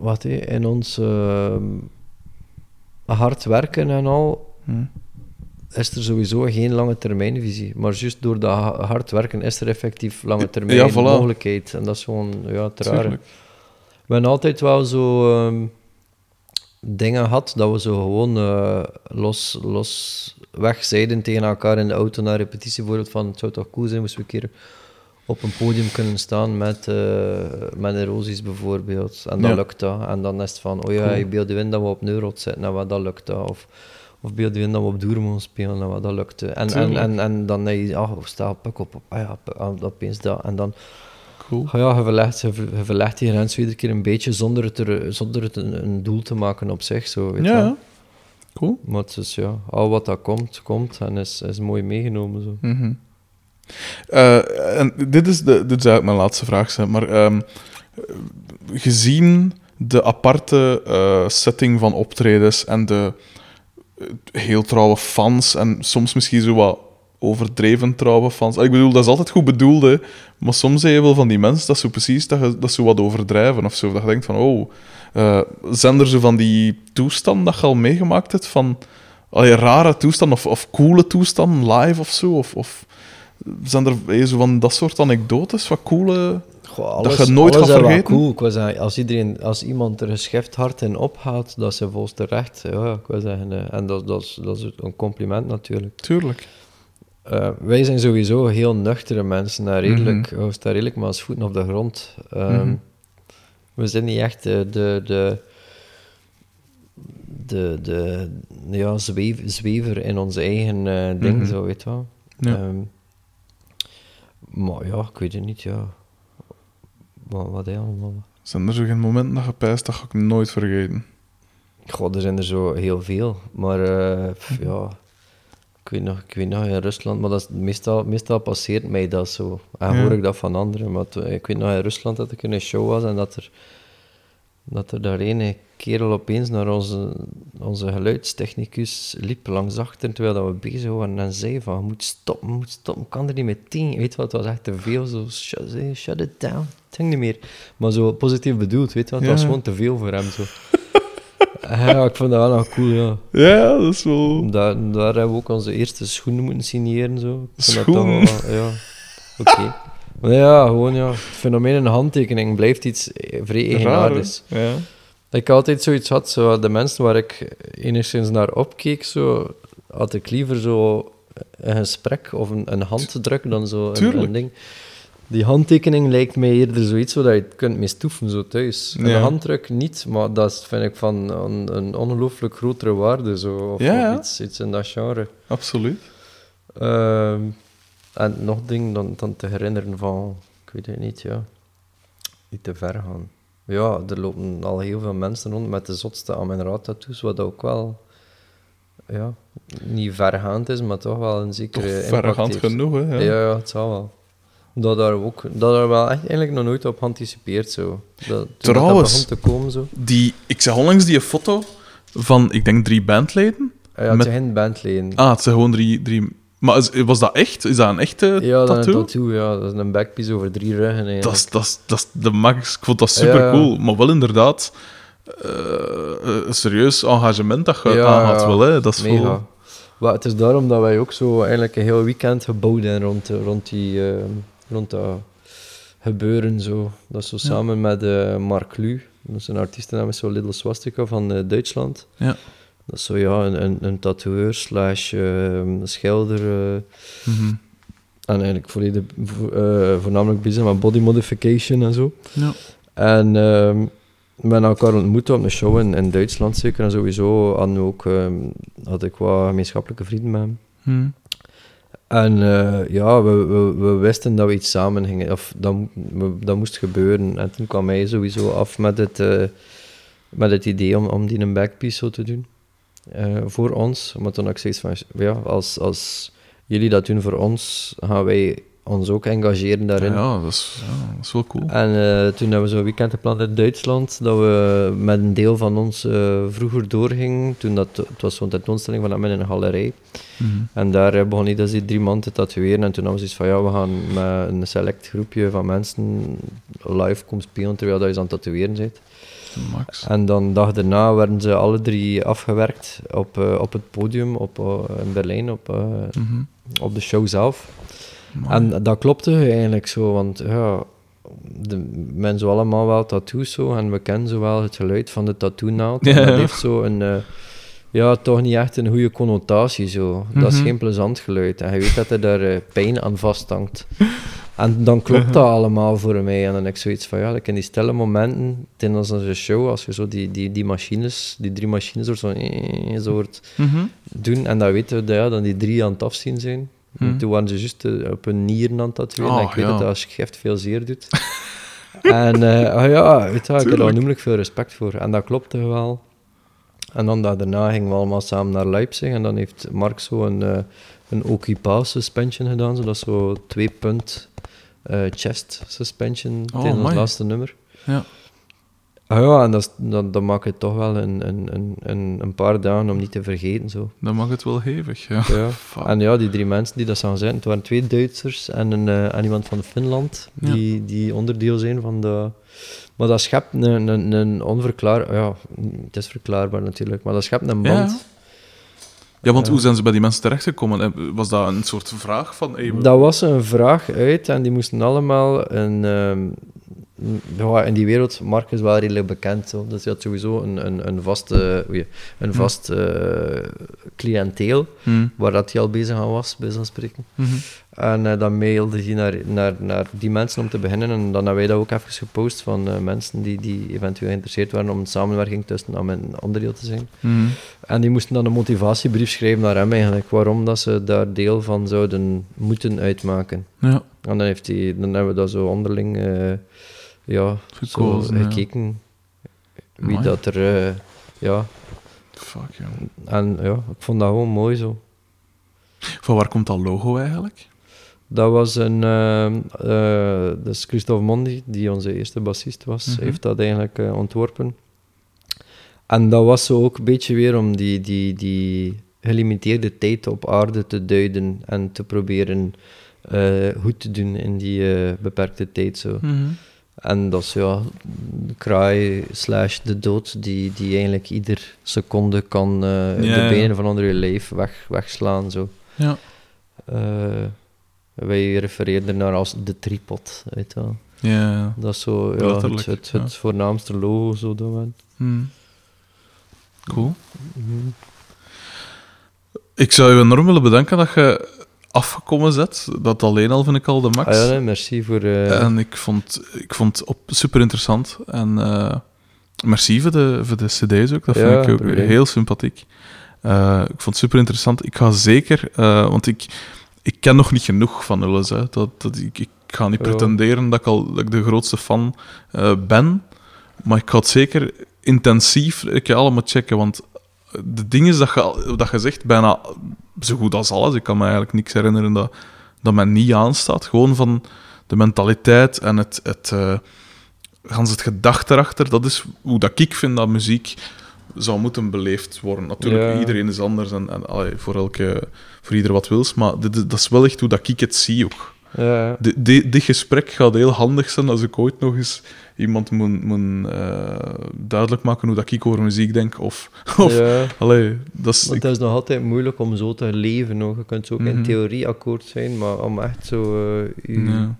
wat, hè, in ons ehm, hard werken en al, Hm. is er sowieso geen lange termijnvisie. Maar juist door dat ha- hard werken is er effectief lange termijn Ja, voilà. mogelijkheid. En dat is gewoon ja, het rare. We hebben altijd wel zo ehm, dingen gehad dat we zo gewoon eh, los, los weg zeiden tegen elkaar in de auto na repetitie. Bijvoorbeeld van het zou toch cool zijn, moesten we een keer op een podium kunnen staan met, eh met erosies bijvoorbeeld. En dan Ja. lukt dat. En dan is het van, oh ja, Cool. je beeld je in dat we op Neurot zitten en wat dat lukt dat. Of, of beeld je in dat we op Doermond spelen en wat dat lukte. En, en, en, en dan denk je, ah, oh, stel, pak op, ah ja, ah, opeens dat. En dan Cool. Ah ja, je verlegt, je ver- je verlegt die grens iedere keer een beetje zonder het, er, zonder het een, een doel te maken op zich. Zo, weet wel. Ja, cool. Maar het is, ja, al wat dat komt, komt en is, is mooi meegenomen. Zo. Mhm. Eh, en dit is, de, dit is eigenlijk mijn laatste vraag, maar ehm, gezien de aparte eh, setting van optredens en de eh, heel trouwe fans en soms misschien zo wat overdreven trouwe fans. Ik bedoel, dat is altijd goed bedoeld, maar soms zijn je wel van die mensen dat zo precies dat, dat zo wat overdrijven of zo. Dat je denkt van, oh, eh, zijn er zo van die toestanden dat je al meegemaakt hebt van rare toestanden of, of coole toestanden live of zo? Of, of zijn er eh, zo van dat soort anekdotes, wat coole... Goh, Dat je nooit gaat vergeten? Cool. Ik zeggen, als, iedereen, als iemand er geschift hard in opgaat, dat is volgens terecht. Ja, ik wil zeggen, eh, en dat, dat, is, dat is een compliment natuurlijk. Tuurlijk. Eh, wij zijn sowieso heel nuchtere mensen. En redelijk, Mhm. we staan redelijk met ons voeten op de grond. Mhm. We zijn niet echt de, de, de, de, de ja, zweef, zwever in onze eigen eh, ding, Mhm. zo weet je wel. Ja. Ehm, maar ja, ik weet het niet, ja. Wat, wat hij allemaal... Zijn er zo geen momenten dat je pijst, dat ga ik nooit vergeten? God, er zijn er zo heel veel. Maar eh, pff, ja, ik weet, nog, ik weet nog in Rusland, maar dat is, meestal, meestal passeert mij dat zo. En Ja. hoor ik dat van anderen. Maar toen- ik weet nog in Rusland dat ik in een show was en dat er, dat er daar een kerel opeens naar onze, onze geluidstechnicus liep langs achter terwijl dat we bezig waren en zei van, moet stoppen, moet stoppen, ik kan er niet meteen. Weet je wat, het was echt te veel, zo, shut, eh, shut it down, het ging niet meer. Maar zo positief bedoeld, weet wat, het was gewoon te veel voor hem, zo. Ja, ik vond dat wel nog cool, ja. Ja, dat is wel... Daar, daar hebben we ook onze eerste schoenen moeten signeren, zo. Schoenen? ja, oké. Maar ja, gewoon, ja. Het fenomeen een handtekening blijft iets eh, vrij eigenaardigs. Ja. Dat ik altijd zoiets had, zo, de mensen waar ik enigszins naar opkeek, zo, had ik liever zo een gesprek of een, een handdruk dan zo een, een ding. Die handtekening lijkt mij eerder zoiets waar je kunt mee stoeven zo thuis. Ja. Een handdruk niet, maar dat vind ik van een, een ongelooflijk grotere waarde. Zo, of, Ja, of ja. iets, iets in dat genre. Absoluut. Ehm, en nog ding dan, dan te herinneren van, ik weet het niet, ja, niet te ver gaan. Ja, er lopen al heel veel mensen rond met de zotste Amen-Ra-tattoos, wat ook wel, ja, niet vergaand is, maar toch wel een Toch zekere impact verregaand heeft. genoeg, hè? Ja, Ja. ja, het zal wel. Dat daar ook, dat daar wel echt eigenlijk nog nooit op geanticipeerd, zo. Dat, dat Trouwens. begon te komen, zo. Die, ik zag onlangs die foto van, ik denk, drie bandleden. Ah Ja, het Met- zijn geen bandleden. Ah, het zijn gewoon drie... drie... Maar is, was dat echt? Is dat een echte ja, dat is tattoo? een tattoo, ja. Dat is een backpiece over drie ruggen, eigenlijk. Dat is, dat, is, dat is de max. Ik vond dat super cool. Maar wel inderdaad eh, een serieus engagement dat je Ja, aangaat. ja. Wel, hè. Dat is Mega. Maar het is daarom dat wij ook zo eigenlijk een heel weekend gebouwd hebben rond, rond, die, eh, rond dat gebeuren. Zo. Dat is zo samen met eh, Mark Lu, dat is een artiestennaam met zo Little Swastika van eh, Duitsland. Ja. Dat is zo ja, een, een, een tatoeëur slash eh, schilder. eh, Mhm. en eigenlijk volledig, eh, voornamelijk bezig met body modification en zo. Ja. En ehm we hebben elkaar ontmoet op een show in, in Duitsland zeker. En sowieso ook, ehm, had ik wat gemeenschappelijke vrienden met hem. Mhm. En eh, ja, we, we, we wisten dat we iets samen gingen, of dat, we- dat moest gebeuren. En toen kwam hij sowieso af met het, met het idee om, om die een backpiece zo te doen. Eh, voor ons. Toen had ik zoiets van, ja, als, als jullie dat doen voor ons, gaan wij ons ook engageren daarin. Ja, dat is, ja, dat is wel cool. En eh, toen hebben we zo'n weekend gepland in Duitsland, dat we met een deel van ons eh, vroeger doorgingen. Toen dat, het was zo'n tentoonstelling van hem in een galerij. Mhm. En daar eh, begon dus die drie man te tatoeëren. En toen hadden we zoiets van, ja, we gaan met een select groepje van mensen live komen spelen terwijl dat je aan het tatoeëren bent. Max. En dan de dag daarna werden ze alle drie afgewerkt op, eh, op het podium op, eh, in Berlijn, op, eh, Mhm. op de show zelf. En dat klopte eigenlijk zo, want ja, de mensen allemaal wel tattoos zo, en we kennen zo wel het geluid van de tattoo-naald. Ja. Dat heeft zo een, ja, toch niet echt een goede connotatie zo. Dat is Mhm. geen plezant geluid. En je weet dat er daar pijn aan vasthangt. En dan klopt dat allemaal voor mij. En dan heb ik zoiets van, ja, in die stille momenten, tijdens onze show, als je zo die, die, die machines, die drie machines door zo, eh, zo Mhm. doen, en dan weten we dat, ja, dan die drie aan het afzien zijn, Hmm. Toen waren ze juist eh, op hun nieren aan het tatoeëren. Oh, en ik weet ja. dat als gift veel zeer doet. en ah ja, weet je, ik heb daar onnoemelijk veel respect voor. En dat klopte wel. En dan daarna gingen we allemaal samen naar Leipzig. En dan heeft Mark zo een, eh een suspension gedaan. Zo, dat is zo twee punt chest suspension Oh, tegen het laatste nummer. Ja. Ah ja, en dat, dat, dat maakt het toch wel een, een, een, een, paar dagen om niet te vergeten. Zo. Dan mag het wel hevig, ja. Ja. En ja, die drie mensen die dat zouden zijn, het waren twee Duitsers en, een, eh, en iemand van Finland, Ja. die, die onderdeel zijn van de... Maar dat schept een, een, een onverklaar... Ja, het is verklaarbaar natuurlijk, maar dat schept een band. Ja, want Ja. hoe zijn ze bij die mensen terechtgekomen? Eh, Was dat een soort vraag van... Hey, we- Dat was een vraag uit en die moesten allemaal een... ehm, ja, in die wereld, Mark is wel redelijk bekend, zo. dus hij had sowieso een, een, een vaste, een vast eh, cliënteel Hm, waar dat hij al bezig aan was, bij zo'n spreken. mhm. En eh, dan mailde hij naar, naar, naar die mensen om te beginnen. En dan hebben wij dat ook even gepost van eh, mensen die, die eventueel geïnteresseerd waren om een samenwerking tussen aan mijn onderdeel te zijn. Mhm. En die moesten dan een motivatiebrief schrijven naar hem eigenlijk, waarom dat ze daar deel van zouden moeten uitmaken. Ja, En dan, heeft hij, dan hebben we dat zo onderling eh, ja, Gekozen, zo ja. gekeken wie Amai. dat er... ja, fuck, en ja, ik vond dat gewoon mooi zo. Van waar komt dat logo eigenlijk? Dat was een... eh, dus Christophe Mondi, die onze eerste bassist was, Mhm. heeft dat eigenlijk eh, ontworpen. En dat was zo ook een beetje weer om die, die, die gelimiteerde tijd op aarde te duiden en te proberen eh, goed te doen in die beperkte tijd. Zo. Mhm. En dat is ja, de kraai slash de dood die, die eigenlijk ieder seconde kan de benen van onder je lijf weg, wegslaan. Zo. Ja. Wij refereerden ernaar als de tripod, weet je wel. Ja. Dat is zo ja, het, ja. voornaamste logo zo dat we- Hm. Cool. Ik zou je enorm willen bedanken dat je afgekomen bent. Dat alleen al vind ik al de max. Ah ja, nee, merci voor... eh, En ik vond, ik vond het op super interessant. En eh, merci voor de, voor de CD's ook. Dat Ja, vind ik ook probleem. heel sympathiek. Eh, ik vond het super interessant. Ik ga zeker, want ik, ik ken nog niet genoeg van Ulles. Hè. Dat, dat, ik, ik ga niet pretenderen dat ik, al, dat ik de grootste fan eh, ben. Maar ik ga het zeker intensief ik, allemaal checken. Want de dingen dat je, dat je zegt, bijna zo goed als alles. Ik kan me eigenlijk niks herinneren dat, dat mij niet aanstaat. Gewoon van de mentaliteit en het, het, gans het gedachte erachter. Dat is hoe dat ik vind dat muziek zou moeten beleefd worden. Natuurlijk, Ja. iedereen is anders en, en allee, voor, elke, voor ieder wat wils. Maar dit, dat is wel echt hoe dat ik het zie ook. ja, Di- di- dit gesprek gaat heel handig zijn als ik ooit nog eens iemand moet, moet eh, duidelijk maken hoe dat ik over muziek denk. Of, of ja. allee, dat is... Want het is nog altijd moeilijk om zo te leven. Nog. Je kunt zo ook Mhm. in theorie akkoord zijn, maar om echt zo eh, u ja.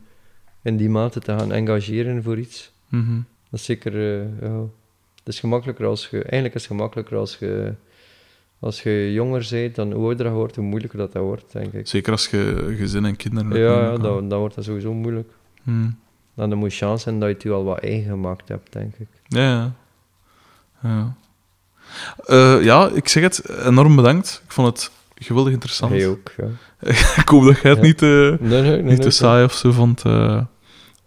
in die mate te gaan engageren voor iets, Mhm. dat is zeker... eh, ja. Het is gemakkelijker als je... Eigenlijk is het gemakkelijker als je... Als je jonger bent, dan hoe ouder je wordt, hoe moeilijker dat, dat wordt, denk ik. Zeker als je gezin en kinderen hebt. Ja, ja dan, dan wordt dat sowieso moeilijk. Mhm. Dan moet je chance hebben dat je het je al wat eigen gemaakt hebt, denk ik. Ja, ja. Ja. Eh, ja, ik zeg het, enorm bedankt. Ik vond het geweldig interessant. Hij ook, ja. ik hoop dat jij het Ja. niet, Nee, nee, nee. niet te saai of zo vond. eh.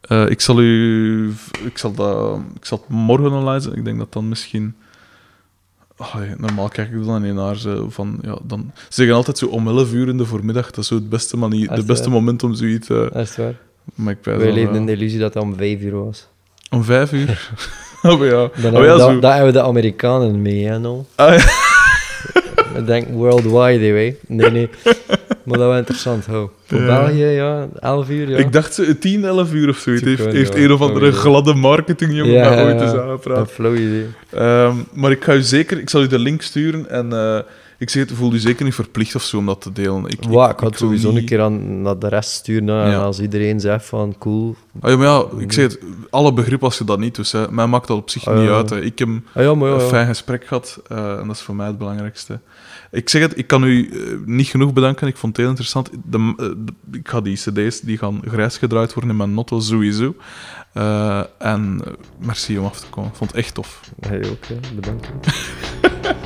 Eh, ik zal u... Ik zal, dat, ik zal het morgen online zetten. Ik denk dat dan misschien... Ah, ja, normaal kijk ik dan in naar ze van... Ja, dan, ze zeggen altijd zo om 11 uur in de voormiddag. Dat is zo het beste, manier, het beste waar? moment om zoiets... eh Dat is waar. maar ik leven ja. in de illusie dat dat om vijf uur was. Om 5 uur? oh ja. Dan oh, hebben, ja, we hebben de Amerikanen mee, hè, no? Ah, ja. Ik denk worldwide, hè. Nee, nee. Maar dat was interessant, hou. Voor Ja. België, ja, 11 uur, ja. Ik dacht zo 10, 11 uur of zoiets. Zou Heeft, heeft een of andere gladde marketingjongen Ja, ooit ja, eens ja. aangepraat. Een flow idee. Ehm, maar ik ga u zeker, ik zal u de link sturen en eh, ik zeg het, voel u zeker niet verplicht of zo om dat te delen. Ik, ik had sowieso niet- een keer aan, naar de rest sturen. hè. Ja. als iedereen zegt van, cool. Ah, ja, maar ja, ik zeg het, alle begrip als je dat niet doet. Hè. Mij maakt dat op zich Ah, niet ja. uit. Hè. Ik heb Ah een fijn gesprek gehad eh, en dat is voor mij het belangrijkste. Ik zeg het, ik kan u eh, niet genoeg bedanken. Ik vond het heel interessant. De, eh, de- ik ga die cd's, die gaan grijs gedraaid worden in mijn notto sowieso. En merci om af te komen. Ik vond het echt tof. Hij ook. Bedankt.